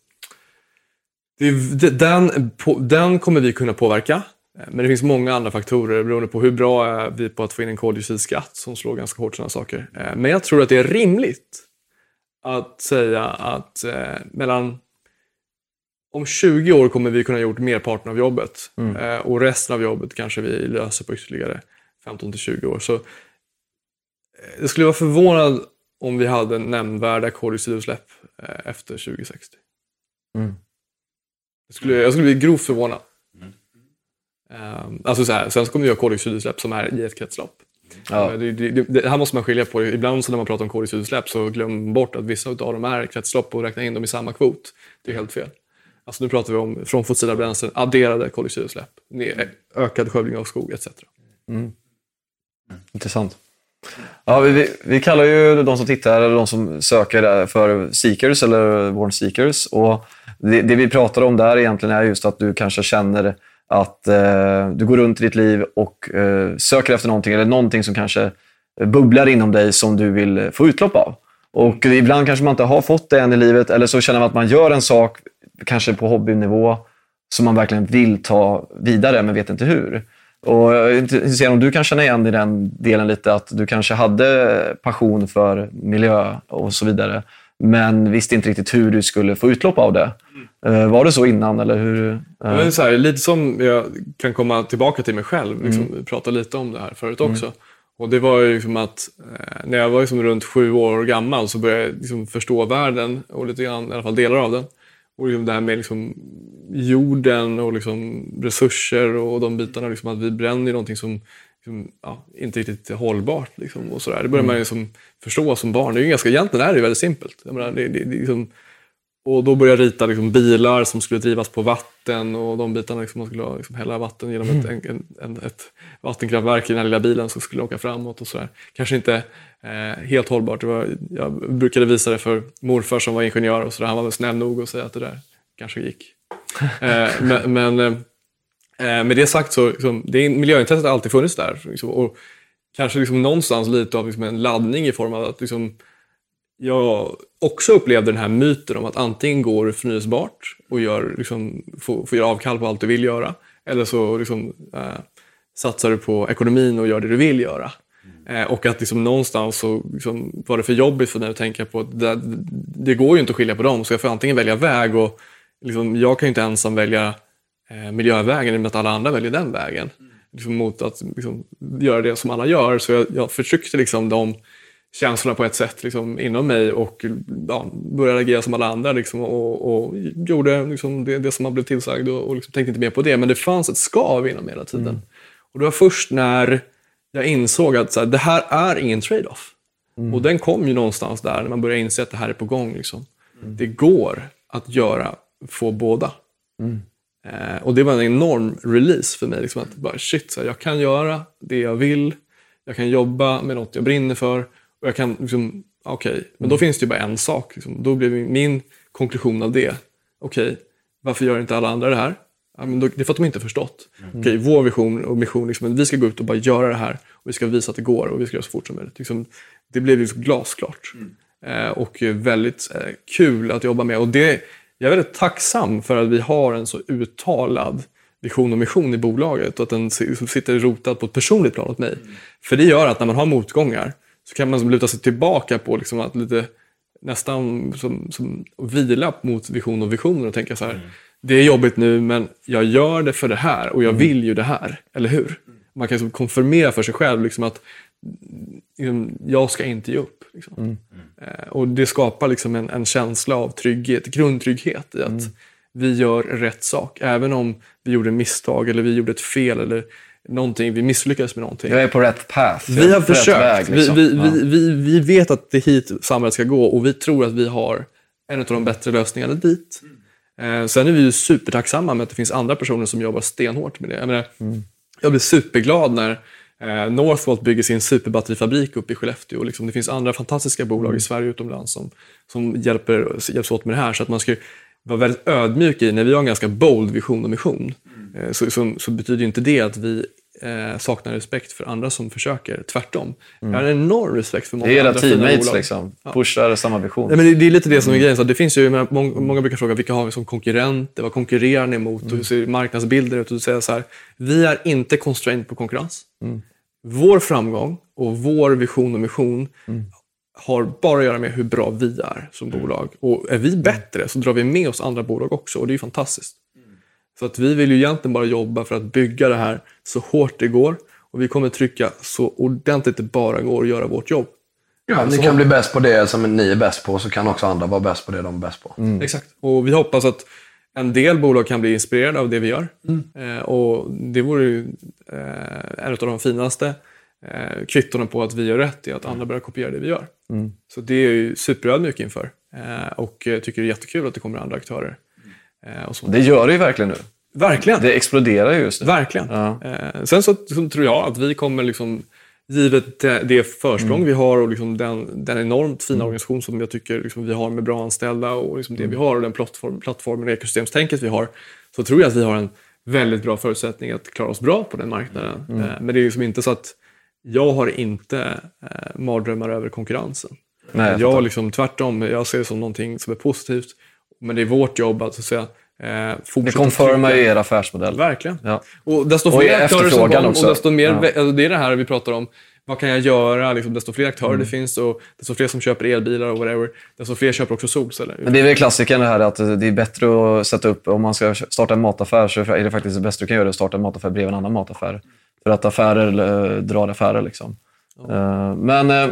den, den kommer vi kunna påverka. Eh, Men det finns många andra faktorer beroende på hur bra är vi på att få in en koldioxidskatt som slår ganska hårt sådana saker. Eh, Men jag tror att det är rimligt att säga att eh, mellan om 20 år kommer vi kunna ha gjort merparten av jobbet eh, och resten av jobbet kanske vi löser på ytterligare 15 till 20 år. Så eh, jag skulle vara förvånad om vi hade nämnvärda koldioxidutsläpp eh, efter 2060. Jag, skulle, jag skulle bli grovt förvånad. Ehm, alltså så här, sen så kommer vi ha koldioxidutsläpp som är i ett kretslopp. Ja. Eh, Det, det, det, här måste man skilja på. Ibland så när man pratar om koldioxidutsläpp så man bort att vissa av dem är kretslopp och räknar in dem i samma kvot. Det är helt fel. Alltså nu pratar vi om från fossila bränslen, adderade koldioxidutsläpp, ne- ökad skövling av skog etc. Intressant. Ja, vi, vi, vi kallar ju de som tittar, eller de som söker för seekers eller born seekers. Och det, det vi pratar om där egentligen är just att du kanske känner att eh, du går runt i ditt liv och eh, söker efter någonting, eller någonting som kanske bubblar inom dig som du vill få utlopp av. Och ibland kanske man inte har fått det än i livet, eller så känner man att man gör en sak, kanske på hobbynivå, som man verkligen vill ta vidare, men vet inte hur. Och jag är intresserad om du kan känna igen i den delen lite, att du kanske hade passion för miljö och så vidare, men visste inte riktigt hur du skulle få utlopp av det. Eh, Var det så innan, eller hur? Ja, Men så här, lite som jag kan komma tillbaka till mig själv. Liksom, Vi pratade lite om det här förut också. Och det var ju liksom att eh, när jag var liksom runt sju år gammal så började jag liksom förstå världen och lite grann, i alla fall delar av den. Och liksom det här med liksom jorden och liksom resurser och de bitarna. Liksom att vi bränner ju någonting som liksom, ja, inte riktigt hållbart. Liksom, och så där. Det börjar man liksom förstå som barn. Det är ju ganska, egentligen är det väldigt simpelt. Menar, det, det, det, liksom, och då började jag rita liksom bilar som skulle drivas på vatten och de bitarna liksom man skulle liksom hälla vatten genom ett, en, en, en, ett vattenkraftverk i den här lilla bilen som skulle åka framåt och sådär. Kanske inte eh, helt hållbart. Var, jag brukade visa det för morfar som var ingenjör och sådär. Han var snäll nog att säga att det där kanske gick. eh, men men eh, med det sagt så liksom, det är, miljöintresset har alltid funnits där. Liksom, och kanske liksom någonstans lite av liksom en laddning i form av att liksom, jag också upplevde den här myten om att antingen går du förnyelsebart och gör, liksom, får, får göra avkall på allt du vill göra. Eller så liksom, eh, satsar du på ekonomin och gör det du vill göra. Eh, och att liksom någonstans så liksom, var det för jobbigt för mig att tänka på att det, det går ju inte att skilja på dem. Så jag får antingen välja väg och liksom, jag kan ju inte ensam välja eh, miljövägen i och med att alla andra väljer den vägen. Liksom, mot att liksom, göra det som alla gör. Så jag, jag förtryckte liksom, de känslorna på ett sätt liksom, inom mig och ja, började agera som alla andra liksom, och, och gjorde liksom, det, det som man blev tillsagd och, och liksom, tänkte inte mer på det. Men det fanns ett skav inom hela tiden. Och det var först när jag insåg att så här, det här är ingen trade-off. Och den kom ju någonstans där när man började inse att det här är på gång. Liksom. Det går att göra, få båda. Eh, och det var en enorm release för mig. Liksom, att bara, shit, så här, jag kan göra det jag vill. Jag kan jobba med något jag brinner för. Och jag kan, liksom, okej, men då finns det ju bara en sak. Liksom. Då blev min konklusion av det, okej, varför gör inte alla andra det här? Ja, men då, det är för att de inte förstått. Okej, vår vision och mission, liksom, att vi ska gå ut och bara göra det här. Och vi ska visa att det går och vi ska göra så fort som möjligt. Liksom, det blev liksom glasklart. Eh, och väldigt eh, kul att jobba med. Och det, jag är väldigt tacksam för att vi har en så uttalad vision och mission i bolaget och att den si- sitter rotad på ett personligt plan åt mig. För det gör att när man har motgångar så kan man liksom luta sig tillbaka på liksom att lite nästan som, som vila mot vision och visioner och tänka så här. Det är jobbigt nu men jag gör det för det här och jag vill ju det här. Eller hur? Man kan liksom konfirmera för sig själv liksom att jag ska inte ge upp. Liksom. Eh, och det skapar liksom en, en känsla av trygghet, grundtrygghet i att vi gör rätt sak. Även om vi gjorde misstag eller vi gjorde ett fel eller någonting, vi misslyckades med någonting. Jag är på rätt path. Vi har försökt. väg, liksom. vi, vi, Ja. vi, vi, vi vet att det är hit samhället ska gå och vi tror att vi har en av de bättre lösningarna dit. Eh, sen är vi ju supertacksamma med att det finns andra personer som jobbar stenhårt med det. Jag, menar, jag blir superglad när eh, Northvolt bygger sin superbatterifabrik uppe i Skellefteå. Och liksom, det finns andra fantastiska bolag i Sverige och utomlands som, som hjälper, hjälps åt med det här. Så att man ska vara väldigt ödmjuk i, när vi har en ganska bold vision och mission, eh, så, så, så betyder inte det att vi eh, saknar respekt för andra som försöker. Tvärtom. Jag har en enorm respekt för många Det är era andra fina teammates bolag. liksom. Pushar samma vision. Nej, men det, det är lite det som är grejen. Så det finns ju, menar, många, många brukar fråga vilka har vi som konkurrenter? Vad konkurrerar ni mot? Och hur ser marknadsbilder ut? Och du säger så här, vi är inte constrained på konkurrens. Vår framgång och vår vision och mission har bara att göra med hur bra vi är som bolag. Och är vi bättre så drar vi med oss andra bolag också och det är ju fantastiskt. Så att vi vill ju egentligen bara jobba för att bygga det här så hårt det går och vi kommer trycka så ordentligt det bara går och göra vårt jobb. Ja, ni kan bli bäst på det som ni är bäst på, så kan också andra vara bäst på det de är bäst på. Exakt. Och vi hoppas att en del bolag kan bli inspirerade av det vi gör. Eh, och det vore ju eh, en av de finaste eh, kvittona på att vi gör rätt, är att andra börjar kopiera det vi gör. Så det är jag ju superödmjuk inför. Eh, och tycker det är jättekul att det kommer andra aktörer. Eh, och så. Det gör det ju verkligen nu. Verkligen! Det exploderar ju just nu. Verkligen. Ja. Eh, sen så, så tror jag att vi kommer, liksom, givet det, det försprång Mm. vi har och liksom den, den enormt fina organisation som jag tycker liksom, vi har med bra anställda och liksom Mm. det vi har och den plattform, plattformen och ekosystemstänket vi har, så tror jag att vi har en väldigt bra förutsättning att klara oss bra på den marknaden. Mm. Eh, men det är liksom inte så att jag har inte eh, mardrömmar över konkurrensen. Nej, jag jag liksom, tvärtom, jag ser det som någonting som är positivt. Men det är vårt jobb att, så att säga, eh, Det trycka- ju er affärsmodell. Verkligen. Ja. Och desto Och fler aktörer som kommer, också. och desto mer, Ja. alltså det är det här vi pratar om. Vad kan jag göra? Liksom, desto fler aktörer Mm. det finns och desto fler som köper elbilar och whatever, desto fler köper också solceller. Men det är väl klassikern det här att det är bättre att sätta upp, om man ska starta en mataffär så är det faktiskt det bästa du kan göra att starta en mataffär bredvid en annan mataffär. För att affärer eh, drar affärer liksom. Eh, Men eh,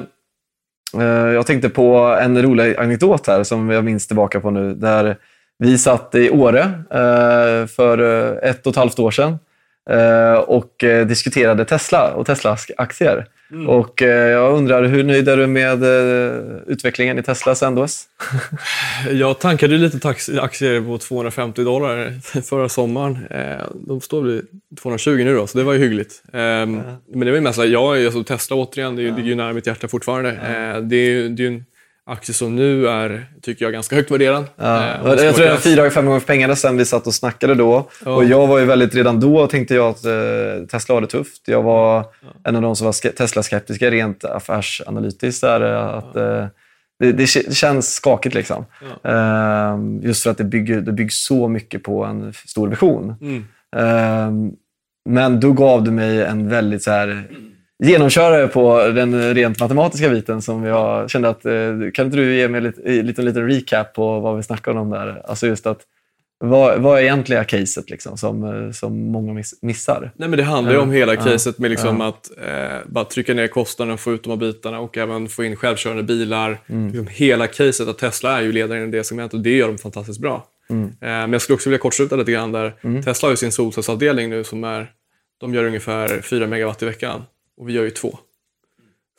eh, jag tänkte på en rolig anekdot här som jag minns tillbaka på nu. Där vi satt i Åre eh, för eh, ett och ett halvt år sedan eh, och diskuterade Tesla och Teslas aktier. Och eh, jag undrar, hur nöjd är du med utvecklingen i Tesla sen dess? Jag tankade lite aktier på 250 dollar förra sommaren. De står vid 220 nu då, så det var ju hyggligt. Ehm, Men det var ju mest, jag är alltså Tesla återigen, det ju- ligger ju nära mitt hjärta fortfarande. Det är ju det är ju en aktie som nu är, tycker jag, ganska högt värderad. Ja. Eh, det jag tror den är fyra, fem gånger pengarna sen vi satt och snackade då. Ja. Och jag var ju väldigt, redan då tänkte jag att eh, Tesla har det tufft. Jag var en av de som var ske- Tesla-skeptiska rent affärsanalytiskt. Där, eh, att, eh, det, det, det känns skakigt liksom. Ehm, just för att det, bygger, det byggs så mycket på en stor vision. Mm. Ehm, men då gav du mig en väldigt så här, genomkörare på den rent matematiska biten som jag kände att, eh, kan inte du ge mig en liten, liten recap på vad vi snackade om där? Alltså just att, vad, vad är egentliga caset liksom, som, eh, som många miss, missar? Nej, men det handlar ju om hela caset med liksom Ja. att eh, bara trycka ner kostnaderna, få ut de här bitarna och även få in självkörande bilar. Mm. Liksom hela caset att Tesla är ju ledaren i det segmentet och det gör de fantastiskt bra. Mm. Eh, men jag skulle också vilja kortsluta lite grann där. Mm. Tesla har ju sin solcellsavdelning nu som är, de gör ungefär 4 megawatt i veckan och vi gör ju två.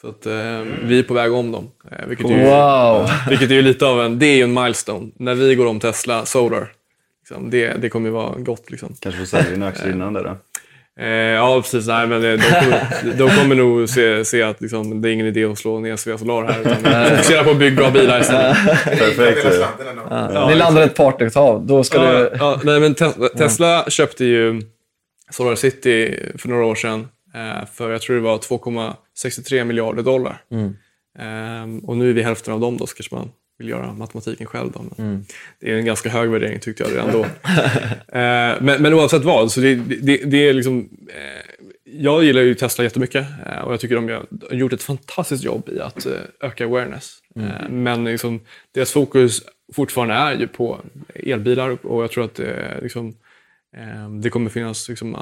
Så att eh, vi är på väg om dem. Eh, vilket, är ju, Wow! vilket är ju lite av en, det är ju en milestone. När vi går om Tesla Solar, liksom, det, det kommer ju vara gott. Liksom. Kanske får sälja dina aktier innan det då? Eh, ja, precis. Nej, men eh, de, kommer, de kommer nog se, se att liksom, det är ingen idé att slå ner Svea Solar här. Utan fokusera på att bygga bra bilar istället. Perfekt. Ja. Ni landar ett partnertag, då ska Ja, du... ja, nej, men Tesla, Tesla köpte ju Solar City för några år sedan eh, för, jag tror det var 2,63 miljarder dollar. Ehm, och nu är vi hälften av dem då, så kanske man vill göra matematiken själv. Då. Men Det är en ganska hög värdering tyckte jag redan då. Eh, men, men oavsett vad, så det, det, det är liksom... Eh, jag gillar ju Tesla jättemycket eh, och jag tycker de har gjort ett fantastiskt jobb i att eh, öka awareness. Eh, men liksom, deras fokus fortfarande är ju på elbilar och jag tror att det, liksom, eh, det kommer finnas liksom, eh,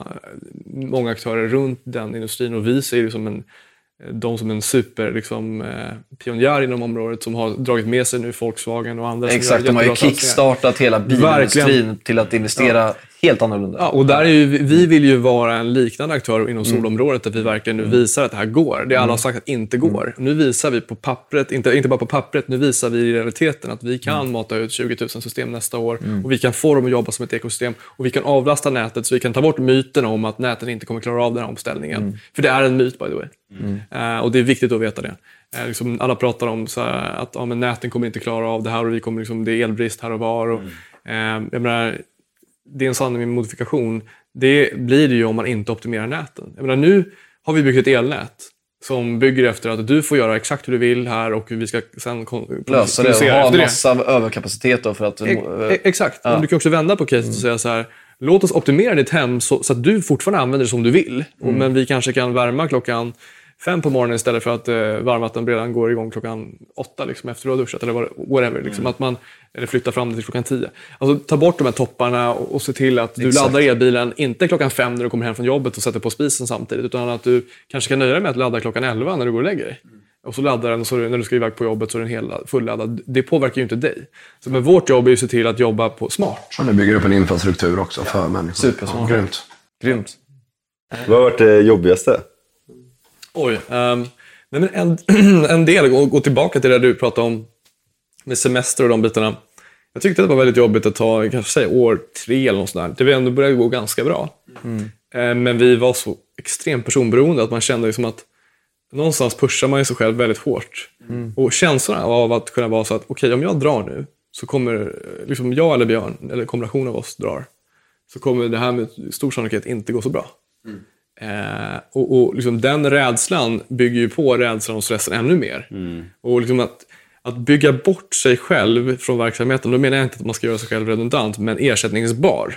många aktörer runt den industrin och vi ser det som en de som en super liksom, eh, pionjär inom området som har dragit med sig nu Volkswagen och andra. Exakt, de har ju kickstartat hela bilindustrin Verkligen. till att investera helt annorlunda. Ja, och där är ju, vi vill ju vara en liknande aktör inom solområdet där vi verkligen nu visar att det här går. Det alla har sagt att inte går. Nu visar vi på pappret, inte, inte bara på pappret, nu visar vi i realiteten att vi kan mata ut 20 000 system nästa år och vi kan få dem att jobba som ett ekosystem och vi kan avlasta nätet så vi kan ta bort myten om att näten inte kommer klara av den här omställningen. För det är en myt by the way. Eh, och det är viktigt att veta det. Eh, liksom, alla pratar om här, att ja, men näten kommer inte klara av det här och vi kommer, liksom, det är elbrist här och var. Och, eh, jag menar, det är en sanning med modifikation. Det blir det ju om man inte optimerar näten. Jag menar, nu har vi byggt ett elnät som bygger efter att du får göra exakt hur du vill här och vi ska sen Lösa det och ha det. massa överkapacitet då för att... E- Exakt. Men du kan också vända på caset och säga så här. Låt oss optimera ditt hem så, så att du fortfarande använder det som du vill. Och, men vi kanske kan värma klockan fem på morgonen istället för att eh, varmvatten redan går igång klockan åtta liksom, efter du har duschat. Eller whatever. Liksom, att man, eller flytta fram det till klockan tio. Alltså, ta bort de här topparna och, och se till att du Exakt. laddar elbilen, inte klockan fem när du kommer hem från jobbet och sätter på spisen samtidigt. Utan att du kanske kan nöja dig med att ladda klockan elva när du går och lägger dig. Och så laddar den, så när du ska iväg på jobbet så är den hela, fulladdad. Det påverkar ju inte dig. Så, men vårt jobb är ju att se till att jobba på smart. Och ni bygger upp en infrastruktur också för människor. Supersmart. Ja, grymt. Grymt. Vad har varit det jobbigaste? Oj. ehm, nej men en, en del, och gå tillbaka till det du pratade om med semester och de bitarna. Jag tyckte det var väldigt jobbigt att ta, kanske säga år tre eller något sånt där. Det ändå började gå ganska bra. Eh, Men vi var så extremt personberoende att man kände liksom att någonstans pushar man ju sig själv väldigt hårt. Och känslan av att kunna vara så att, okej om jag drar nu, så kommer eh, liksom jag eller Björn, eller kombination av oss drar, så kommer det här med stor sannolikhet inte gå så bra. Eh, och och liksom den rädslan bygger ju på rädslan och stressen ännu mer. Och liksom att, att bygga bort sig själv från verksamheten, då menar jag inte att man ska göra sig själv redundant, men ersättningsbar.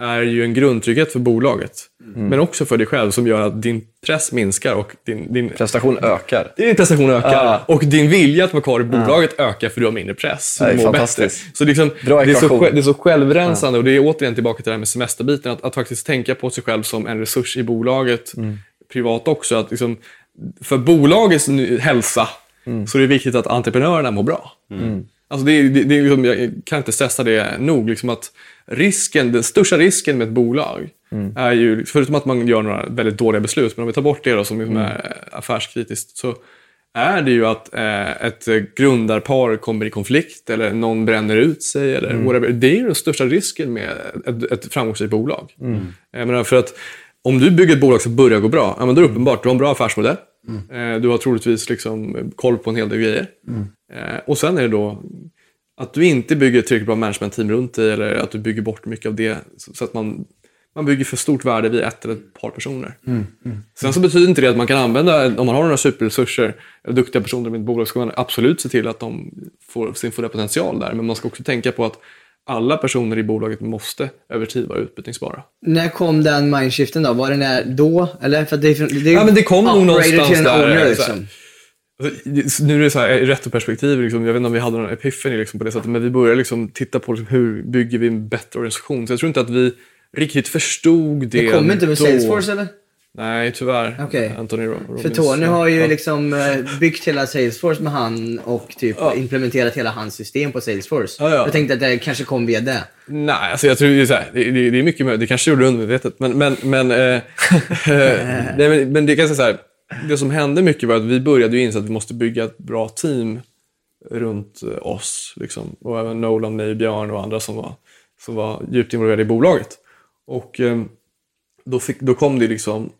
Är ju en grundtrygghet för bolaget. Men också för dig själv som gör att din press minskar och din, din, Prestation ökar. din prestation ökar. Ja. Och din vilja att vara kvar i bolaget ökar för du har mindre press. Det är fantastiskt. bättre. Så liksom, det, är så, det är så självrensande och det är återigen tillbaka till det här med semesterbiten. Att, att faktiskt tänka på sig själv som en resurs i bolaget, Mm. privat också. Att liksom, för bolagets hälsa Mm. så är det viktigt att entreprenörerna mår bra. Alltså det det, det liksom, jag kan inte stressa det nog. Liksom att risken, den största risken med ett bolag Mm. är ju, förutom att man gör några väldigt dåliga beslut, men om vi tar bort det då, som liksom Mm. är affärskritiskt, så är det ju att eh, ett grundarpar kommer i konflikt eller någon bränner ut sig. Eller Mm. whatever. Det är ju den största risken med ett, ett framgångsrikt bolag. Mm. För att om du bygger ett bolag som börjar gå bra, ja, men då är det uppenbart, du har en bra affärsmodell. Eh, du har troligtvis liksom koll på en hel del grejer. Eh, och sen är det då att du inte bygger ett tillräckligt bra managementteam runt dig eller att du bygger bort mycket av det så så att man man bygger för stort värde vid ett eller ett par personer. Sen så betyder inte det att man kan använda, om man har några superresurser, duktiga personer i ett bolag, ska man absolut se till att de får sin fulla potential där. Men man ska också tänka på att alla personer i bolaget måste över tid vara utbytningsbara. När kom den mindshiften då? Var det när då? Eller? För det, det Ja, men det kom nog någonstans där, så liksom. Alltså, nu är det så här, i retroperspektiv, liksom, jag vet inte om vi hade någon epiphany liksom, på det sättet, men vi började liksom, titta på liksom, hur bygger vi en bättre organisation. Så jag tror inte att vi riktigt förstod det Det kom inte med då. Salesforce eller? Nej, tyvärr. Okej. Anthony Ro- För Robbins. Tony har ju liksom eh, byggt hela Salesforce med han och typ Ja. implementerat hela hans system på Salesforce. Ja, ja. Jag tänkte att det kanske kom via det. Nej, alltså jag tror det är, så här, det, det, det är mycket möjligt. Det kanske gjorde undermedvetet. Men, men, men, eh, eh, nej, men, men det kan säga så här. Det som hände mycket var att vi började ju inse att vi måste bygga ett bra team runt eh, oss. Liksom. Och även Nolan, mig, Björn och andra som var, som var djupt involverade i bolaget. Och eh, då, fick, då kom det liksom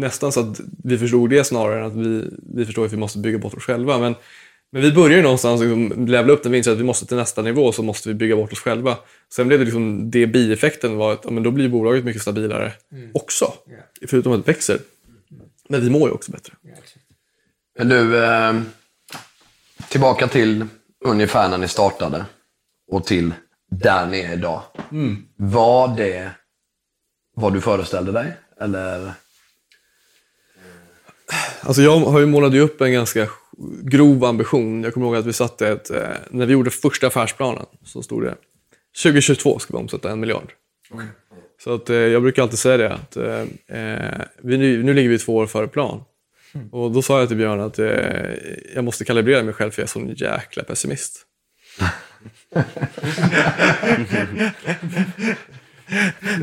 nästan så att vi förstod det snarare än att vi, vi förstod att vi måste bygga bort oss själva. Men, men vi började ju någonstans liksom levla upp den vi insåg att vi måste till nästa nivå så måste vi bygga bort oss själva. Sen blev det liksom, det bieffekten var att ja, men då blir bolaget mycket stabilare också. Förutom att det växer. Men vi mår ju också bättre. Men du, eh, tillbaka till ungefär när ni startade och till där ni är idag. Var det vad du föreställde dig? Eller? Alltså jag har ju målat upp en ganska grov ambition. Jag kommer ihåg att vi satte ett, eh, när vi gjorde första affärsplanen så stod det 2022 ska vi omsätta en miljard. Så att, eh, jag brukar alltid säga det att eh, eh, vi, nu, nu ligger vi två år före plan. Och då sa jag till Björn att eh, jag måste kalibrera mig själv för jag är sån jäkla pessimist.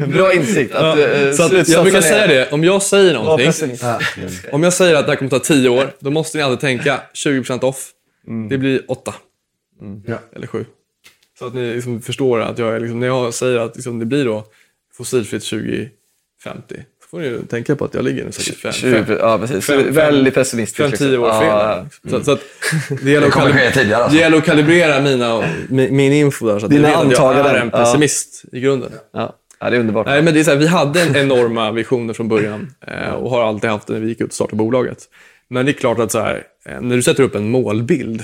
Bra insikt. Att, eh, Så att, jag brukar säga det, om jag säger någonting, om jag säger att det här kommer ta 10 år, då måste ni alltid tänka 20% off. Det blir 8. Ja. Eller 7. Så att ni liksom förstår att jag liksom, när jag säger att liksom, det blir då fossilfritt 2050, så får ni ju tänka på att jag ligger nu säkert 5, 20, ja, precis. fem- fem- Väldigt pessimistisk. 5-10 år fel. Ja, Så, så att det gäller, Det kommer ske tidigare. det Alltså. gäller att kalibrera mina, min, min info där så att Dina vet att jag är en ja. pessimist i grunden. ja. Ja, det är underbart. Nej, men det är så här, vi hade en enorma visioner från början eh, och har alltid haft det när vi gick ut och startade bolaget. Men det är klart att så här, eh, när du sätter upp en målbild,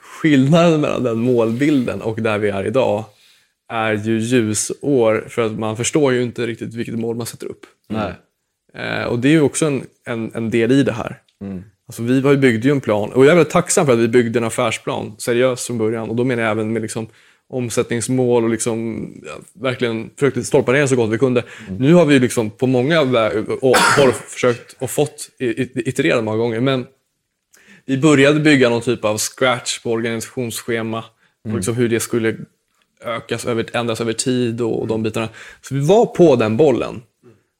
skillnaden mellan den målbilden och där vi är idag är ju ljusår för att man förstår ju inte riktigt vilket mål man sätter upp. Nej. Eh, och det är ju också en, en, en del i det här. Alltså, vi byggde ju en plan och jag är väldigt tacksam för att vi byggde en affärsplan seriöst från början. Och då menar jag även med liksom omsättningsmål och liksom, ja, verkligen försökte stolpa ner så gott vi kunde. Nu har vi liksom på många har försökt och fått iterera många gånger. Men vi började bygga någon typ av scratch på organisationsschema. Och liksom hur det skulle ökas, över, ändras över tid och, och de bitarna. Så vi var på den bollen.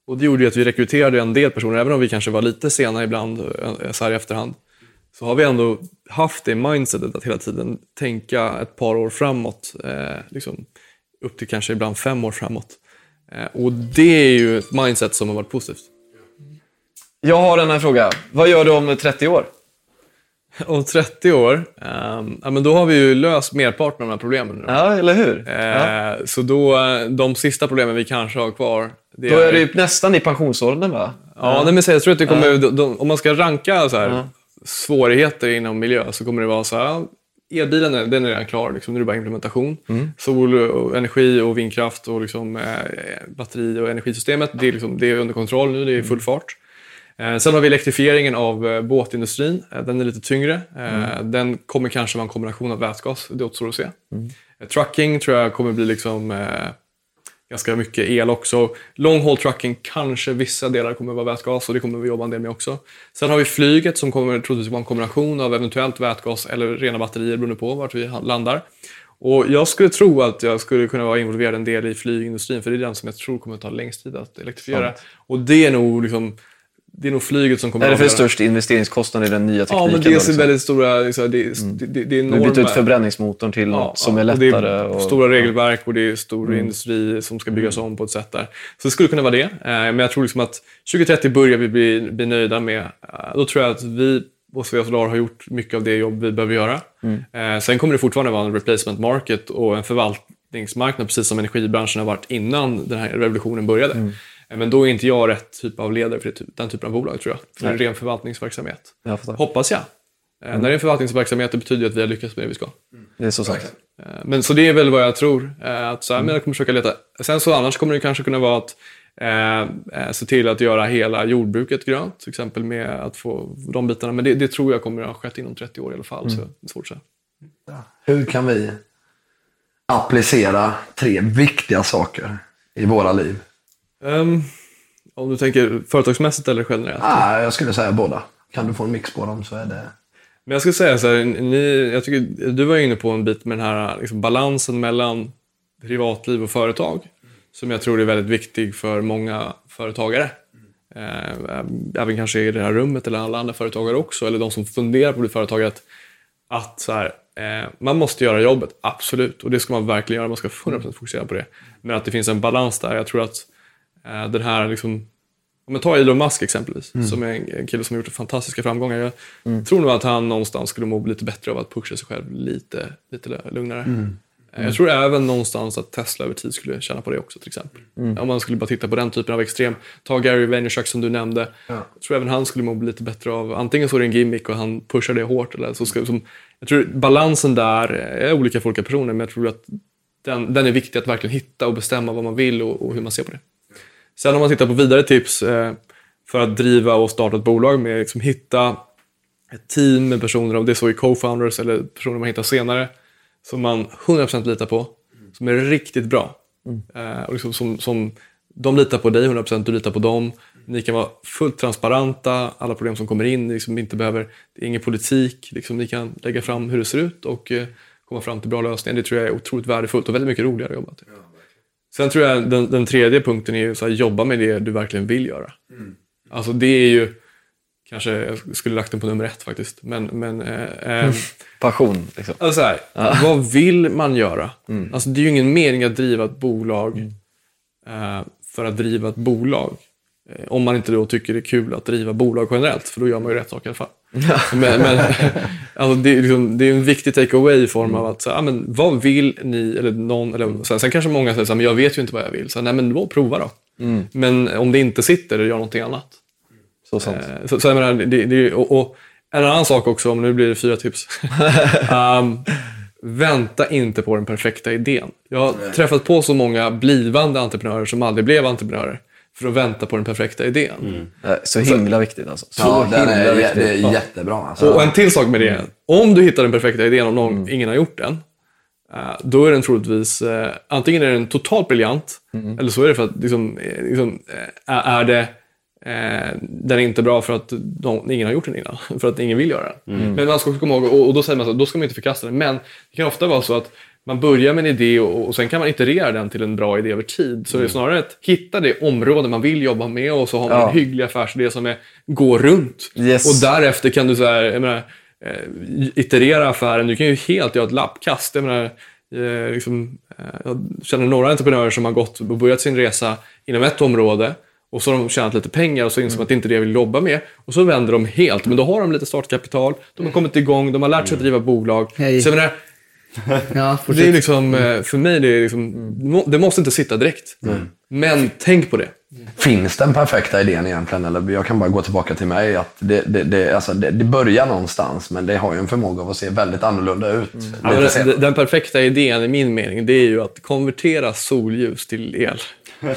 Och det gjorde att vi rekryterade en del personer, även om vi kanske var lite sena ibland eh, så här i efterhand. Så har vi ändå haft det mindsetet att hela tiden tänka ett par år framåt. Eh, liksom, upp till kanske ibland fem år framåt. Eh, och det är ju ett mindset som har varit positivt. Jag har en här fråga. Vad gör du om 30 år? Om 30 år, ja, men då har vi ju löst merparten av de här problemen. Nu. Ja, eller hur? Ja. Eh, Så då, eh, de sista problemen vi kanske har kvar. Det Då är du nästan i pensionsåldern, va? Ja, nej, men jag tror att det kommer, de, de, om man ska ranka så här, Ja. Svårigheter inom miljö så kommer det vara så här, elbilen är, den är redan klar, liksom, nu är det bara implementation. Sol, och energi och vindkraft och liksom, eh, batteri och energisystemet, det är, liksom, det är under kontroll nu, det är full fart. Eh, sen har vi elektrifieringen av eh, båtindustrin. Eh, den är lite tyngre. Eh, Den kommer kanske vara en kombination av vätgas. Det återstår att se. Eh, trucking tror jag kommer bli liksom, ganska mycket el också. Long haul trucking, kanske vissa delar kommer vara vätgas och det kommer vi jobba en del med också. Sen har vi flyget som kommer troligtvis vara en kombination av eventuellt vätgas eller rena batterier beroende på vart vi landar. Och jag skulle tro att jag skulle kunna vara involverad en del i flygindustrin för det är den som jag tror kommer ta längst tid att elektrifiera. Och det är nog liksom det är nog flyget som kommer Vad är det för störst investeringskostnad i den nya tekniken? Ja, men dels är väldigt stora, liksom, det, det, det, det är Du enorma... byter ut förbränningsmotorn till något som är och lättare. Det är och- stora regelverk och det är stor industri som ska byggas om på ett sätt där. Så det skulle kunna vara det. Eh, Men jag tror liksom att 2030 börjar vi bli, bli nöjda med. Eh, Då tror jag att vi på Svea Solar har gjort mycket av det jobb vi behöver göra. Eh, Sen kommer det fortfarande vara en replacement market och en förvalt, förvaltningsmarknad, precis som energibranschen har varit innan den här revolutionen började. Eh, Men då är inte jag rätt typ av ledare för typ- den typen av bolag tror jag. För det är en ren förvaltningsverksamhet. Jag. Hoppas jag. Eh, När det är en förvaltningsverksamhet det betyder att vi har lyckats med det vi ska. Det är så sant. Eh, Men så det är väl vad jag tror. Att så här, men jag kommer försöka leta. Sen så annars kommer det kanske kunna vara att eh, se till att göra hela jordbruket grönt. Till exempel med att få de bitarna. Men det, det tror jag kommer att ha skett inom 30 år i alla fall. Så det är svårt att säga. Hur kan vi applicera tre viktiga saker i våra liv? Ehm, om du tänker företagsmässigt eller generellt? Ah, jag skulle säga båda. Kan du få en mix på dem så är det... Men jag skulle säga så här, ni, jag tycker, du var inne på en bit med den här liksom, balansen mellan privatliv och företag. Som jag tror är väldigt viktig för många företagare. Eh, även kanske i det här rummet eller alla andra företagare också. Eller de som funderar på att bli företagare. Att, att så här, eh, man måste göra jobbet, absolut. Och det ska man verkligen göra. Man ska 100% fokusera på det. Men att det finns en balans där. Jag tror att den här liksom, om jag tar Elon Musk exempelvis, som är en, en kille som har gjort fantastiska framgångar. Jag tror nog att han någonstans skulle må lite bättre av att pusha sig själv lite, lite lugnare. Eh, Jag tror även någonstans att Tesla över tid skulle tjäna på det också till exempel. Om man skulle bara titta på den typen av extrem. Ta Gary Vaynerchuk som du nämnde. Jag tror även han skulle må lite bättre av, antingen så är det en gimmick och han pushar det hårt. Eller så ska, som, jag tror balansen där är olika för olika personer men jag tror att den, den är viktig att verkligen hitta och bestämma vad man vill och, och hur man ser på det. Sen om man tittar på vidare tips eh, för att driva och starta ett bolag med liksom hitta ett team med personer, om det är så i co-founders eller personer man hittar senare, som man 100% litar på, som är riktigt bra. Eh, och liksom som, som, de litar på dig 100%, du litar på dem. Ni kan vara fullt transparenta, alla problem som kommer in, liksom inte behöver, det är ingen politik, liksom, ni kan lägga fram hur det ser ut och eh, komma fram till bra lösningar. Det tror jag är otroligt värdefullt och väldigt mycket roligare att jobba till. Sen tror jag den, den tredje punkten är ju så här, jobba med det du verkligen vill göra. Alltså det är ju, kanske jag skulle lagt den på nummer ett faktiskt. Men, men eh, eh, Passion, liksom. alltså så här, vad vill man göra? Alltså det är ju ingen mening att driva ett bolag eh, för att driva ett bolag. Eh, om man inte då tycker det är kul att driva bolag generellt, för då gör man ju rätt sak i alla fall. Men, men alltså det, är liksom, det är en viktig take-away i form av att, så, ah, men, vad vill ni, eller någon, eller, sen, sen kanske många säger så men jag vet ju inte vad jag vill. Så, nej men då prova då. Men om det inte sitter, gör någonting annat. Så sant. Eh, Så, så jag menar, det, det, och, och en annan sak också, om nu blir det fyra tips. um, vänta inte på den perfekta idén. Jag har träffat på så många blivande entreprenörer som aldrig blev entreprenörer för att vänta på den perfekta idén. Eh, Så himla viktigt alltså. Så Ja, den himla är, viktigt. det är jättebra. Alltså. Och en till sak med det. Om du hittar den perfekta idén, om någon, ingen har gjort den, eh, då är den troligtvis, eh, antingen är den totalt briljant, eller så är det för att liksom, liksom, är det Eh, den är inte bra för att de, ingen har gjort den innan, för att ingen vill göra den. Men man ska också komma ihåg, och, och då säger man så, då ska man inte förkasta den. Men det kan ofta vara så att man börjar med en idé och, och sen kan man iterera den till en bra idé över tid. Så det är snarare att hitta det område man vill jobba med och så har man Ja. en hygglig affärsidé som är, går runt. Yes. Och därefter kan du så här, jag menar, eh, iterera affären. Du kan ju helt göra ett lappkast. Jag, menar, eh, liksom, eh, jag känner några entreprenörer som har gått och börjat sin resa inom ett område och så har de tjänat lite pengar och så inser de att det inte är det jag vill jobba med. Och så vänder de helt. Men då har de lite startkapital, de har kommit igång, de har lärt sig att driva bolag. Hej. Så jag menar, Ja, det är liksom, eh, för mig, det, är liksom, det måste inte sitta direkt. Men tänk på det. Finns den perfekta idén egentligen? Eller jag kan bara gå tillbaka till mig. Att det, det, det, alltså det, det börjar någonstans, men det har ju en förmåga av att se väldigt annorlunda ut. Men senare. den, den perfekta idén i min mening, det är ju att konvertera solljus till el.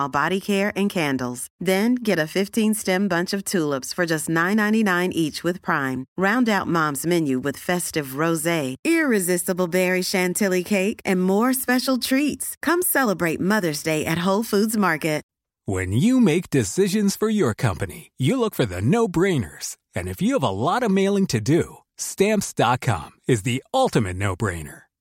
body care and candles. Then get a 15-stem bunch of tulips for just $9.99 each with Prime. Round out Mom's menu with festive rosé, irresistible berry chantilly cake, and more special treats. Come celebrate Mother's Day at Whole Foods Market. When you make decisions for your company, you look for the no brainers. And if you have a lot of mailing to do, Stamps.com is the ultimate no brainer.